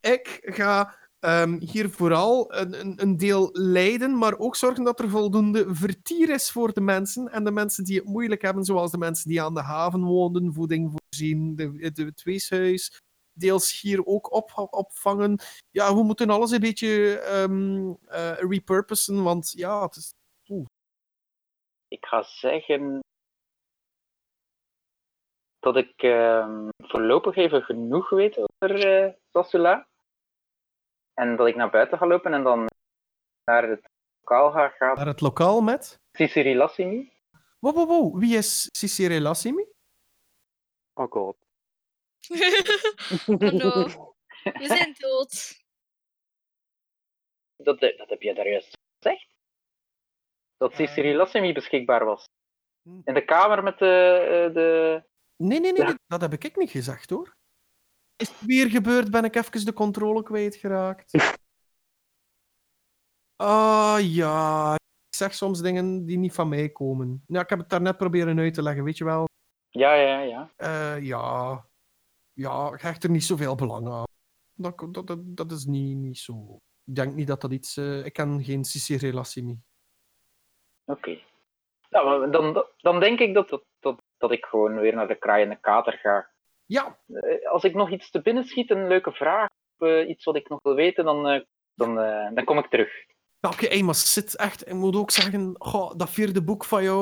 ik ga ehm, hier vooral een, een, deel leiden, maar ook zorgen dat er voldoende vertier is voor de mensen. En de mensen die het moeilijk hebben, zoals de mensen die aan de haven woonden, voeding voorzien, de, het weeshuis, deels hier ook op, opvangen. Ja, we moeten alles een beetje eh, repurposen, want ja, het is... Ik ga zeggen dat ik ehm, voorlopig even genoeg weet over eh Sassula. En dat ik naar buiten ga lopen en dan naar het lokaal ga gaan. Naar het lokaal met... Sisiri Lassimi. Wow, wow, wow. Wie is Cicere Lassimi? Oh god. oh no, we zijn dood. Dat, dat heb je daar juist gezegd. Dat Sisiri Lassimi beschikbaar was. In de kamer met de... eh, de... Nee, nee, nee, Ja. dat heb ik niet gezegd, hoor. Is het weer gebeurd? Ben ik even de controle kwijtgeraakt? Ah, ja. Ik zeg soms dingen die niet van mij komen. Ja, ik heb het daarnet proberen uit te leggen, weet je wel. Ja, ja, ja. Eh, ja. Ja, ik hecht er niet zoveel belang aan. Dat, dat, dat, dat is niet, niet zo. Ik denk niet dat dat iets... eh, ik ken geen Cicere Lassimi. Oké. Maar dan, dan denk ik dat, dat, dat, dat ik gewoon weer naar de kraaiende kater ga. Ja, Eh, Als ik nog iets te binnen schiet, een leuke vraag, of eh, iets wat ik nog wil weten, dan, eh, dan, dan kom ik terug. Hey, maar zit echt. Ik moet ook zeggen, goh, dat vierde boek van jou,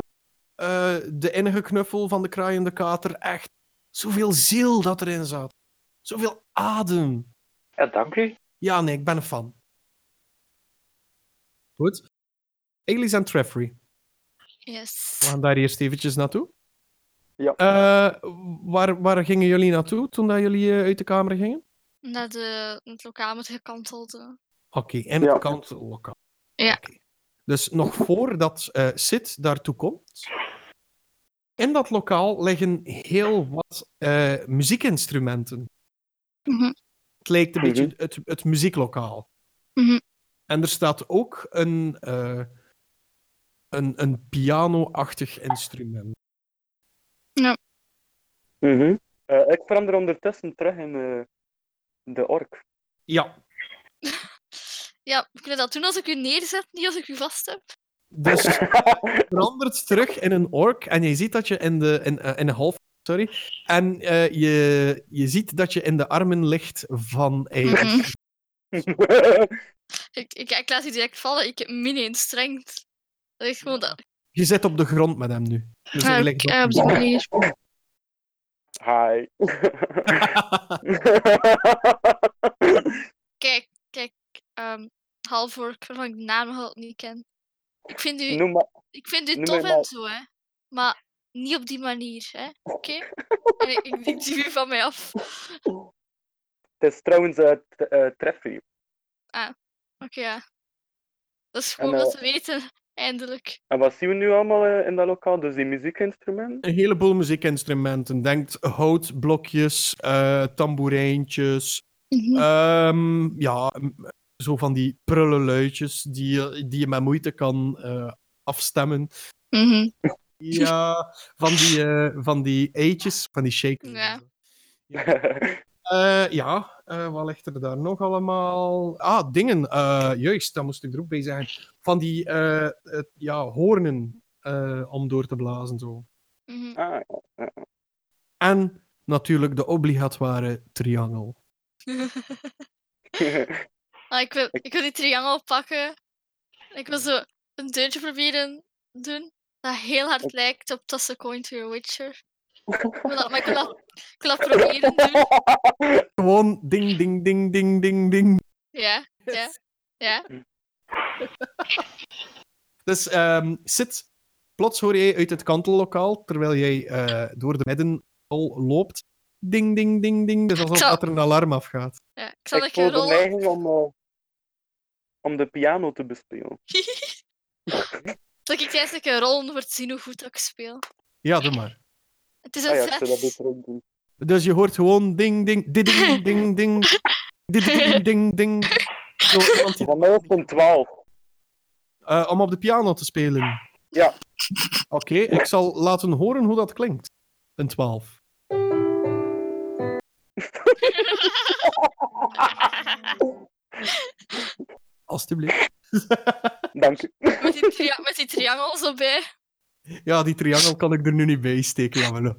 eh, de innige knuffel van de kraaiende kater, echt zoveel ziel dat erin zat. Zoveel adem. Ja, dank u. Ja, nee, ik ben een fan. Goed. Elis en Treffrey. Yes. We gaan daar eerst eventjes naartoe. Ja. Eh, waar, waar gingen jullie naartoe toen dat jullie eh, uit de kamer gingen? Naar de, het lokaal met gekantelde. Oké, in Ja. het kantlokaal. Ja. Oké. Dus nog voordat eh Sid daartoe komt, in dat lokaal liggen heel wat eh, muziekinstrumenten. Mhm. Het lijkt een Mhm. beetje het, het muzieklokaal. Mhm. En er staat ook een, eh, een, een piano-achtig instrument. Mhm. Eh, ik verander ondertussen terug in eh, de ork. Ja, Ja, we kunnen dat doen als ik u neerzet, niet als ik u vast heb. dus verandert terug in een ork en je ziet dat je in de in, eh, in een half sorry en eh, je, je ziet dat je in de armen ligt van Eilish. Mhm. Ik, ik, ik laat die direct vallen. Ik heb mini in strength. Dat is gewoon dat. Je zit op de grond met hem nu. Dus Ah, ik- ah, op die manier. Hi. Kijk, kijk. ehm Halvork, waarvan ik de naam nog niet ken. Ik vind u, Noem maar. ik vind u noem tof en zo, hè. Maar niet op die manier, hè. Oké? Ik, ik, ik duw u van mij af. Het is trouwens uh, Treffy. Oké, ja. Dat is En, gewoon wat eh, te weten, eindelijk. En wat zien we nu allemaal eh, in dat lokaal? Dus die muziekinstrumenten? Een heleboel muziekinstrumenten. Denk houtblokjes, eh tamboerijntjes. Mhm. ehm, ja, zo van die prullenluidjes die je, die je met moeite kan eh, afstemmen. Mhm. Ja, van die, eh, van die eitjes, van die shakers. Ja. Eh, ja, eh, wat ligt er daar nog allemaal? Ah, dingen. eh, juist, dat moest ik er ook bij zijn. Van die eh, ja, hoornen eh, om door te blazen. Zo. Mhm. ah, En natuurlijk de obligatoire triangel. Ah, ik, wil, ik wil die triangel pakken. Ik wil zo een deuntje proberen doen. Dat heel hard lijkt op Toss a Coin to your Witcher. Maar ik wil dat, ik wil dat proberen doen. Gewoon ding, ding, ding, ding, ding, ding. Ja, ja, ja. Dus ehm zit, plots hoor jij uit het kantellokaal, terwijl jij eh, door de midden al loopt. Ding, ding, ding, ding. Dus alsof Ik zal- dat er een alarm afgaat. ja. Ik zal ik voel keer de rollen. neiging om, eh, om de piano te bespelen. Zal ik tijdens een rol voor te zien hoe goed ik speel? Ja, doe maar. Het is Ah een ja, ik zou dat zes. beter ook doen. Dus je hoort gewoon ding, ding, ding, ding, ding, ding, ding, ding, ding. Zo, Van mij is het een 12. eh, om op de piano te spelen. Ja. Oké, ik zal laten horen hoe dat klinkt. Een 12. Alsjeblieft. Dank u. met, die tria- met die triangel zo bij. Ja, die triangel kan ik er nu niet bij steken, jammer.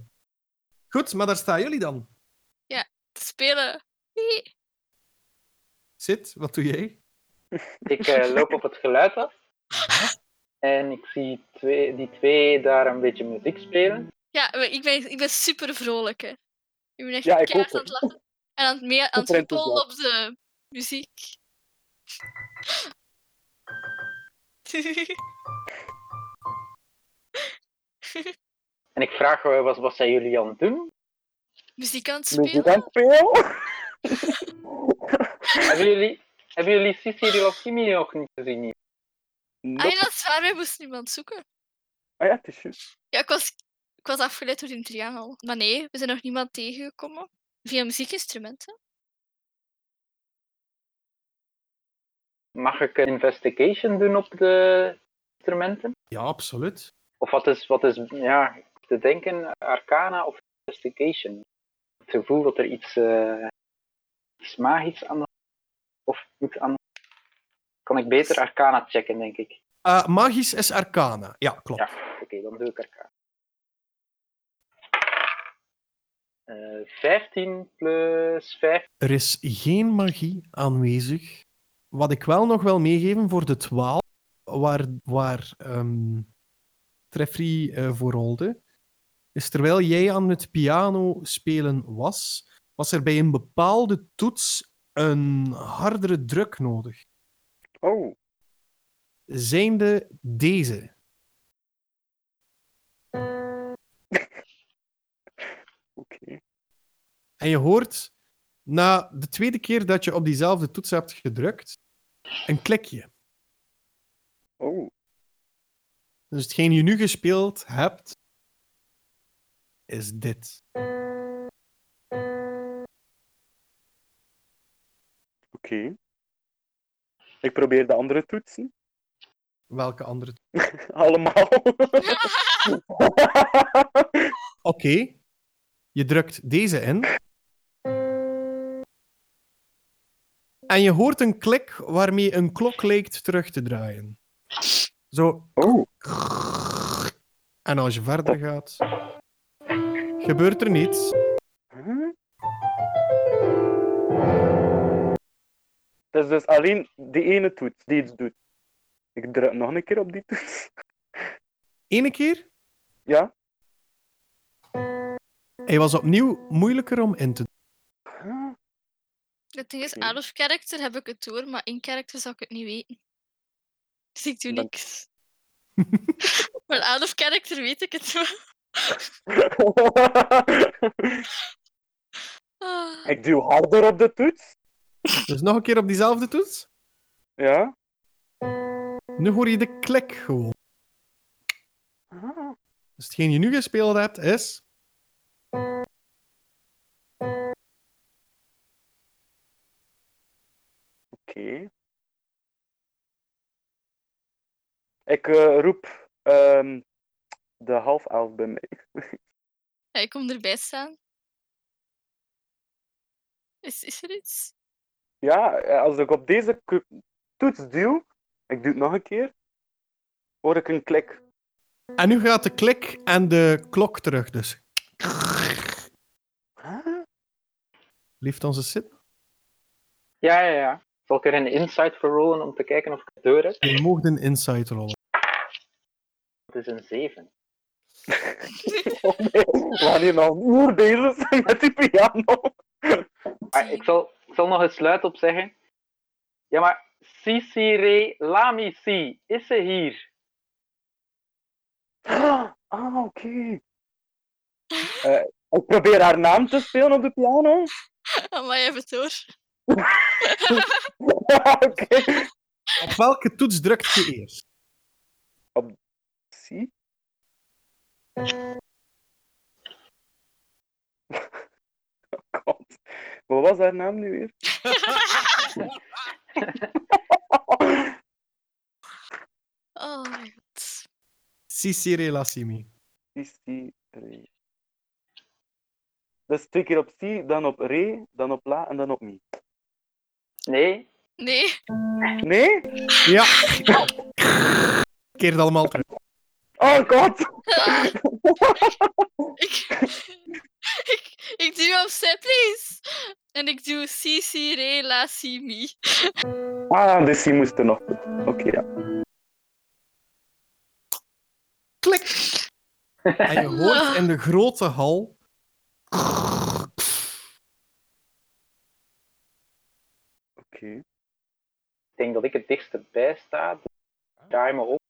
Goed, maar daar staan jullie dan. Te spelen. Zit, wat doe jij? Ik eh, loop op het geluid af. En ik zie twee, die twee daar een beetje muziek spelen. Ja, ik ben, ik ben super vrolijk. Hè. Ik ben echt Ja, ik aan het lachen. En aan het, mee, aan het op de muziek. En ik vraag, eh, wat, wat zijn jullie aan het doen? muziek aan het Muziek spelen. aan het spelen? Hebben jullie, hebben jullie Sissi Rilokimi nog niet gezien? hier? Ah ja, dat is waar, wij moesten iemand zoeken. Ah ja, het is juist. Ja, ik was, ik was afgeleid door die triangel. Maar nee, we zijn nog niemand tegengekomen. Via muziekinstrumenten. Mag ik een investigation doen op de instrumenten? Ja, absoluut. Of wat is, wat is ja, te denken, arcana of investigation? Het gevoel dat er iets, eh, iets magisch aan de of iets aan Kan ik beter arcana checken, denk ik. Eh, magisch is arcana. Ja, klopt. Ja, oké, dan doe ik arcana. Eh 15 plus 5. Er is geen magie aanwezig. Wat ik wel nog wil meegeven voor de 12, waar, waar ehm Treffry eh, voor rolde, is terwijl jij aan het piano spelen was, was er bij een bepaalde toets een hardere druk nodig. Oh, Zijnde deze. oké. En je hoort na de tweede keer dat je op diezelfde toets hebt gedrukt, een klikje. Oh, Dus hetgeen je nu gespeeld hebt, is dit. oké. Ik probeer de andere toetsen. Welke andere? Allemaal. Oké. Je drukt deze in. En je hoort een klik waarmee een klok lijkt terug te draaien. Zo. oh, En als je verder gaat, gebeurt er niets. Het is dus alleen die ene toets die iets doet. Ik druk nog een keer op die toets. Ene keer, Ja? hij was opnieuw moeilijker om in te Huh? Het ding is, out of character heb ik het door, maar in character zou ik het niet weten. Dus ik doe Dan- niks. maar out of character weet ik het wel. Ah. ik duw harder op de toets. Dus nog een keer op diezelfde toets. Ja? Nu hoor je de klik gewoon. Ah, Dus hetgeen je nu gespeeld hebt is. Oké. Ik eh, roep ehm, de half elf bij mij. Ja, ik kom erbij staan. Is, is er iets? Ja, eh, als ik op deze toets duw, ik doe het nog een keer, hoor ik een klik. En nu gaat de klik en de klok terug. Dus Huh? lieft onze zit. Ja, ja, ja. Zal ik er een insight voor rollen om te kijken of ik het door heb? Je mocht een insight rollen. Het is een 7. Oh nee, we gaan hier nog een uur bezig zijn met die piano. Ik, zal, ik zal nog eens luid op zeggen. Ja, maar Sisire Lamisi, is ze hier? Ah, oké. Eh, ik probeer haar naam te spelen op de piano. Maar het door. oké. Op welke toets drukt je eerst? Oh god. Wat was haar naam nu weer? Oh my god. Sisire Lassimi. CC Re. Dus twee keer op C, dan op Re, dan op La en dan op Mi. Nee, Nee. Nee? Ja. Keer het allemaal terug. Oh god! ik, ik, ik duw opzij, please. En ik doe CC Re La Si Mi. Ah, dus die moest er nog. Oké, ja. Klik. En je hoort in de grote hal. Oké. ik denk dat ik het dichtst bij sta. Dus draai me op.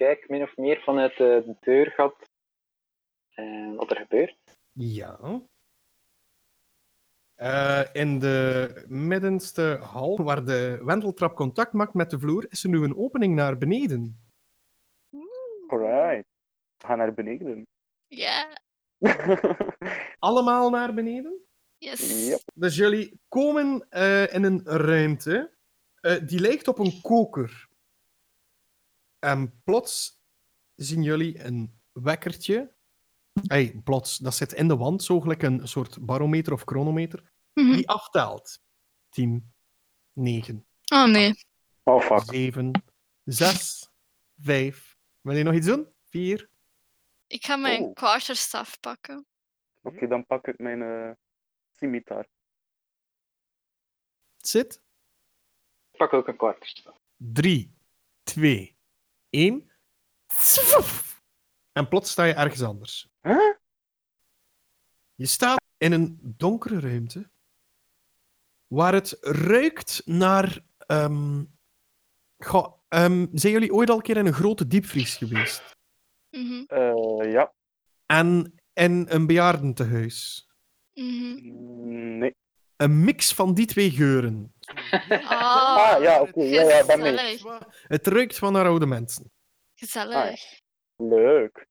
Kijk min of meer vanuit de deurgat eh, wat er gebeurt. Ja. Eh, in de middenste hal, waar de wenteltrap contact maakt met de vloer, is er nu een opening naar beneden. Alright. We gaan naar beneden. Ja. Allemaal naar beneden. Yes. Yep. Dus jullie komen eh, in een ruimte eh, die lijkt op een koker. En plots zien jullie een wekkertje. Hey, plots, dat zit in de wand, zo gelijk een soort barometer of chronometer, Mhm. die aftelt. 10, 9, Oh nee. Oh fuck. 7, 6, 5. Wil je nog iets doen? 4. Ik ga mijn Oh. quarterstaff pakken. Oké, dan pak ik mijn eh scimitar. Zit. Ik pak ook een kwart. 3, 2, 1. En plots sta je ergens anders. Huh? Je staat in een donkere ruimte waar het ruikt naar. ehm, goh, ehm, zijn jullie ooit al een keer in een grote diepvries geweest? Mhm. Eh, ja. En in een bejaardentehuis? Mhm. Mm, Nee. Een mix van die twee geuren. Ah, Ah, ja, oké. Ja, ja, dat mee. Het ruikt van naar oude mensen. Gezellig. Leuk.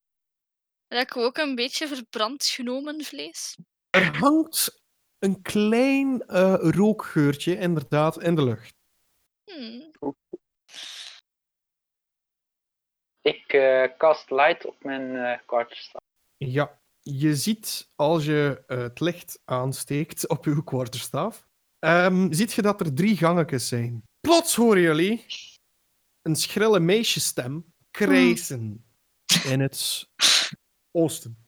Ruik ook een beetje verbrand genomen vlees. Er hangt een klein eh, rookgeurtje inderdaad in de lucht. Hmm. Ik eh cast light op mijn eh quarterstaff. Ja, je ziet als je eh, het licht aansteekt op uw kwarterstaaf, ehm, ziet je dat er drie gangetjes zijn. Plots horen jullie een schrille meisjesstem krijsen in het oosten.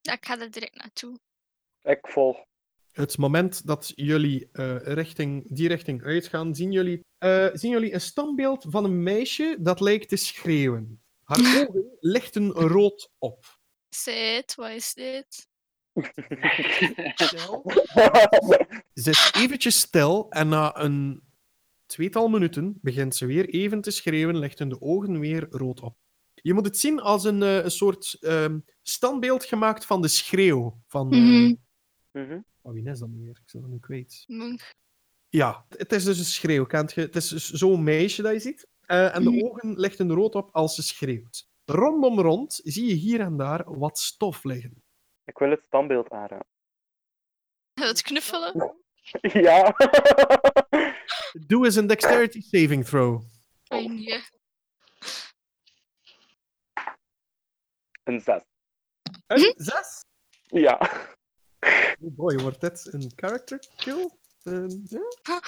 Ik ga er direct naartoe. Ik volg. Het moment dat jullie eh, richting, die richting uitgaan, zien jullie, eh, zien jullie een standbeeld van een meisje dat lijkt te schreeuwen. Haar ogen lichten rood op. Zit, wat is dit? Ze is eventjes stil en na een tweetal minuten begint ze weer even te schreeuwen, lichten de ogen weer rood op. Je moet het zien als een, eh, een soort ehm, standbeeld gemaakt van de schreeuw. Van, Mhm. Mhm. oh, wie is dat nu weer? Ik ben dat nu kwijt. Monk. Ja, het is dus een schreeuw, kent je? Het is dus zo'n meisje dat je ziet. Eh, en de Mhm. ogen lichten rood op als ze schreeuwt. Rondom rond zie je hier en daar wat stof liggen. Ik wil het standbeeld aanraken. Het knuffelen? Ja. Doe eens een dexterity saving throw. Oh, nee. Een zes. Een zes. Ja. Oh boy, wordt dit een character kill? Eh, ja?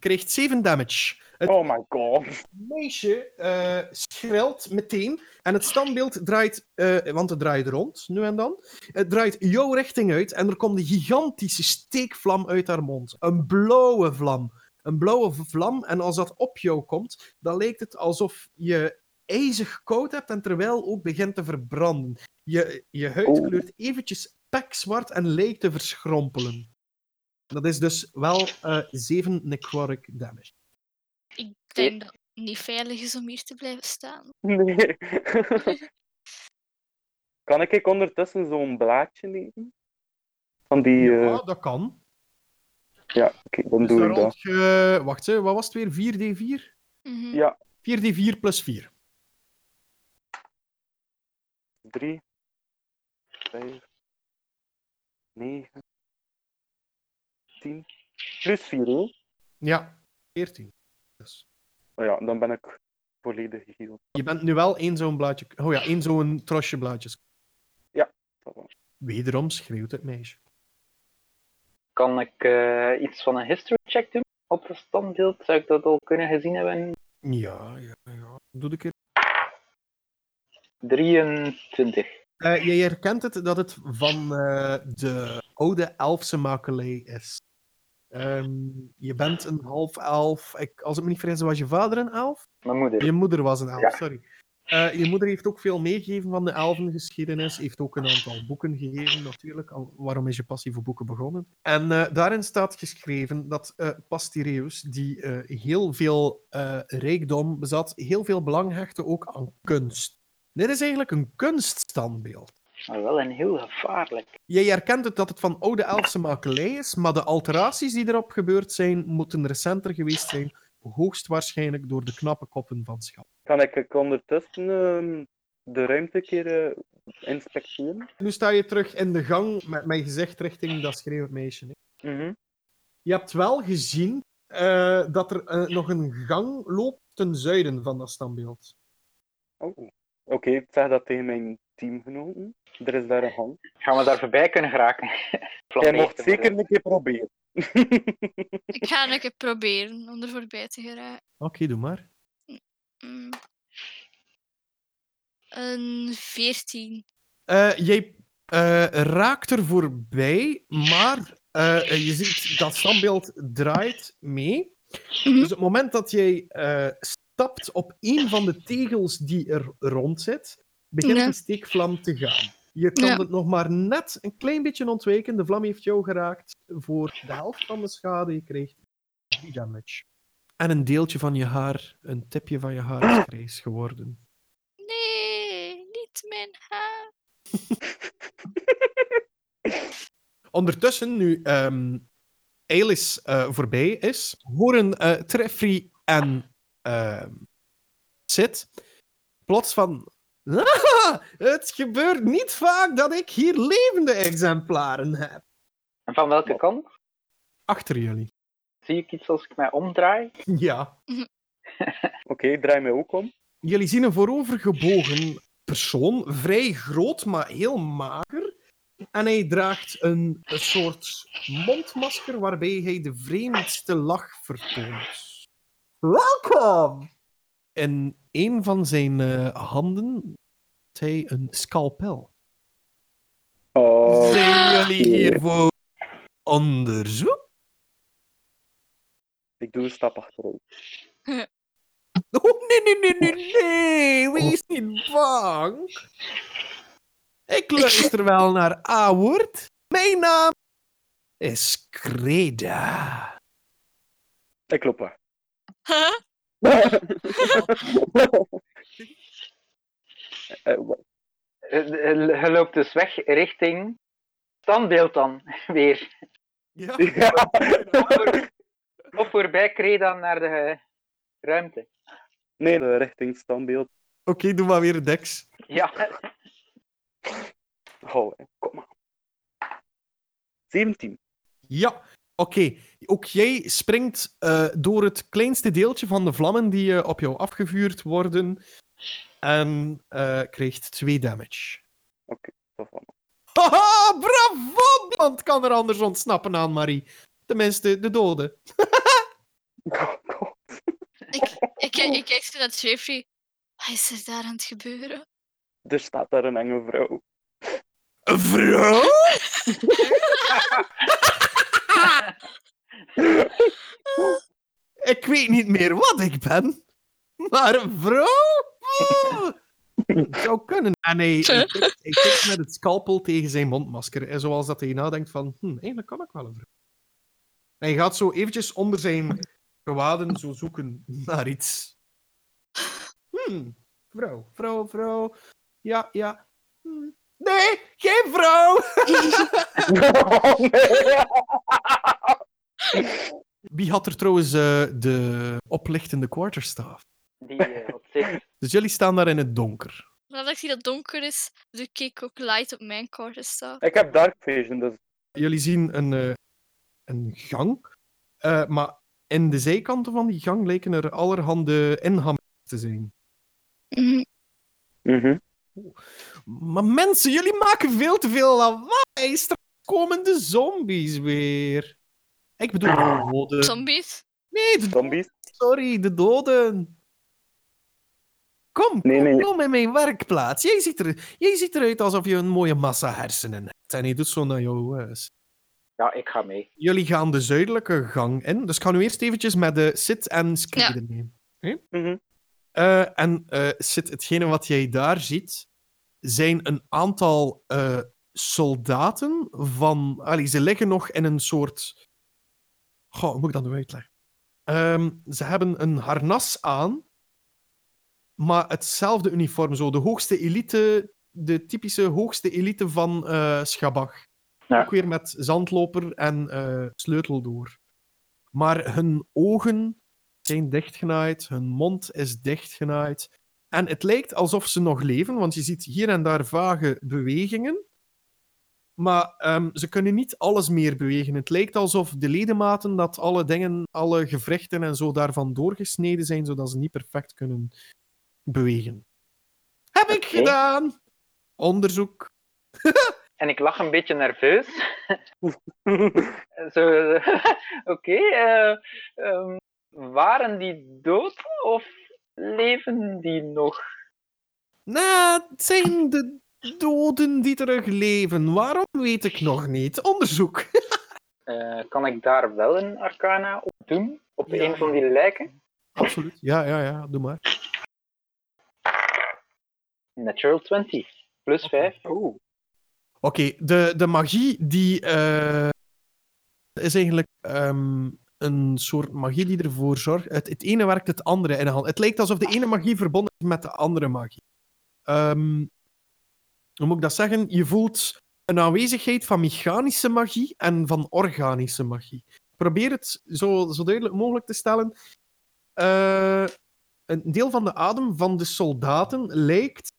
Krijgt 7 damage. Het Oh my god. meisje schrilt meteen en het standbeeld draait, eh, want het draait rond, nu en dan. Het draait jouw richting uit en er komt een gigantische steekvlam uit haar mond. Een blauwe vlam. Een blauwe vlam en als dat op jou komt, dan lijkt het alsof je ijzig koud hebt en terwijl ook begint te verbranden. Je, je huid Oeh. kleurt eventjes pekzwart en lijkt te verschrompelen. Dat is dus wel eh 7 necrotic damage. Ik denk dat het niet veilig is om hier te blijven staan. Nee. kan ik ondertussen zo'n blaadje nemen? Van die. Ja, eh, dat kan. Ja, oké, dan Dus doe dan ik dat. je... Wacht, hè, wat was het weer? 4d4? Mhm. Ja. 4d4 plus 4. 3, 5, 9, 10, plus 4, hè? Ja, 14. Dus. Oh ja, dan ben ik volledig geheeld. Je bent nu wel één zo'n blaadje... Oh ja, één zo'n trosje blaadjes. Ça va. Wederom schreeuwt het meisje. Kan ik eh, iets van een history check doen op het standbeeld? Zou ik dat al kunnen gezien hebben? Ja, ja, ja. Doe de keer. 23. Eh, je herkent het dat het van eh, de oude elfse makelij is. Ehm, je bent een half elf. Ik, als ik me niet vergis, was je vader een elf? Mijn moeder. Je moeder was een elf, Ja. sorry. Eh, je moeder heeft ook veel meegegeven van de elfengeschiedenis. Heeft ook een aantal boeken gegeven, natuurlijk. Al- waarom is je passie voor boeken begonnen? En eh, daarin staat geschreven dat eh Pastireus, die heel veel rijkdom bezat, heel veel belang hechtte ook aan kunst. Dit is eigenlijk een kunststandbeeld. Maar wel een heel gevaarlijk. Jij herkent het dat het van oude elfse makelij is, maar de alteraties die erop gebeurd zijn, moeten recenter geweest zijn, hoogstwaarschijnlijk door de knappe koppen van schat. Kan ik ik ondertussen ehm, de ruimte een keer eh, inspecteren? Nu sta je terug in de gang met mijn gezicht richting dat schreeuwend meisje. hè. Mhm. Je hebt wel gezien eh, dat er eh, nog een gang loopt ten zuiden van dat standbeeld. Oh. Oké, ik zeg dat tegen mijn teamgenoten. Er is daar een gang. Gaan we daar voorbij kunnen geraken? Jij mocht zeker een keer proberen. Ik ga een keer proberen om er voorbij te geraken. Oké, doe maar. Mm. Een 14. Eh, jij eh, raakt er voorbij, maar eh, je ziet dat standbeeld draait mee. Mhm. Dus op het moment dat jij eh, stapt op een van de tegels die er rond zit, begint Ja. de steekvlam te gaan. Je kan Ja. het nog maar net een klein beetje ontwijken. De vlam heeft jou geraakt voor de helft van de schade. Je krijgt 3 damage. En een deeltje van je haar, een tipje van je haar is grijs geworden. Nee, niet mijn haar. Ondertussen, nu ehm Eilis eh, voorbij is, horen eh Treffry en ehm Sid plots van... "Ah, het gebeurt niet vaak dat ik hier levende exemplaren heb. En van welke kant? Achter jullie. Zie ik iets als ik mij omdraai? Ja. Oké, draai mij ook om. Jullie zien een voorovergebogen persoon, vrij groot, maar heel mager. En hij draagt een, een soort mondmasker waarbij hij de vreemdste lach vertoont. Welkom! In een van zijn eh, handen heeft hij een scalpel. Oh, Zijn jullie hier voor onderzoek? ik doe een stap achteruit. Oh, nee, nee, nee, nee, nee. Wees niet bang. Ik luister wel naar A-woord. Mijn naam is Kreda. Ik loop weg. Huh? Eh, Eh, eh, Je loopt dus weg richting standbeeld dan, weer. Ja. Ja. Of voorbij Kreda naar de eh, ruimte. Nee, de richting standbeeld. Oké, doe maar weer Dex. Ja, Oh, kom maar. 17. Ja, oké. Ook jij springt eh, door het kleinste deeltje van de vlammen die eh, op jou afgevuurd worden. En eh, krijgt 2 damage. Dat van. Haha, bravo! Niemand kan er anders ontsnappen aan Marie. Tenminste, de doden. God. Ik, ik, ik kijk zo naar Jeffrey. Wat is er daar aan het gebeuren? Er staat daar een enge vrouw. Een vrouw? Ik weet niet meer wat ik ben. Maar een vrouw? Oh, het zou kunnen. En hij, hij, tikt, hij tikt met het scalpel tegen zijn mondmasker. En zoals dat hij nadenkt van, hm, eigenlijk kan ik wel een vrouw. En hij gaat zo eventjes onder zijn gewaden zo zoeken naar iets. Hm, vrouw, vrouw, vrouw. Ja, ja. Hm. Nee, geen vrouw! Wie had er trouwens eh, de oplichtende quarterstaff? Die eh, had zit. Dus jullie staan daar in het donker. Nadat ik zie dat het donker is, doe ik ook light op mijn quarterstaff. Ik heb Dark Vision, dus Jullie zien een, eh, een gang, eh, maar in de zijkanten van die gang lijken er allerhande inhammen te zijn. Mhm. mhm. Maar mensen, jullie maken veel te veel lawaai. Straks komen de zombies weer. Ik bedoel, de doden. Zombies? Nee, de, zombies. sorry, de doden. Kom, Nee, kom, nee. kom in mijn werkplaats. Jij ziet, er, jij ziet eruit alsof je een mooie massa hersenen hebt. En je doet zo naar jouw huis. Ja, ik ga mee. Jullie gaan de zuidelijke gang in. Dus ik ga nu eerst eventjes met de Sit en Skriden nemen. Mhm. Eh, en Sid, hetgene wat jij daar ziet, zijn een aantal eh, soldaten van... Allee, ze liggen nog in een soort... Goh, hoe moet ik dat nu uitleggen? Ehm, ze hebben een harnas aan, maar hetzelfde uniform. Zo, de hoogste elite, de typische hoogste elite van eh Schabach. Ja. Ook weer met zandloper en eh, sleuteldoor. Maar hun ogen zijn dichtgenaaid, hun mond is dichtgenaaid. En het lijkt alsof ze nog leven, want je ziet hier en daar vage bewegingen. Maar ehm, ze kunnen niet alles meer bewegen. Het lijkt alsof de ledematen, dat alle dingen, alle gewrichten en zo daarvan doorgesneden zijn, zodat ze niet perfect kunnen bewegen. Heb ik gedaan! Onderzoek. En ik lach een beetje nerveus. Oké. eh, ehm, waren die dood of leven die nog? Nou, het zijn de doden die terug leven. Waarom weet ik nog niet. Onderzoek. Eh, kan ik daar wel een arcana op doen? Op Ja. een van die lijken? Absoluut. Ja, ja, ja. Doe maar. Natural 20. Plus 5. Oeh. Oké, de, de magie die eh, is eigenlijk ehm, een soort magie die ervoor zorgt. Het, ene werkt het andere in de hand. Het lijkt alsof de ene magie verbonden is met de andere magie. Ehm, hoe moet ik dat zeggen? Je voelt een aanwezigheid van mechanische magie en van organische magie. Probeer het zo, zo duidelijk mogelijk te stellen. Eh, een deel van de adem van de soldaten lijkt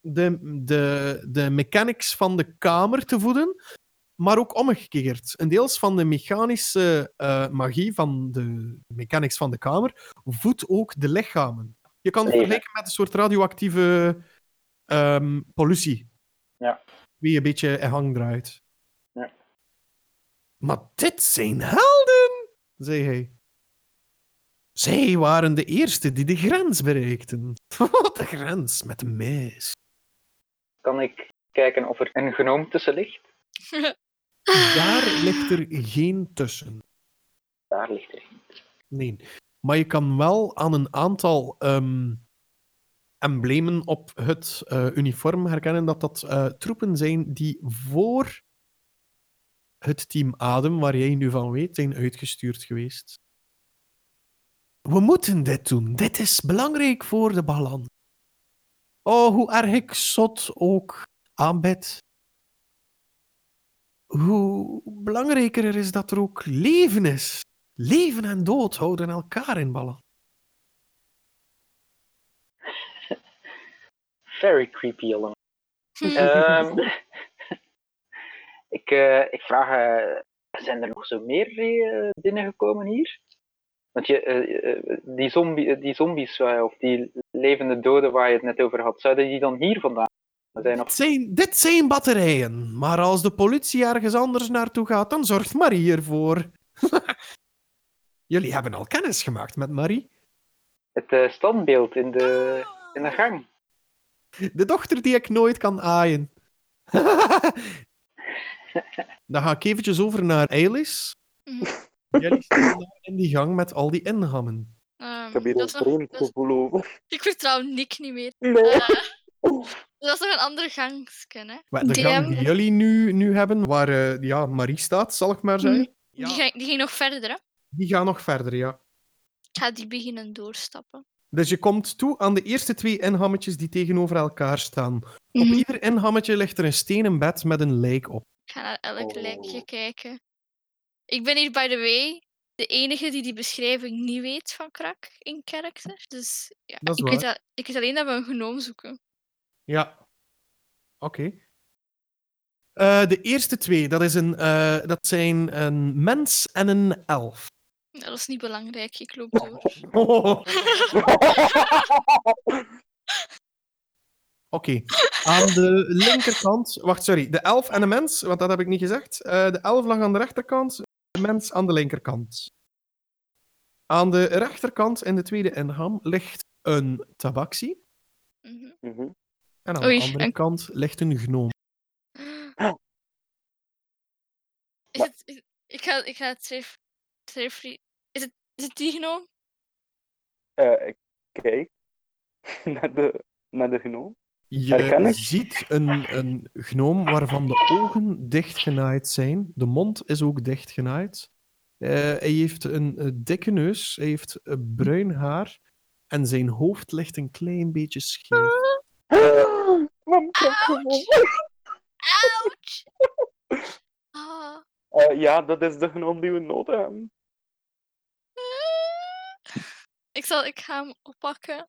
de, de, de mechanics van de kamer te voeden, maar ook omgekeerd. Een deels van de mechanische eh, magie van de mechanics van de kamer voedt ook de lichamen. Je kan het vergelijken met een soort radioactieve ehm, pollutie. Ja. Wie een beetje in hang draait. Ja. Maar dit zijn helden, zei hij. Zij waren de eerste die de grens bereikten. de grens met de meis. Kan ik kijken of er een genoom tussen ligt? Daar ligt er geen tussen. Daar ligt er. Nee. Maar je kan wel aan een aantal ehm, emblemen op het eh, uniform herkennen dat dat eh, troepen zijn die voor het team Adem, waar jij nu van weet, zijn uitgestuurd geweest. We moeten dit doen. Dit is belangrijk voor de balans. Oh, hoe erg ik zot ook aanbid. Hoe belangrijker er is dat er ook leven is. Leven en dood houden elkaar in balans. Very creepy allemaal. Ehm, ik, eh, ik vraag, eh, zijn er nog zo meer eh, binnengekomen hier? Want je, die, zombie, die zombies, of die levende doden waar je het net over had, zouden die dan hier vandaan zijn? Dit zijn, dit zijn batterijen, maar als de politie ergens anders naartoe gaat, dan zorgt Marie ervoor. Jullie hebben al kennis gemaakt met Marie. Het eh, standbeeld in de, in de gang. De dochter die ik nooit kan aaien. Dan ga ik eventjes over naar Eilis. Mhm. Jullie staan daar in die gang met al die inhammen. Ehm, Ik heb hier dat een vreemd gevoel over. Ik vertrouw Nick niet meer. Nee. Eh, dat is nog een andere gangsken, hè? Maar De Die gang hebben- die jullie nu, nu hebben, waar eh, ja, Marie staat, zal ik maar zeggen. Die, Ja, ging, die ging nog verder, hè? die gaan nog verder, ja. Ik ga die beginnen doorstappen. Dus je komt toe aan de eerste twee inhammetjes die tegenover elkaar staan. Op Mhm. ieder inhammetje ligt er een stenen bed met een lijk op. Ik ga naar elk Oh. lijkje kijken. Ik ben hier, by the way, de enige die die beschrijving niet weet van krak in karakter. Dus ja, Dat is ik, weet waar. ik weet alleen dat we een genoom zoeken. Ja. Oké. Eh, de eerste twee, dat, is een, eh, dat zijn een mens en een elf. Dat is niet belangrijk, ik loop door. Oh, Oké. Aan de linkerkant... Wacht, sorry. De elf en de mens, want dat heb ik niet gezegd. Eh, de elf lag aan de rechterkant, de mens aan de linkerkant. Aan de rechterkant in de tweede ingang ligt een tabaxi. Mhm. Mhm. En aan Oei, de andere en- kant ligt een gnoom. Is het, is- ik, ga, ik ga het trefri- Is het, is het die genoom? Eh, ik kijk naar de, naar de gnoom. Je ziet een, een gnoom waarvan de ogen dichtgenaaid zijn. De mond is ook dichtgenaaid. Eh, hij heeft een, eh, dikke neus, hij heeft bruin haar en zijn hoofd ligt een klein beetje scheef. Ouch! Ouch! Ja, dat is de knop die we nodig hebben. Ik, zal, ik ga hem oppakken.